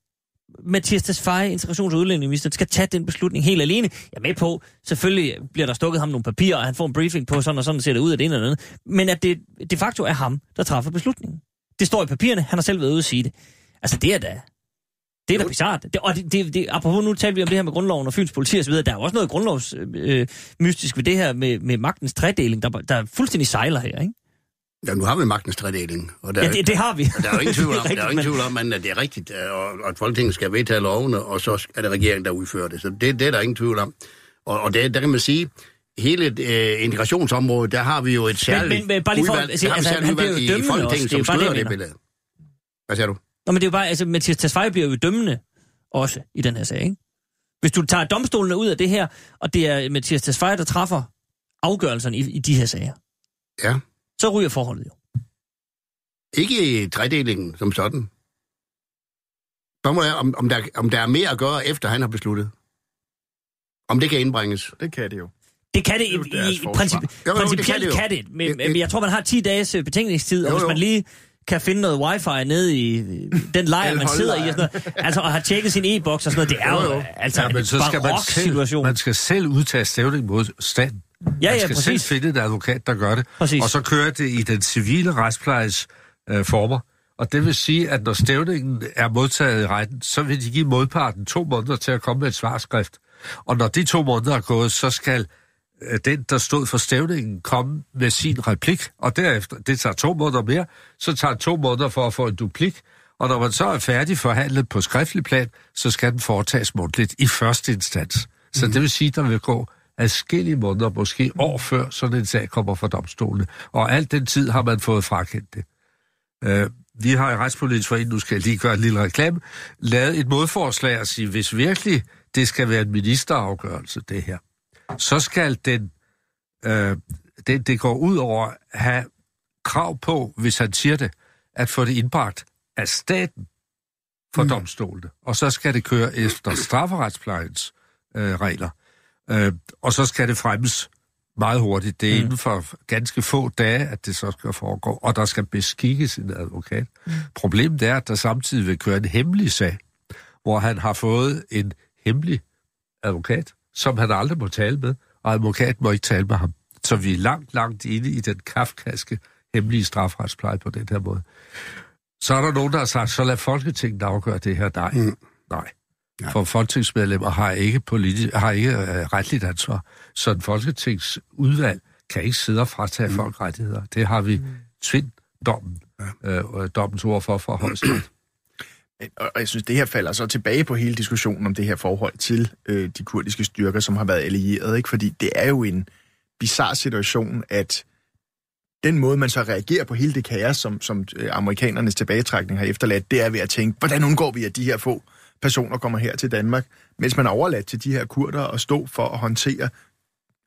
Mathias Tesfaye, integrations- og udlændingeminister, skal tage den beslutning helt alene. Jeg er med på, selvfølgelig bliver der stukket ham nogle papirer, og han får en briefing på, sådan og sådan ser det ud af det ene eller andet. Men at det de facto er ham, der træffer beslutningen. Det står i papirerne, han har selv været ude at sige det. Altså, det er da... Det er da bizart. Det, og det, det, det, apropos, nu taler vi om det her med grundloven og Fyns politi osv., der er også noget grundlovsmystisk øh, ved det her med, med magtens tredeling, der, der fuldstændig sejler her, ikke? Ja, nu har vi magtens tredeling. Og der, ja, det, det har vi. <laughs> Der er jo ingen tvivl om, der er ingen tvivl om at det er rigtigt, øh, og, at Folketinget skal vedtage lovene, og så er det regeringen, der udfører det. Så det, det er der ingen tvivl om. Og, og det, der kan man sige, hele øh, integrationsområdet, der har vi jo et særligt men, men, bare lige for, udvalg, vi altså, særligt udvalg i Folketinget, som det, det billede. Hvad siger du? Nå, men det er jo bare, altså Mathias Tesfaye bliver jo dømmende også i den her sag, ikke? Hvis du tager domstolene ud af det her, og det er Mathias Tesfaye, der træffer afgørelserne i, i de her sager, ja. Så ryger forholdet jo. Ikke i tredelingen som sådan. Spørgsmålet er, om, om, der, om der er mere at gøre, efter han har besluttet. Om det kan indbringes. Det kan det jo. Det kan det, i, i, i princip, jo, jo, principielt det kan det, kan det men, men jeg tror, man har 10 dages øh, betænkningstid, og hvis man lige kan finde noget wifi nede i den lejr, <laughs> man sidder i, og sådan noget, altså, og har tjekket sin e-boks og sådan noget, det er jo, jo. altså ja, men så skal man selv, situation. Man skal selv udtage stævning mod staten. Ja, ja, skal præcis. selv finde en advokat, der gør det. Præcis. Og så kører det i den civile retsplejes øh, former. Og det vil sige, at når stævningen er modtaget i retten, så vil de give modparten to måneder til at komme med et svarskrift. Og når de to måneder er gået, så skal øh, den, der stod for stævningen, komme med sin replik, og derefter, det tager to måneder mere, så tager to måneder for at få en duplik, og når man så er færdig forhandlet på skriftlig plan, så skal den foretages mundtligt i første instans. Så mm. det vil sige, der vil gå adskillige måneder, måske år før sådan en sag kommer for domstolene. Og alt den tid har man fået frakendt det. Uh, vi har i Retspolitisk Forening, nu skal jeg lige gøre en lille reklame, lavet et modforslag og sige, hvis virkelig det skal være en ministerafgørelse, det her, så skal den, øh, det, det går ud over at have krav på, hvis han siger det, at få det indbragt af staten for mm. domstolene. Og så skal det køre efter strafferetsplejens øh, regler. Øh, og så skal det fremmes meget hurtigt. Det er mm. inden for ganske få dage, at det så skal foregå, og der skal beskikkes en advokat. Mm. Problemet er, at der samtidig vil køre en hemmelig sag, hvor han har fået en hemmelig advokat, som han aldrig må tale med, og advokaten må ikke tale med ham. Så vi er langt, langt inde i den kafkaske hemmelige strafretspleje på den her måde. Så er der nogen, der har sagt, så lad Folketinget afgøre det her. Nej, mm. nej. For folketingsmedlemmer har ikke, politi- har ikke uh, retligt ansvar. Så en folketingsudvalg kan ikke sidde og fratage mm. folk rettigheder. Det har vi mm. tvinddommen, ja. uh, dommens ord for fra højesteret. <clears throat> Og jeg synes, det her falder så tilbage på hele diskussionen om det her forhold til øh, de kurdiske styrker, som har været allieret. Ikke? Fordi det er jo en bizarre situation, at den måde, man så reagerer på hele det kaos, som, som amerikanernes tilbagetrækning har efterladt, det er ved at tænke, hvordan undgår vi, at de her få personer kommer her til Danmark, mens man er overladt til de her kurder at stå for at håndtere,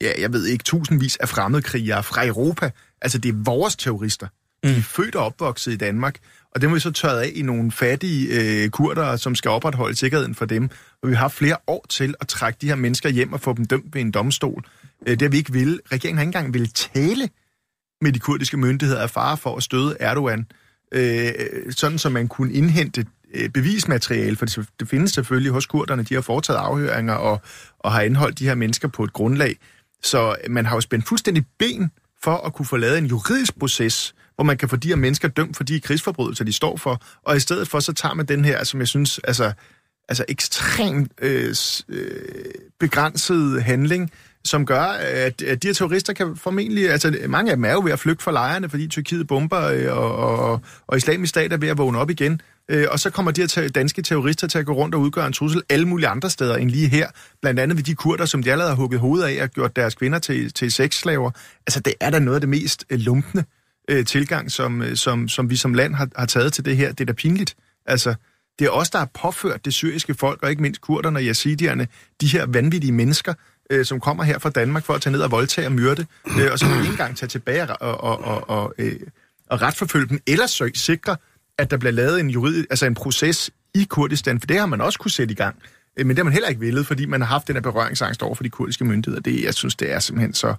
ja, jeg ved ikke, tusindvis af fremmedkrigere fra Europa. Altså, det er vores terrorister. De er mm. født og opvokset i Danmark, og det må vi så tørret af i nogle fattige øh, kurder, som skal opretholde sikkerheden for dem. Og vi har flere år til at trække de her mennesker hjem og få dem dømt ved en domstol. Øh, det har vi ikke vil. Regeringen har ikke engang ville tale med de kurdiske myndigheder af fare for at støde Erdogan, øh, sådan som man kunne indhente Øh, bevismateriale, for det, det findes selvfølgelig hos kurderne, de har foretaget afhøringer og, og har anholdt de her mennesker på et grundlag. Så man har jo spændt fuldstændig ben for at kunne få lavet en juridisk proces, hvor man kan få de her mennesker dømt for de krigsforbrydelser, de står for, og i stedet for, så tager man den her, som jeg synes, altså, altså ekstremt øh, øh, begrænset handling, som gør, at, at de her terrorister kan formentlig, altså mange af dem er jo ved at flygte fra lejrene, fordi Tyrkiet bomber, øh, og, og, og islamisk stat er ved at vågne op igen. Øh, og så kommer de her danske terrorister til at gå rundt og udgøre en trussel alle mulige andre steder end lige her. Blandt andet ved de kurder, som de allerede har hugget hovedet af og gjort deres kvinder til, til sexslaver. Altså det er da noget af det mest øh, lumpende øh, tilgang, som, øh, som, som vi som land har, har taget til det her. Det er da pinligt. Altså, det er os, der har påført det syriske folk, og ikke mindst kurderne og yazidierne, de her vanvittige mennesker, øh, som kommer her fra Danmark for at tage ned og voldtage og myrde, øh, og så kan vi ikke engang tage tilbage og, og, og, og, øh, og retforfølge dem, eller sikre, at der bliver lavet en juridisk, altså en proces i Kurdistan, for det har man også kunne sætte i gang. Øh, men det har man heller ikke villet, fordi man har haft den her berøringsangst over for de kurdiske myndigheder. Det, jeg synes, det er simpelthen så,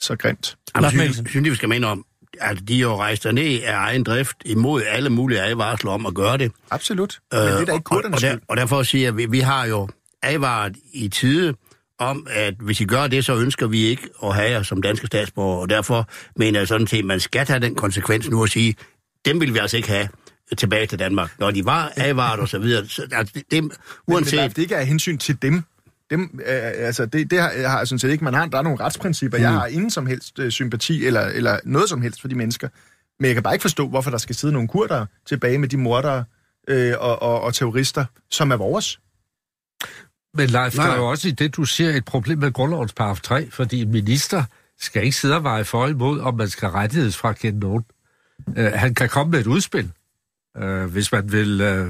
så grimt. Jeg synes, synes, vi skal mene om, at de jo rejser ned af egen drift imod alle mulige advarsler om at gøre det. Absolut. Men det er da ikke kurdernes og, og, der, og derfor siger jeg, at vi, vi har jo advaret i tide om, at hvis I gør det, så ønsker vi ikke at have jer som danske statsborger, og derfor mener jeg sådan set, at man skal have den konsekvens nu at sige, dem vil vi altså ikke have tilbage til Danmark. Når de var advaret og så videre. Så, altså, det, det, uanset... Men det, det ikke er hensyn til dem. Dem, øh, altså det, det har, har jeg sådan set ikke. Man har, der er nogle retsprincipper. Mm. Jeg har ingen som helst øh, sympati eller, eller noget som helst for de mennesker. Men jeg kan bare ikke forstå, hvorfor der skal sidde nogle kurder tilbage med de mordere øh, og, og, og terrorister, som er vores. Men Leif, Nej. der er jo også i det, du siger, et problem med grundlovens paragraf 3, fordi en minister skal ikke sidde og veje for imod, om man skal rettighedsfrakende nogen. Uh, han kan komme med et udspil, uh, hvis man vil, uh,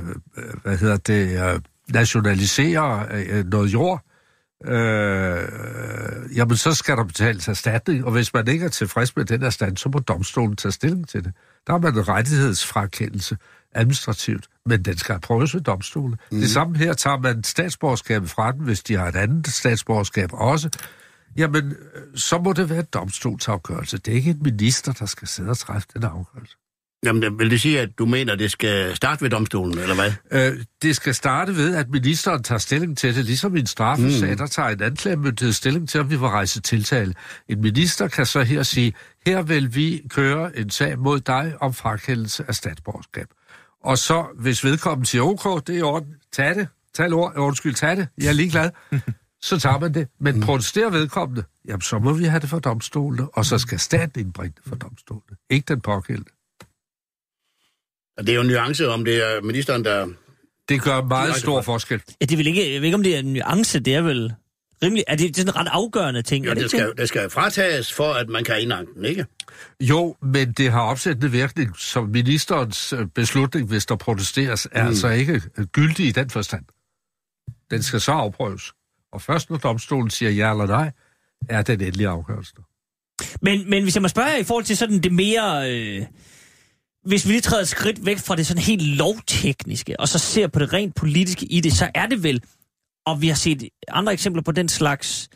hvad hedder det, uh, nationalisere uh, noget jord, uh, jamen så skal der betales erstatning, og hvis man ikke er tilfreds med den erstatning, så må domstolen tage stilling til det. Der har man en rettighedsfrakendelse administrativt, men den skal prøves ved domstolen. Mm. Det samme her tager man statsborgerskabet fra den, hvis de har et andet statsborgerskab også. Jamen, så må det være et domstolsafgørelse. Det er ikke en minister, der skal sidde og træffe den afgørelse. Jamen, vil det sige, at du mener, at det skal starte ved domstolen, eller hvad? Øh, det skal starte ved, at ministeren tager stilling til det, ligesom i en straffesag, mm. der tager en anklagemyndighed stilling til, om vi får rejse tiltale. En minister kan så her sige, her vil vi køre en sag mod dig om frakendelse af statsborgerskab. Og så, hvis vedkommende siger, ok, det er i orden, tag det, tag ord, undskyld, tag det, jeg er ligeglad, <laughs> så tager man det. Men mm. protesterer vedkommende, jamen så må vi have det for domstolene, og så skal staten indbringe det for domstolene. Ikke den pågældende. Og det er jo en nuance, om det er ministeren, der... Det gør meget stor forskel. Ja, det vel ikke, jeg ved ikke, om det er en nuance, det er vel rimelig... Er det, det er sådan en ret afgørende ting? Jo, er det, det skal, det skal fratages, for at man kan indhanke den, ikke? Jo, men det har opsættende virkning, så ministerens øh, beslutning, hvis der protesteres, er mm. altså ikke øh, gyldig i den forstand. Den skal så afprøves. Og først når domstolen siger ja eller nej, er den endelige afgørelse. Men, men hvis jeg må spørge i forhold til sådan det mere... Øh, hvis vi lige træder et skridt væk fra det sådan helt lovtekniske, og så ser på det rent politiske i det, så er det vel, og vi har set andre eksempler på den slags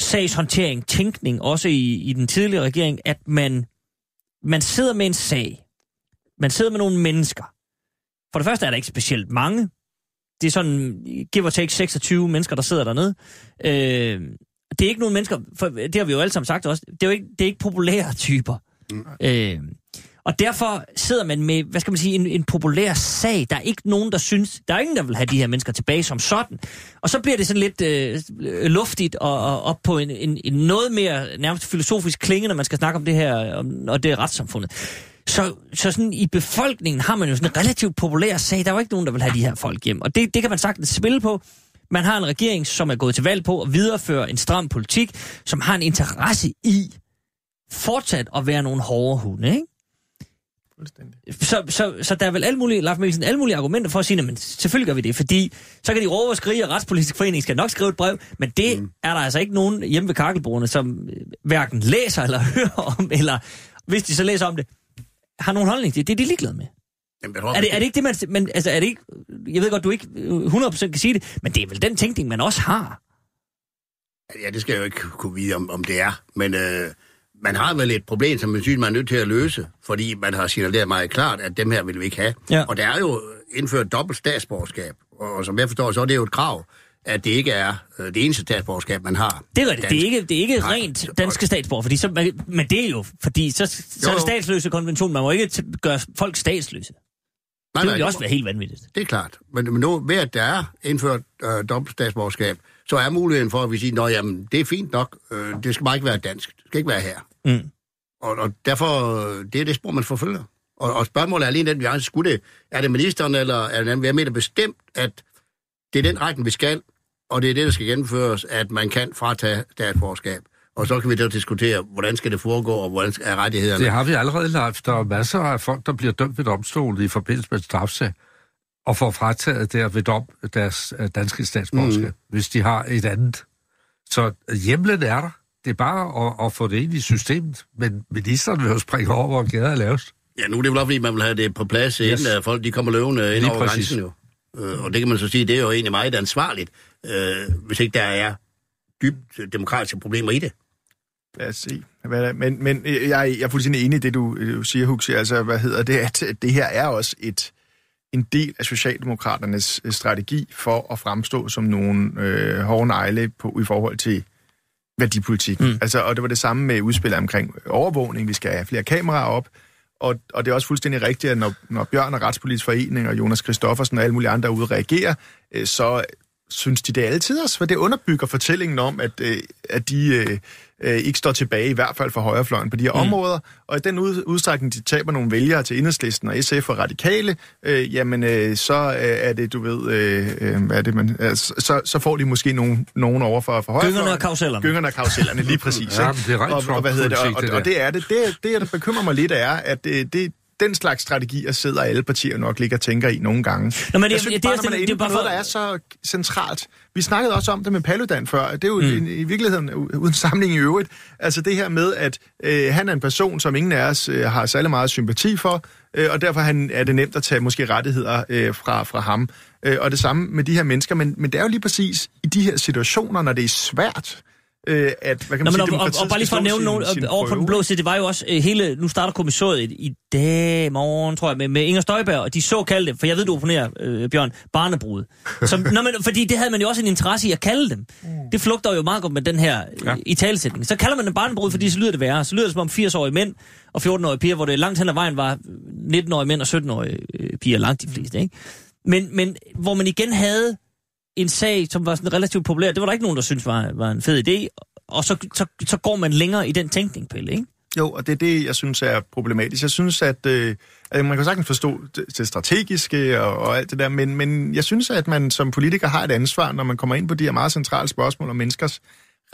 sagshåndtering, tænkning, også i, i den tidligere regering, at man, man sidder med en sag. Man sidder med nogle mennesker. For det første er der ikke specielt mange. Det er sådan, give or take 26 mennesker, der sidder dernede. Øh, det er ikke nogle mennesker, for det har vi jo alle sammen sagt også, det er jo ikke, det er ikke populære typer. Mm. Øh, og derfor sidder man med, hvad skal man sige, en, en populær sag. Der er ikke nogen, der synes, der er ingen, der vil have de her mennesker tilbage som sådan. Og så bliver det sådan lidt øh, luftigt og, og op på en, en, en noget mere nærmest filosofisk klinge, når man skal snakke om det her, om, og det er retssamfundet. Så, så sådan i befolkningen har man jo sådan en relativt populær sag. Der er jo ikke nogen, der vil have de her folk hjem. Og det, det kan man sagtens spille på. Man har en regering, som er gået til valg på at videreføre en stram politik, som har en interesse i fortsat at være nogle hårde hunde, ikke? Så, så, så der er vel alle mulige, Lars Mikkelsen, alle mulige argumenter for at sige, men selvfølgelig gør vi det, fordi så kan de råbe og skrige, og Retspolitisk Forening skal nok skrive et brev, men det mm. er der altså ikke nogen hjemme ved kakkelbordene, som øh, hverken læser eller <laughs> hører om, eller hvis de så læser om det, har nogen holdning til det. Det er de ligeglade med. Jamen, er, det, er det ikke det, man... Men, altså, er det ikke, jeg ved godt, du ikke 100% kan sige det, men det er vel den tænkning, man også har. Ja, det skal jeg jo ikke kunne vide, om, om det er. Men øh, man har vel et problem, som man synes, man er nødt til at løse, fordi man har signaleret meget klart, at dem her vil vi ikke have. Ja. Og der er jo indført dobbelt statsborgerskab, og, som jeg forstår, så er det jo et krav, at det ikke er øh, det eneste statsborgerskab, man har. Det er rigtigt. Det er ikke, det er ikke Nej. rent danske statsborger, fordi så, men det er jo, fordi så, så er det statsløse konvention. Man må ikke gøre folk statsløse. Nej, det nej, vil jo også være helt vanvittigt. Det er klart. Men, men nu, ved at der er indført øh, dobbelt statsborgerskab, så er muligheden for, at vi siger, at det er fint nok, øh, det skal bare ikke være dansk. Det skal ikke være her. Mm. Og, og derfor, det er det spor, man forfølger. Og, og spørgsmålet er alene den, vi har, skulle det, er det ministeren eller er det anden? Jeg mener bestemt, at det er den retning, vi skal, og det er det, der skal gennemføres, at man kan fratage statsborgerskab. Og så kan vi da diskutere, hvordan skal det foregå, og hvordan er rettighederne. Det har vi allerede lavet. Der er masser af folk, der bliver dømt ved domstolen i forbindelse med strafsag, og får frataget der ved dom deres øh, danske statsborgerskab, mm. hvis de har et andet. Så hjemlen er der. Det er bare at, at få det ind i systemet. Men ministeren vil jo springe over, hvor gader er lavest. Ja, nu er det jo fordi man vil have det på plads, yes. inden at folk de kommer løvende ind over grænsen jo. Øh, og det kan man så sige, det er jo egentlig meget ansvarligt, øh, hvis ikke der er dybt demokratiske problemer i det. Lad os se. Hvad men, men jeg, jeg er fuldstændig enig i det, du, du siger, Huxi. Altså, hvad hedder det? At det her er også et, en del af Socialdemokraternes strategi for at fremstå som nogle øh, hårde negle på, i forhold til værdipolitik. Mm. Altså, og det var det samme med udspillet omkring overvågning. Vi skal have flere kameraer op. Og, og det er også fuldstændig rigtigt, at når, når Bjørn og Retspolitisk Forening og Jonas Kristoffersen og alle mulige andre ude reagerer, øh, så synes de det altid også, for det underbygger fortællingen om, at, øh, at de øh, øh, ikke står tilbage, i hvert fald for højrefløjen på de her mm. områder. Og i den ud, udstrækning, de taber nogle vælgere til Enhedslisten og SF og Radikale, øh, jamen øh, så øh, er det, du ved, øh, øh, hvad er det, man, øh, så, så får de måske nogen, nogen over for, for højrefløjen. Gyngerne og karusellerne. Gyngerne og karusellerne, lige <laughs> præcis. ja, det er og, og, hvad hedder det, og, og, og det er det. Det, det, der bekymrer mig lidt, er, at det, det den slags strategier sidder alle partier nok ligger og tænker i nogle gange. Nå, men det, jeg synes det, bare, det, når man er inde det, på det, noget, der er så centralt. Vi snakkede også om det med Paludan før. Det er jo mm. i, i virkeligheden uden samling i øvrigt. Altså det her med, at øh, han er en person, som ingen af os øh, har særlig meget sympati for, øh, og derfor han, er det nemt at tage måske rettigheder øh, fra, fra ham. Øh, og det samme med de her mennesker. Men, men det er jo lige præcis i de her situationer, når det er svært, øh, at, hvad kan man Nå, sige, og, og, og bare lige for at nævne nogen, over på den blå side, det var jo også øh, hele, nu starter kommissoriet i, i dag morgen, tror jeg, med, med Inger Støjberg, og de såkaldte, for jeg ved, du opponerer, øh, Bjørn, barnebrud. Som, <laughs> nå, men, fordi det havde man jo også en interesse i at kalde dem. Mm. Det flugter jo meget godt med den her øh, ja. i talsætning. Så kalder man dem barnebrud, fordi så lyder det værre. Så lyder det som om 80-årige mænd og 14-årige piger, hvor det langt hen ad vejen var 19-årige mænd og 17-årige øh, piger, langt de fleste, ikke? Men, men hvor man igen havde en sag, som var sådan relativt populær. Det var der ikke nogen, der synes var, var en fed idé. Og så, så, så går man længere i den tænkning, Pelle, ikke? Jo, og det er det, jeg synes er problematisk. Jeg synes, at, øh, at man kan sagtens forstå det, det strategiske og, og alt det der, men, men jeg synes, at man som politiker har et ansvar, når man kommer ind på de her meget centrale spørgsmål om menneskers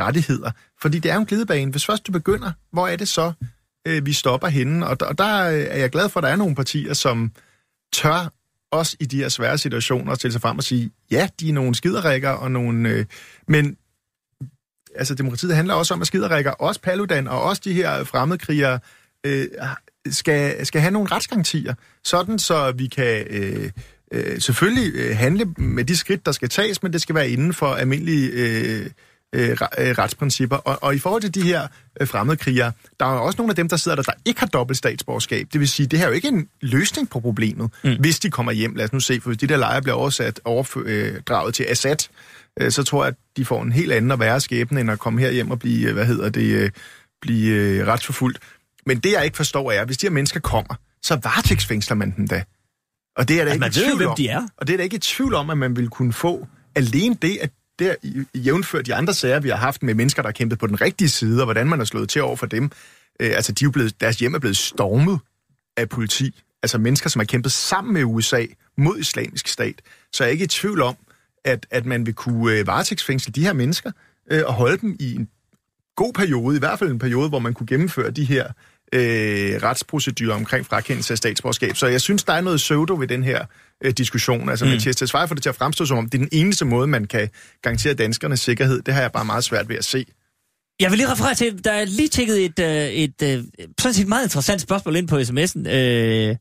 rettigheder. Fordi det er jo en glidebane. Hvis først du begynder, hvor er det så, øh, vi stopper henne? Og, og der er jeg glad for, at der er nogle partier, som tør også i de her svære situationer at stille sig frem og sige, ja, de er nogle skiderikker og nogle... Øh, men altså, demokratiet handler også om, at skiderikker, også Paludan og også de her fremmedkrigere, øh, skal, skal have nogle retsgarantier, sådan så vi kan øh, øh, selvfølgelig øh, handle med de skridt, der skal tages, men det skal være inden for almindelige øh, øh, retsprincipper. Og, og i forhold til de her øh, fremmedkrigere, der er også nogle af dem, der sidder der, der ikke har dobbelt statsborgerskab. Det vil sige, det her er jo ikke en løsning på problemet, mm. hvis de kommer hjem. Lad os nu se, for hvis de der lejre bliver oversat, overdraget til Assad, øh, så tror jeg, at de får en helt anden og værre skæbne, end at komme her hjem og blive, hvad hedder det, øh, blive øh, retsforfulgt. Men det, jeg ikke forstår, er, at hvis de her mennesker kommer, så varetægtsfængsler man dem da. Og det er der Altså, ikke man ved tvivl hvem om. de er. Og det er der ikke i tvivl om, at man vil kunne få alene det, at der jævnført de andre sager, vi har haft med mennesker, der har kæmpet på den rigtige side, og hvordan man har slået til over for dem. Øh, altså, de er blevet, deres hjem er blevet stormet af politi. Altså mennesker, som har kæmpet sammen med USA mod islamisk stat. Så jeg er ikke i tvivl om, at, at man vil kunne øh, varetægtsfængsle de her mennesker øh, og holde dem i en god periode, i hvert fald en periode, hvor man kunne gennemføre de her øh, retsprocedurer omkring frakendelse af statsborgerskab. Så jeg synes, der er noget pseudo ved den her øh, diskussion. Altså, mm. Mathias Tesfaye får det til at fremstå som om, det er den eneste måde, man kan garantere danskernes sikkerhed. Det har jeg bare meget svært ved at se. Jeg vil lige referere til, der er lige tjekket et, øh, et, et sådan set meget interessant spørgsmål ind på sms'en. Øh,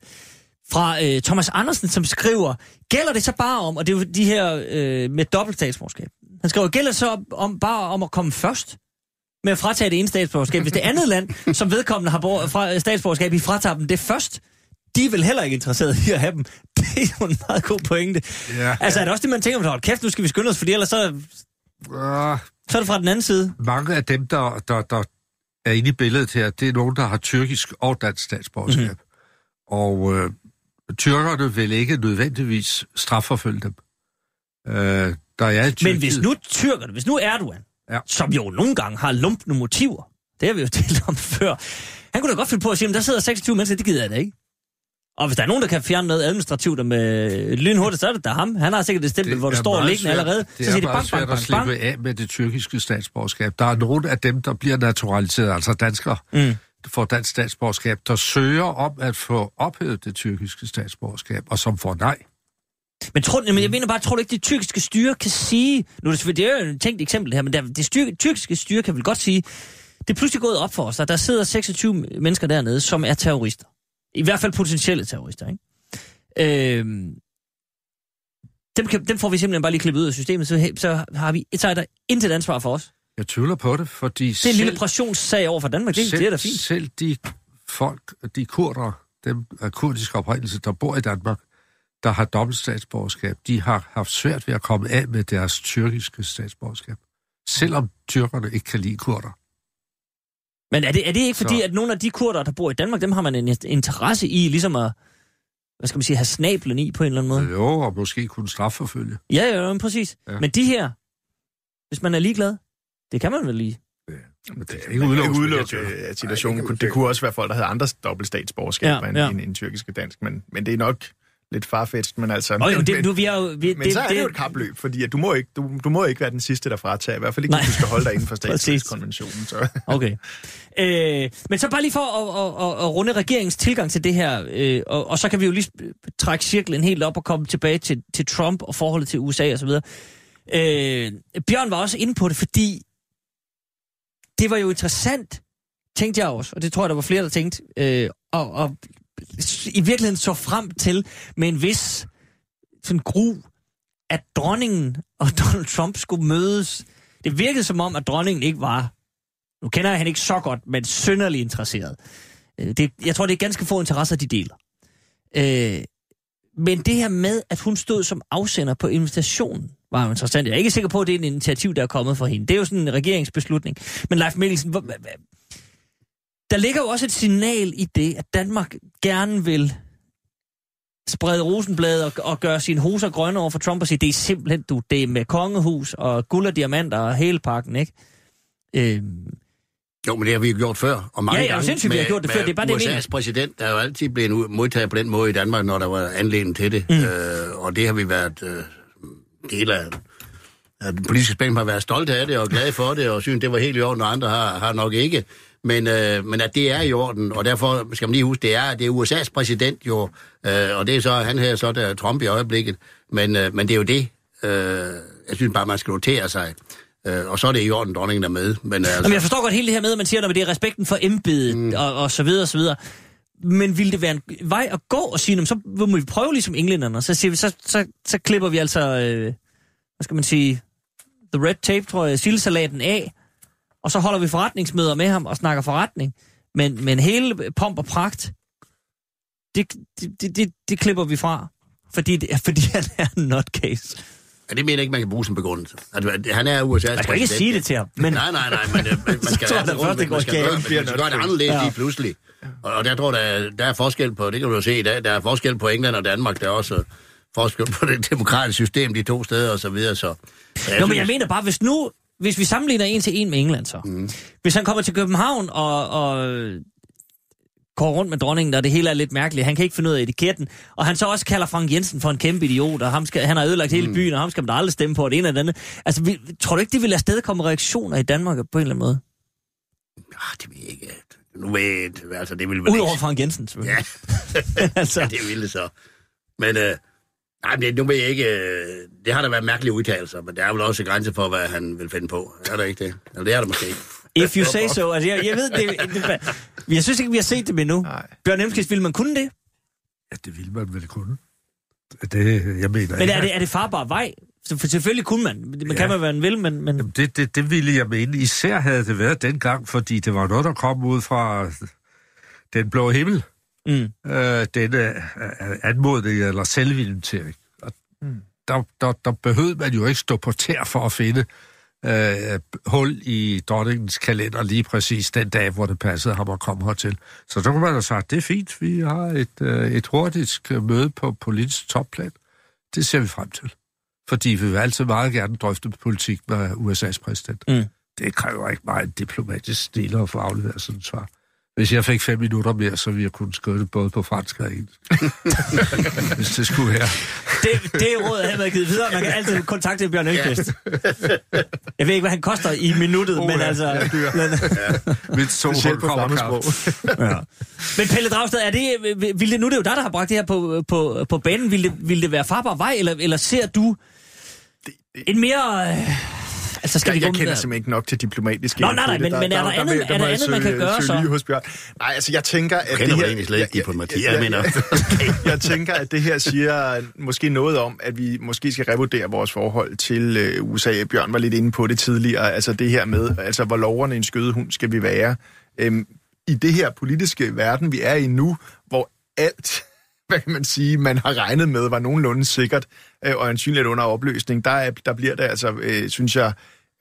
fra øh, Thomas Andersen, som skriver, gælder det så bare om, og det er jo de her øh, med dobbelt statsborgerskab. Han skriver, gælder det så om, bare om at komme først med at fratage det ene statsborgerskab, hvis det andet land, som vedkommende har fra, statsborgerskab, i fratager dem det først, de er vel heller ikke interesseret i at have dem. <laughs> Det er jo en meget god pointe. Ja. Altså er det også det, man tænker, hold kæft, nu skal vi skynde os, fordi ellers så, Uh, så er det fra den anden side. mange af dem, der, der, der er inde i billedet her, det er nogen, der har tyrkisk og dansk statsborgerskab. Mm-hmm. Og øh, tyrkerne vil ikke nødvendigvis strafforfølge dem. Øh, der er Men hvis nu tyrkerne, hvis nu Erdogan, ja. Som jo nogle gange har lumpende motiver, det har vi jo <laughs> talt om før, han kunne da godt finde på at sige, at der sidder 26 mennesker, det gider jeg da ikke. Og hvis der er nogen, der kan fjerne noget administrativt med lynhurtigt, så er det da ham. Han har sikkert et stempel, hvor der står liggende allerede. Det så er siger de meget bang, svært bang, at bang, slippe af med det tyrkiske statsborgerskab. Der er nogle af dem, der bliver naturaliseret, altså danskere, Mm. får dansk statsborgerskab, der søger om at få ophævet det tyrkiske statsborgerskab, og som får nej. Men, tror, men jeg mener bare, tror du ikke, det tyrkiske styre kan sige... Nu er det, det er jo et tænkt eksempel her, men der, det styr, tyrkiske styre kan vel godt sige, det er pludselig gået op for os, at der sidder 26 mennesker dernede, som er terrorister. I hvert fald potentielle terrorister, ikke? Øhm, dem, kan, dem får vi simpelthen bare lige klippet ud af systemet, så, så har vi så er der intet ansvar for os. Jeg tvivler på det, fordi Det er en lille pressionssag over for Danmark, det, det er da fint. selv de folk, de kurder, dem af kurdisk oprindelse, der bor i Danmark, der har dobbelt statsborgerskab, de har haft svært ved at komme af med deres tyrkiske statsborgerskab. Selvom tyrkerne ikke kan lide kurder. Men er det, er det ikke fordi, Så- at nogle af de kurder, der bor i Danmark, dem har man en interesse i, ligesom at, hvad skal man sige, have snablen i på en eller anden måde? Jo, og måske kunne strafforfølge. Ja, ja, ja, præcis. Ja. Ja. Men de her, hvis man er ligeglad, det kan man vel lige. Men det er ikke udelukket. at situationen. kunne, det kunne også være folk, der havde andre dobbelt statsborgerskaber Ja, ja, end, ja. ja. end, end tyrkisk og dansk, men, men det er nok lidt farfetched, men altså... Og jo, det, men, nu, vi er jo... Vi, men det, så er det, jo et kapløb, fordi at du, må ikke, du, du må ikke være den sidste, der fratager. I hvert fald ikke, hvis du skal holde dig inden for <laughs> Præcis. statsløskonventionen. Så. <laughs> Okay. Øh, men så bare lige for at, at, at, at runde regeringens tilgang til det her, øh, og, og så kan vi jo lige trække cirklen helt op og komme tilbage til, til Trump og forholdet til USA osv. Øh, Bjørn var også inde på det, fordi det var jo interessant, tænkte jeg også, og det tror jeg, der var flere, der tænkte, øh, og, og i virkeligheden så frem til med en vis sådan gru, at dronningen og <laughs> Donald Trump skulle mødes. Det virkede som om, at dronningen ikke var, nu kender jeg hende ikke så godt, men synderligt interesseret. Øh, det, jeg tror, det er ganske få interesser, de deler. Øh, men det her med, at hun stod som afsender på invitationen, var jo interessant. Jeg er ikke sikker på, at det er en initiativ, der er kommet fra hende. Det er jo sådan en regeringsbeslutning. Men Leif Mikkelsen, hvor, hvor- hvor- der ligger jo også et signal i det, at Danmark gerne vil sprede rosenblade og, og gøre sine hoser grønne over for Trump og sige, det er simpelthen, du, det er med kongehus og guld og diamanter og hele pakken, ikke? Øhm, Jo, men det har vi jo gjort før. Og mange Ja, ja, gange sindssygt, vi har gjort det før. Det er bare det, jeg USA's præsident der er jo altid blevet modtaget på den måde i Danmark, når der var anledning til det. Mm. Øh, og det har vi været øh, del af, af den politiske spænding har været stolte af det og glade for det, og synes, det var helt i orden, og andre har, har nok ikke. Men, øh, men at det er i orden, og derfor skal man lige huske, det er, det er USA's præsident jo, øh, og det er så, han her så der er Trump i øjeblikket, men, øh, men det er jo det, øh, jeg synes bare, man skal notere sig. Øh, og så er det i orden, dronningen er med. Men, altså, Jamen, jeg forstår godt hele det her med, at man siger, at det er respekten for embedet mm. og, og så videre og så videre. Men ville det være en vej at gå og sige, "Nå, så må vi prøve ligesom englænderne, så, siger vi, så, så, så klipper vi altså, øh, hvad skal man sige, the red tape, tror jeg, sildesalaten af, og så holder vi forretningsmøder med ham og snakker forretning. Men, men hele pomp og pragt, det, det, det, det, det klipper vi fra, fordi, det, <laughs> fordi han er en nutcase. Ja, det mener jeg ikke, man kan bruge som begrundelse. At, han er USA's Man skal ikke sige det til ham, men Nej, nej, nej, men øh, <laughs> man, skal, altså, det første man, skal, gøre, man skal gøre det anderledes Ja. lige pludselig. Og, og der tror jeg, der er forskel på, det kan du se i dag, der er forskel på England og Danmark, der er også øh, forskel på det demokratiske system, de to steder og så videre, så... så Nå, men jeg mener bare, hvis nu, hvis vi sammenligner en til en med England så. Mm. Hvis han kommer til København og, og går rundt med dronningen, og det hele er lidt mærkeligt, han kan ikke finde ud af etiketten, og han så også kalder Frank Jensen for en kæmpe idiot, og ham skal, han har ødelagt hele byen, og ham skal man da aldrig stemme på, og det ene og det andet. Altså, vi, tror du ikke, det vil afsted komme reaktioner i Danmark på en eller anden måde? Ah, det vil jeg ikke. Nu ved altså det vil vel Udover ikke... Frank Jensen, selvfølgelig. Ja, <laughs> altså, ja, det vil det så. Men, øh, nej, men det, nu ved jeg ikke... Øh, det har da været mærkelige udtalelser, men der er vel også grænse for, hvad han vil finde på. Er der ikke det? Eller det er der måske ikke. if you say so. Altså, jeg, jeg ved, det, det, jeg synes ikke, vi har set det endnu. Nej. Bjørn Emskis, ville man kunne det? Ja, det ville man vel kunne. Det, jeg mener Men ikke. er det, er det farbar vej? For selvfølgelig kunne man. Man ja. kan man, hvad man vil, men... men... Jamen, det, det, det ville jeg mene. Især havde det været dengang, fordi det var noget, der kom ud fra den blå himmel. Mm. Øh, denne øh, anmodning eller selvinventering. Og der, der, der behøvede man jo ikke stå på tær for at finde øh, hul i dronningens kalender lige præcis den dag, hvor det passede ham at komme hertil. Så der kunne man have sagt, det er fint, vi har et, øh, et hurtigt øh, møde på politisk topplan. Det ser vi frem til. Fordi vi vil altid meget gerne drøfte politik med USA's præsident. Mm. Det kræver ikke meget diplomatisk stil at få afleveret sådan et svar. Hvis jeg fik fem minutter mere, så ville jeg kunne skrive det både på fransk og engelsk. <laughs> Hvis det skulle være. Det, det råd havde været givet videre. Man kan altid kontakte Bjørn Elkvist. Jeg ved ikke, hvad han koster i minuttet, Oh, <laughs> men ja, altså... ja, dyr. Men, Mit to Specielt på kommer <laughs> ja. men Pelle Dragsted, er det, vil det, nu er det jo dig, der har bragt det her på, på, på banen. Vil det, vil det være farbar vej, eller, eller ser du en mere... Øh, altså, skal Jeg, vi gå jeg med kender der? simpelthen ikke nok til diplomatisk Nå, nej, nej, men- men er der andet- er der andet, man kan gøre så? Hos Bjørn. Nej, altså jeg tænker, at Jeg det her... egentlig slet ikke diplomati. Ja, Jeg mener, <laughs> jeg tænker, at det her siger måske noget om, at vi måske skal revurdere vores forhold til øh, USA. Bjørn var lidt inde på det tidligere, altså det her med, altså hvor loverne en skødehund skal vi være. Øhm, I det her politiske verden, vi er i nu, hvor alt, <laughs> hvad kan man sige, man har regnet med, var nogenlunde sikkert øh, og ansynligt under opløsning, der, er, der bliver det altså, øh, synes jeg,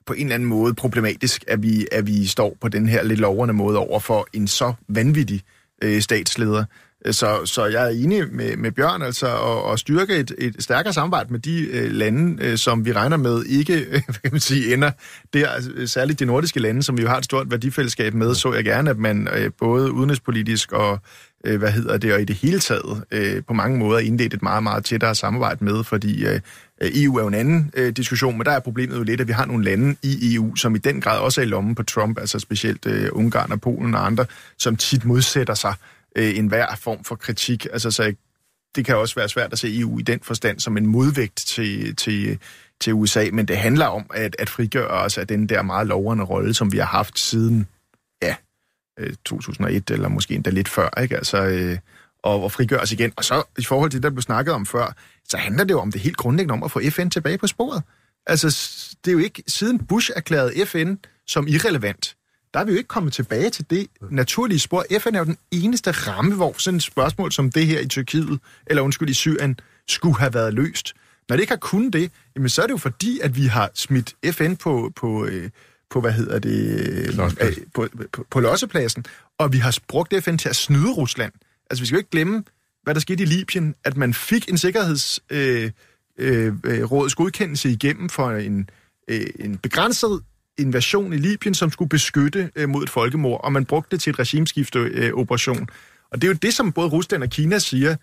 på en eller anden måde problematisk, at vi, at vi står på den her lidt loverne måde over for en så vanvittig øh, statsleder. Så, så jeg er enig med, med Bjørn, altså at, at styrke et, et stærkere samarbejde med de øh, lande, øh, som vi regner med ikke øh, <laughs> hvad kan man sige, ender der. Altså, særligt de nordiske lande, som vi jo har et stort værdifællesskab med, så jeg gerne, at man øh, både udenrigspolitisk og øh, hvad hedder det, og i det hele taget øh, på mange måder indledt et meget, meget tættere samarbejde med, fordi øh, EU er jo en anden øh, diskussion, men der er problemet jo lidt, at vi har nogle lande i EU, som i den grad også er i lommen på Trump, altså specielt øh, Ungarn og Polen og andre, som tit modsætter sig øh, enhver form for kritik. Altså, så det kan også være svært at se EU i den forstand som en modvægt til, til, til USA, men det handler om at, at frigøre os af den der meget lovende rolle, som vi har haft siden øh, 2001, eller måske endda lidt før, ikke? Altså, øh, og, og frigøre igen. Og så i forhold til det, der blev snakket om før, så handler det jo om det helt grundlæggende om at få FN tilbage på sporet. Altså, det er jo ikke siden Bush erklærede FN som irrelevant, der er vi jo ikke kommet tilbage til det naturlige spor. FN er jo den eneste ramme, hvor sådan et spørgsmål som det her i Tyrkiet, eller undskyld, i Syrien, skulle have været løst. Når det ikke har kunnet det, jamen så er det jo fordi, at vi har smidt FN på, på, øh, på hvad hedder det, øh, på, på, på lossepladsen, og vi har brugt FN til at snyde Rusland. Altså vi skal jo ikke glemme, hvad der skete i Libyen, at man fik en sikkerhedsråds øh, øh, øh, rådets godkendelse igennem for en, øh, en begrænset invasion i Libyen, som skulle beskytte øh, mod et folkemord, og man brugte det til et regimeskifteoperation. Øh, operation. og det er jo det, som både Rusland og Kina siger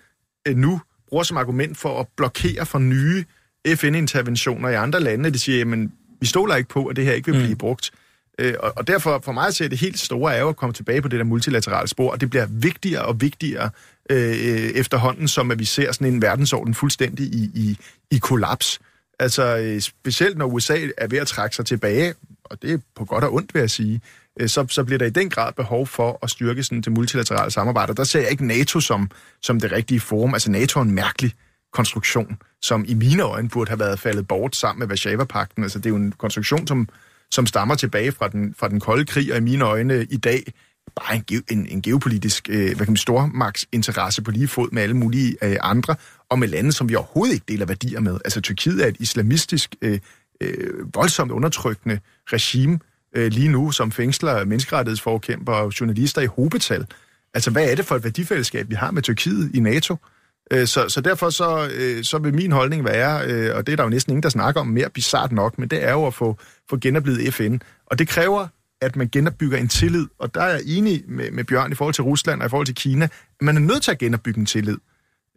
øh, nu, bruger som argument for at blokere for nye FN-interventioner i andre lande. De siger, jamen, vi stoler ikke på, at det her ikke vil blive mm. brugt. Øh, og, og derfor for mig at se, det helt store er jo at komme tilbage på det der multilaterale spor, og det bliver vigtigere og vigtigere øh, efterhånden, som at vi ser sådan en verdensorden fuldstændig i, i, i kollaps. Altså øh, specielt når USA er ved at trække sig tilbage, og det er på godt og ondt, vil jeg sige, øh, så, så bliver der i den grad behov for at styrke sådan det multilaterale samarbejde. Og der ser jeg ikke NATO som, som det rigtige forum. Altså NATO er en mærkelig konstruktion, som i mine øjne burde have været faldet bort sammen med Varsava-pakten. Altså det er jo en konstruktion, som, som stammer tilbage fra den, fra den kolde krig, og i mine øjne i dag bare en, en, en geopolitisk øh, hvad kan man, stormagtsinteresse på lige fod med alle mulige øh, andre, og med lande, som vi overhovedet ikke deler værdier med. Altså Tyrkiet er et islamistisk, øh, øh, voldsomt undertrykkende regime øh, lige nu, som fængsler menneskerettighedsforkæmper og journalister i hobetal. Altså hvad er det for et værdifællesskab, vi har med Tyrkiet i NATO? Øh, Øh, så, så derfor så, øh, så vil min holdning være, øh, og det er der jo næsten ingen, der snakker om mere bizart nok, men det er jo at få, få genoplevet FN. Og det kræver at man genopbygger en tillid. Og der er jeg enig med, med Bjørn i forhold til Rusland og i forhold til Kina. Man er nødt til at genopbygge en tillid.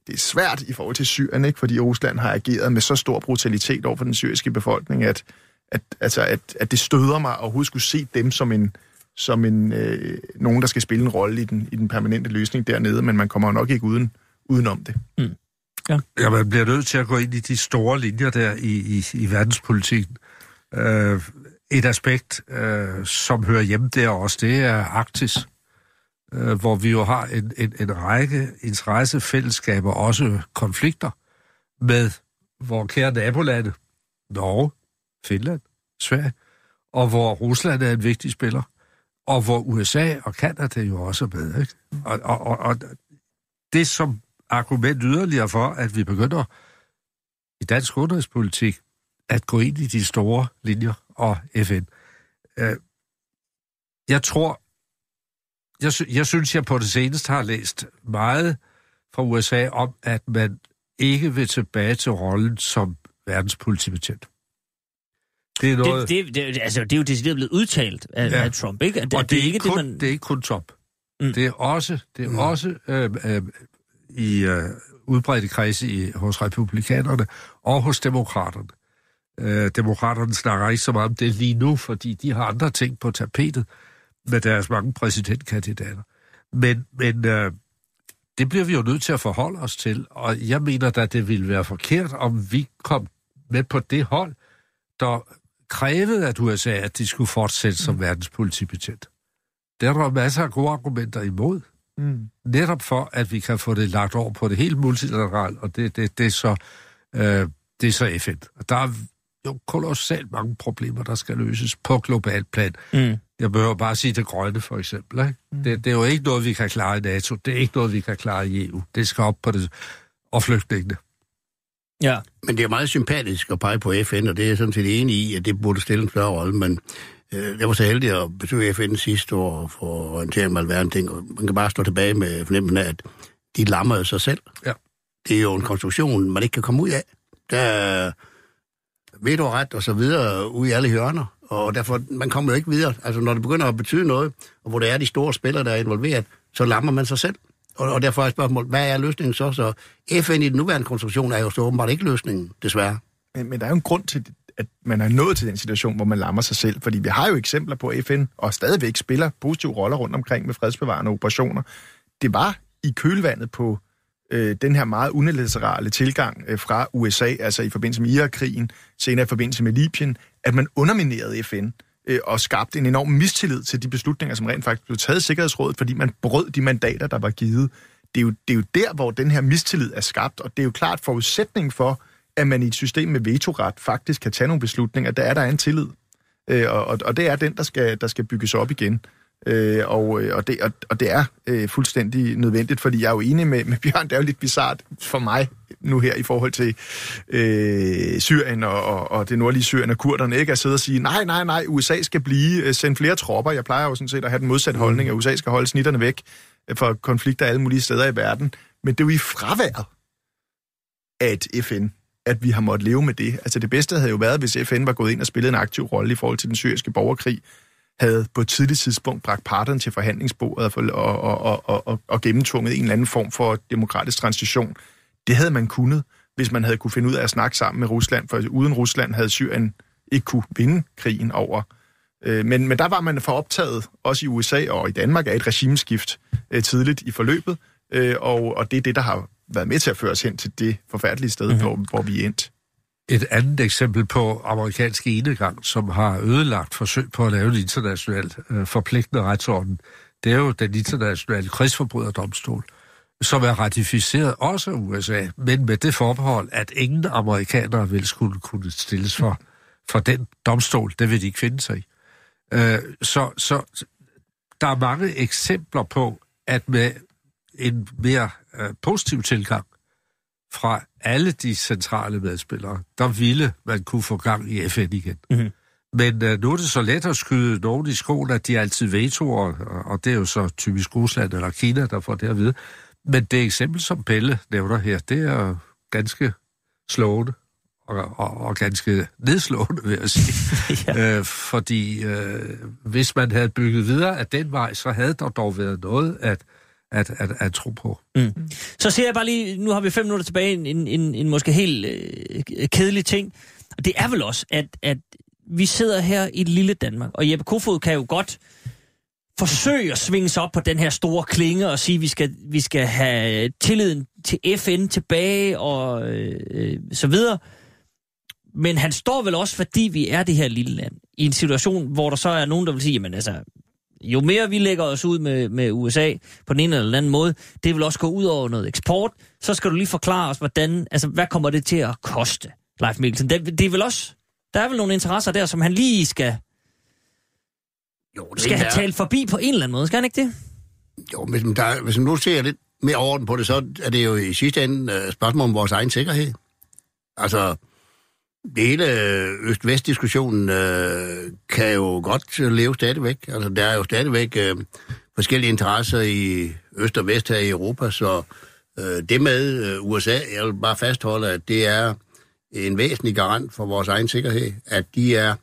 Det er svært i forhold til Syrien, ikke? fordi Rusland har ageret med så stor brutalitet over for den syriske befolkning, at, at, altså, at, at det støder mig at overhovedet skulle se dem som en, som en, øh, nogen, der skal spille en rolle i den, i den permanente løsning dernede, men man kommer jo nok ikke uden, udenom det. Mm. Ja. ja, man bliver nødt til at gå ind i de store linjer der i, i, i verdenspolitikken. Øh, et aspekt, øh, som hører hjemme der også, det er Arktis, øh, hvor vi jo har en, en, en række interessefællesskaber, også konflikter, med vores kære nabolande, Norge, Finland, Sverige, og hvor Rusland er en vigtig spiller, og hvor USA og Kanada jo også er med. Ikke? Og, og, og, og det som argument yderligere for, at vi begynder i dansk udenrigspolitik at gå ind i de store linjer og FN. Øh, jeg tror, jeg, sy- jeg synes, jeg på det seneste har læst meget fra USA om, at man ikke vil tilbage til rollen som verdenspolitibetjent. Det er, noget... det, det, det, altså, det er jo decideret blevet udtalt af, ja. af Trump, ikke? Det, og det, det, er ikke kun, det, man... det er ikke kun Trump. Mm. Det er også, det er mm. også øh, øh, i øh, udbredte kredse i, hos republikanerne og hos demokraterne. Øh, demokraterne snakker ikke så meget om det lige nu, fordi de har andre ting på tapetet med deres mange præsidentkandidater. Men, men øh, det bliver vi jo nødt til at forholde os til, og jeg mener da, det ville være forkert, om vi kom med på det hold, der krævede at USA, at de skulle fortsætte som mm. verdenspolitibetjent. Der er der masser af gode argumenter imod. Mm. Netop for, at vi kan få det lagt over på det helt multilateralt, og det, det, det, er så, øh, det er så FN. Og der er jo kolossalt mange problemer, der skal løses på global plan. Mm. Jeg behøver bare sige det grønne, for eksempel. Ikke? Mm. Det, det er jo ikke noget, vi kan klare i NATO. Det er ikke noget, vi kan klare i EU. Det skal op på det. Og flygtningene. Ja. Men det er meget sympatisk at pege på FN, og det er jeg sådan set enig i, at det burde stille en større rolle, men jeg var så heldig at besøge FN sidste år for at orientere mig alverden ting, og man kan bare stå tilbage med fornemmelsen af, at de lammer sig selv. Ja. Det er jo en konstruktion, man ikke kan komme ud af. Der vetoret og så videre ude i alle hjørner. Og derfor, man kommer jo ikke videre. Altså, når det begynder at betyde noget, og hvor det er de store spillere, der er involveret, så lammer man sig selv. Og, og derfor er spørgsmålet, hvad er løsningen så? Så FN i den nuværende konstruktion er jo så åbenbart ikke løsningen, desværre. Men, men der er jo en grund til, at man er nået til den situation, hvor man lammer sig selv. Fordi vi har jo eksempler på, at FN og stadigvæk spiller positive roller rundt omkring med fredsbevarende operationer. Det var i kølvandet på øh, den her meget unilaterale tilgang øh, fra USA, altså i forbindelse med Irak-krigen, senere i forbindelse med Libyen, at man underminerede FN øh, og skabte en enorm mistillid til de beslutninger, som rent faktisk blev taget i Sikkerhedsrådet, fordi man brød de mandater, der var givet. Det er, jo, det er jo der, hvor den her mistillid er skabt, og det er jo klart forudsætning for, at man i et system med vetoret faktisk kan tage nogle beslutninger, der er der en tillid. Øh, og, og det er den, der skal, der skal bygges op igen. Øh, og, øh, og, det, og, og det er øh, fuldstændig nødvendigt, fordi jeg er jo enig med, med Bjørn, det er jo lidt bizart for mig nu her i forhold til øh, Syrien og, og, og det nordlige Syrien og kurderne, ikke at sidde og sige, nej, nej, nej, USA skal blive, øh, sende flere tropper. Jeg plejer jo sådan set at have den modsatte holdning, at USA skal holde snitterne væk for konflikter alle mulige steder i verden. Men det er jo i fraværet af et FN, at vi har måttet leve med det. Altså det bedste havde jo været, hvis FN var gået ind og spillet en aktiv rolle i forhold til den syriske borgerkrig, havde på et tidligt tidspunkt bragt parterne til forhandlingsbordet og, og, og, og, og, og gennemtvunget en eller anden form for demokratisk transition. Det havde man kunnet, hvis man havde kunne finde ud af at snakke sammen med Rusland, for uden Rusland havde Syrien ikke kunne vinde krigen over. Øh, men, men der var man for optaget, også i USA og i Danmark, af et regimeskift øh, tidligt i forløbet, øh, og, og det er det, der har været med til at føre os hen til det forfærdelige sted, mm-hmm. hvor, hvor vi er endt. Et andet eksempel på amerikansk enegang, som har ødelagt forsøg på at lave en internationalt øh, forpligtende retsorden, det er jo den internationale krigsforbryderdomstol, som er ratificeret også af USA, men med det forbehold, at ingen amerikanere vil skulle kunne stilles for, for den domstol. Det vil de ikke finde sig i. Øh, så, så der er mange eksempler på, at med en mere øh, positiv tilgang fra alle de centrale medspillere, der ville man kunne få gang i FN igen. Mm-hmm. Men øh, nu er det så let at skyde nogen i skoen, at de altid vetoer, og, og det er jo så typisk Rusland eller Kina, der får det at vide. Men det eksempel, som Pelle nævner her, det er ganske slående og, og, og ganske nedslående, vil jeg sige. <laughs> ja. øh, fordi øh, hvis man havde bygget videre af den vej, så havde der dog været noget at, at, at, at tro på. Mm. Så ser jeg bare lige, nu har vi fem minutter tilbage, en, en, en måske helt øh, kedelig ting. Og det er vel også, at, at vi sidder her i et lille Danmark, og Jeppe Kofod kan jo godt forsøge at svinge sig op på den her store klinge og sige, at vi skal, vi skal have tilliden til FN tilbage og øh, så videre. Men han står vel også, fordi vi er det her lille land, i en situation, hvor der så er nogen, der vil sige, jamen altså, jo mere vi lægger os ud med, med USA på den ene eller anden måde, det vil også gå ud over noget eksport. Så skal du lige forklare os, hvordan, altså, hvad kommer det til at koste, Leif Mikkelsen? Det, det er vel også, der er vel nogle interesser der, som han lige skal, jo, det skal have talt forbi på en eller anden måde, skal han ikke det? Jo, men der, hvis man nu ser lidt mere orden på det, så er det jo i sidste ende uh, spørgsmål om vores egen sikkerhed. Altså, hele øh, øst-vest-diskussionen øh, kan jo godt leve stadigvæk. Altså, der er jo stadigvæk øh, forskellige interesser i øst og vest her i Europa, så øh, det med øh, USA, jeg vil bare fastholde, at det er en væsentlig garant for vores egen sikkerhed, at de er,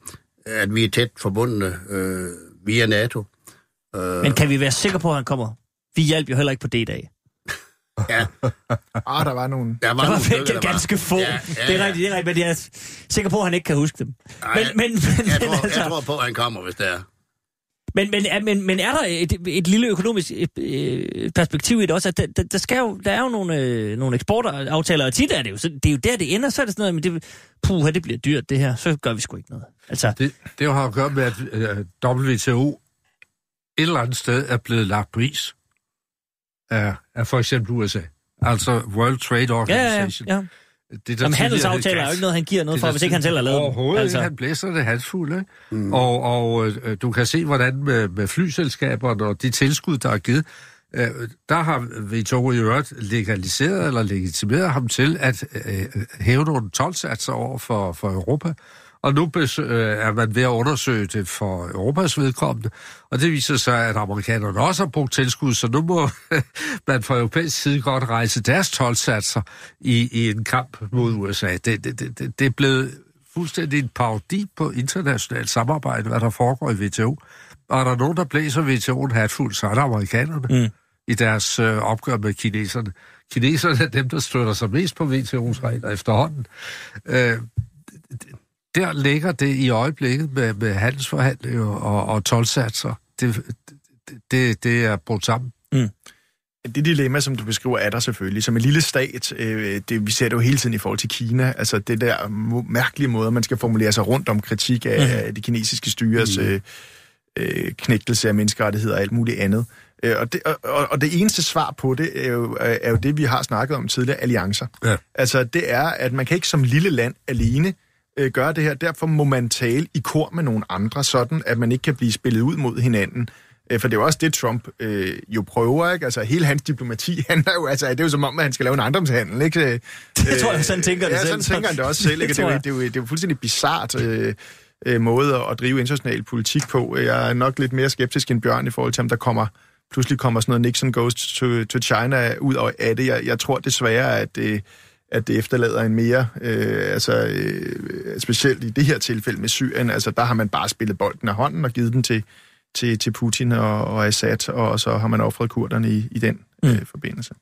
at vi er tæt forbundne øh, via NATO. Øh, Men kan vi være sikre på, at han kommer? Vi hjalp jo heller ikke på D-dag. Ja. <laughs> ah, der var nogle... Der var, der var nogle stykker, der ganske var. få. Ja, ja, det er rigtigt, det er rigtigt, men jeg er sikker på, at han ikke kan huske dem. Ej, men, men, men, jeg, tror, altså, jeg tror på, at han kommer, hvis det er. Men, men, men, men er der et, et lille økonomisk øh, perspektiv i det også? At der, der, skal jo, der er jo nogle, øh, nogle eksportaftaler, og tit er det jo. Så det er jo der, det ender. Så er det sådan noget, men det, puh, det bliver dyrt det her. Så gør vi sgu ikke noget. Altså, det, det har at gøre med, at uh, WTO et eller andet sted er blevet lagt på is af, af for eksempel USA. Altså World Trade Organization. Ja, ja, ja. Det, der Jamen, handelsaftaler er jo ikke noget, han giver noget for, hvis ikke han selv har lavet Overhovedet altså. han blæser det halsfuldt, ikke? Mm. Og, og øh, du kan se, hvordan med, med flyselskaberne og de tilskud, der er givet, øh, der har WTO i øvrigt legaliseret eller legitimeret ham til at øh, hæve nogle tolvsatser over for, for Europa. Og nu øh, er man ved at undersøge det for Europas vedkommende, og det viser sig, at amerikanerne også har brugt tilskud, så nu må <laughs> man fra europæisk side godt rejse deres tolvsatser i, i en kamp mod USA. Det, det, det, det er blevet fuldstændig en parodi på internationalt samarbejde, hvad der foregår i WTO. Og er der nogen, der blæser WTO'en hatfuld, så er det amerikanerne mm. i deres øh, opgør med kineserne. Kineserne er dem, der støtter sig mest på WTO's regler efterhånden. Øh, der ligger det i øjeblikket med, med handelsforhandlinger og, og tolvsatser. Det, det, det er brugt sammen. Mm. Det dilemma, som du beskriver, er der selvfølgelig. Som en lille stat, øh, det, vi ser det jo hele tiden i forhold til Kina, altså det der mærkelige måde, man skal formulere sig rundt om kritik af, mm. af de kinesiske styres mm. øh, øh, knægtelse af menneskerettigheder og alt muligt andet. Øh, og, det, og, og det eneste svar på det er jo, er jo det, vi har snakket om tidligere, alliancer. Ja. Altså det er, at man kan ikke som lille land alene øh, gøre det her. Derfor må man tale i kor med nogle andre, sådan at man ikke kan blive spillet ud mod hinanden. Øh, for det er jo også det, Trump øh, jo prøver, ikke? Altså, hele hans diplomati <laughs> handler jo, altså, det er jo som om, at han skal lave en ejendomshandel, ikke? Øh, det tror jeg, sådan tænker det ja, selv. sådan tænker han det også selv, <laughs> ikke? det, det, er jo, det, er jo, det er jo fuldstændig bizart øh, øh, måde at drive international politik på. Jeg er nok lidt mere skeptisk end Bjørn i forhold til, om der kommer pludselig kommer sådan noget Nixon goes to, to China ud af det. Jeg, jeg tror desværre, at det, at det efterlader en mere, øh, altså øh, specielt i det her tilfælde med Syrien, altså der har man bare spillet bolden af hånden og givet den til, til, til Putin og, og Assad, og så har man offret kurderne i, i den mm. øh, forbindelse.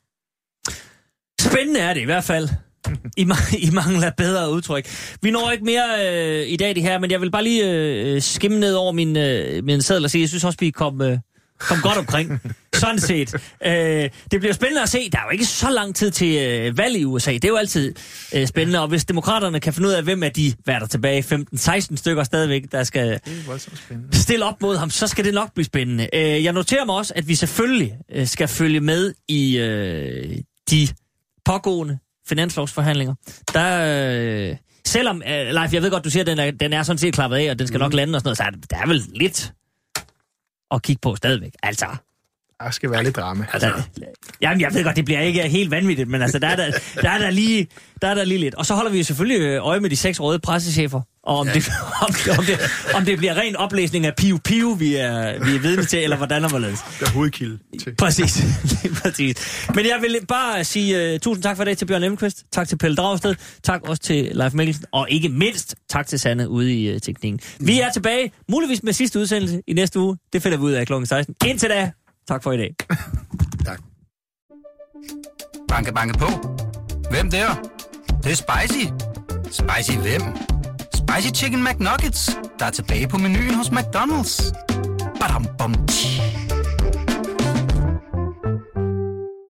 Spændende er det i hvert fald. <laughs> I, I mangler bedre udtryk. Vi når ikke mere øh, i dag det her, men jeg vil bare lige øh, skimme ned over min, øh, min sædel og sige, jeg synes også, vi kom, øh, kom godt omkring. Sådan set. Øh, det bliver spændende at se. Der er jo ikke så lang tid til øh, valg i USA. Det er jo altid øh, spændende. Og hvis demokraterne kan finde ud af, hvem af de, hvad er der tilbage, 15-16 stykker stadigvæk, der skal stille op mod ham, så skal det nok blive spændende. Øh, jeg noterer mig også, at vi selvfølgelig øh, skal følge med i øh, de pågående finanslovsforhandlinger. Der... Øh, Selvom, uh, Leif, jeg ved godt, du siger, at den er, den er sådan set klappet af, og den skal mm. nok lande og sådan noget, så er der, der er vel lidt at kigge på stadigvæk. Altså, der skal være lidt drama. Altså. Jamen, jeg ved godt, det bliver ikke helt vanvittigt, men altså, der er der, der, er der, lige, der er der lige lidt. Og så holder vi jo selvfølgelig øh, øje med de seks røde pressechefer, og om, ja. det, <laughs> om, om, det, om det bliver ren oplæsning af piu piu, vi er, vi er vidne til, eller hvordan og hvorledes. Der er hovedkilde til. Præcis. <laughs> præcis. Men jeg vil bare sige uh, tusind tak for det til Bjørn Lemqvist, tak til Pelle Dragsted, tak også til Leif Mikkelsen, og ikke mindst tak til Sanne ude i uh, teknikken. Vi er tilbage, muligvis med sidste udsendelse i næste uge. Det finder vi ud af kl. 16. Indtil da, Tak for i dag. <laughs> tak. Banke, banke på. Hvem der? Det, det er spicy. Spicy hvem? Spicy Chicken McNuggets, der er tilbage på menuen hos McDonald's. Badum, bom, tji.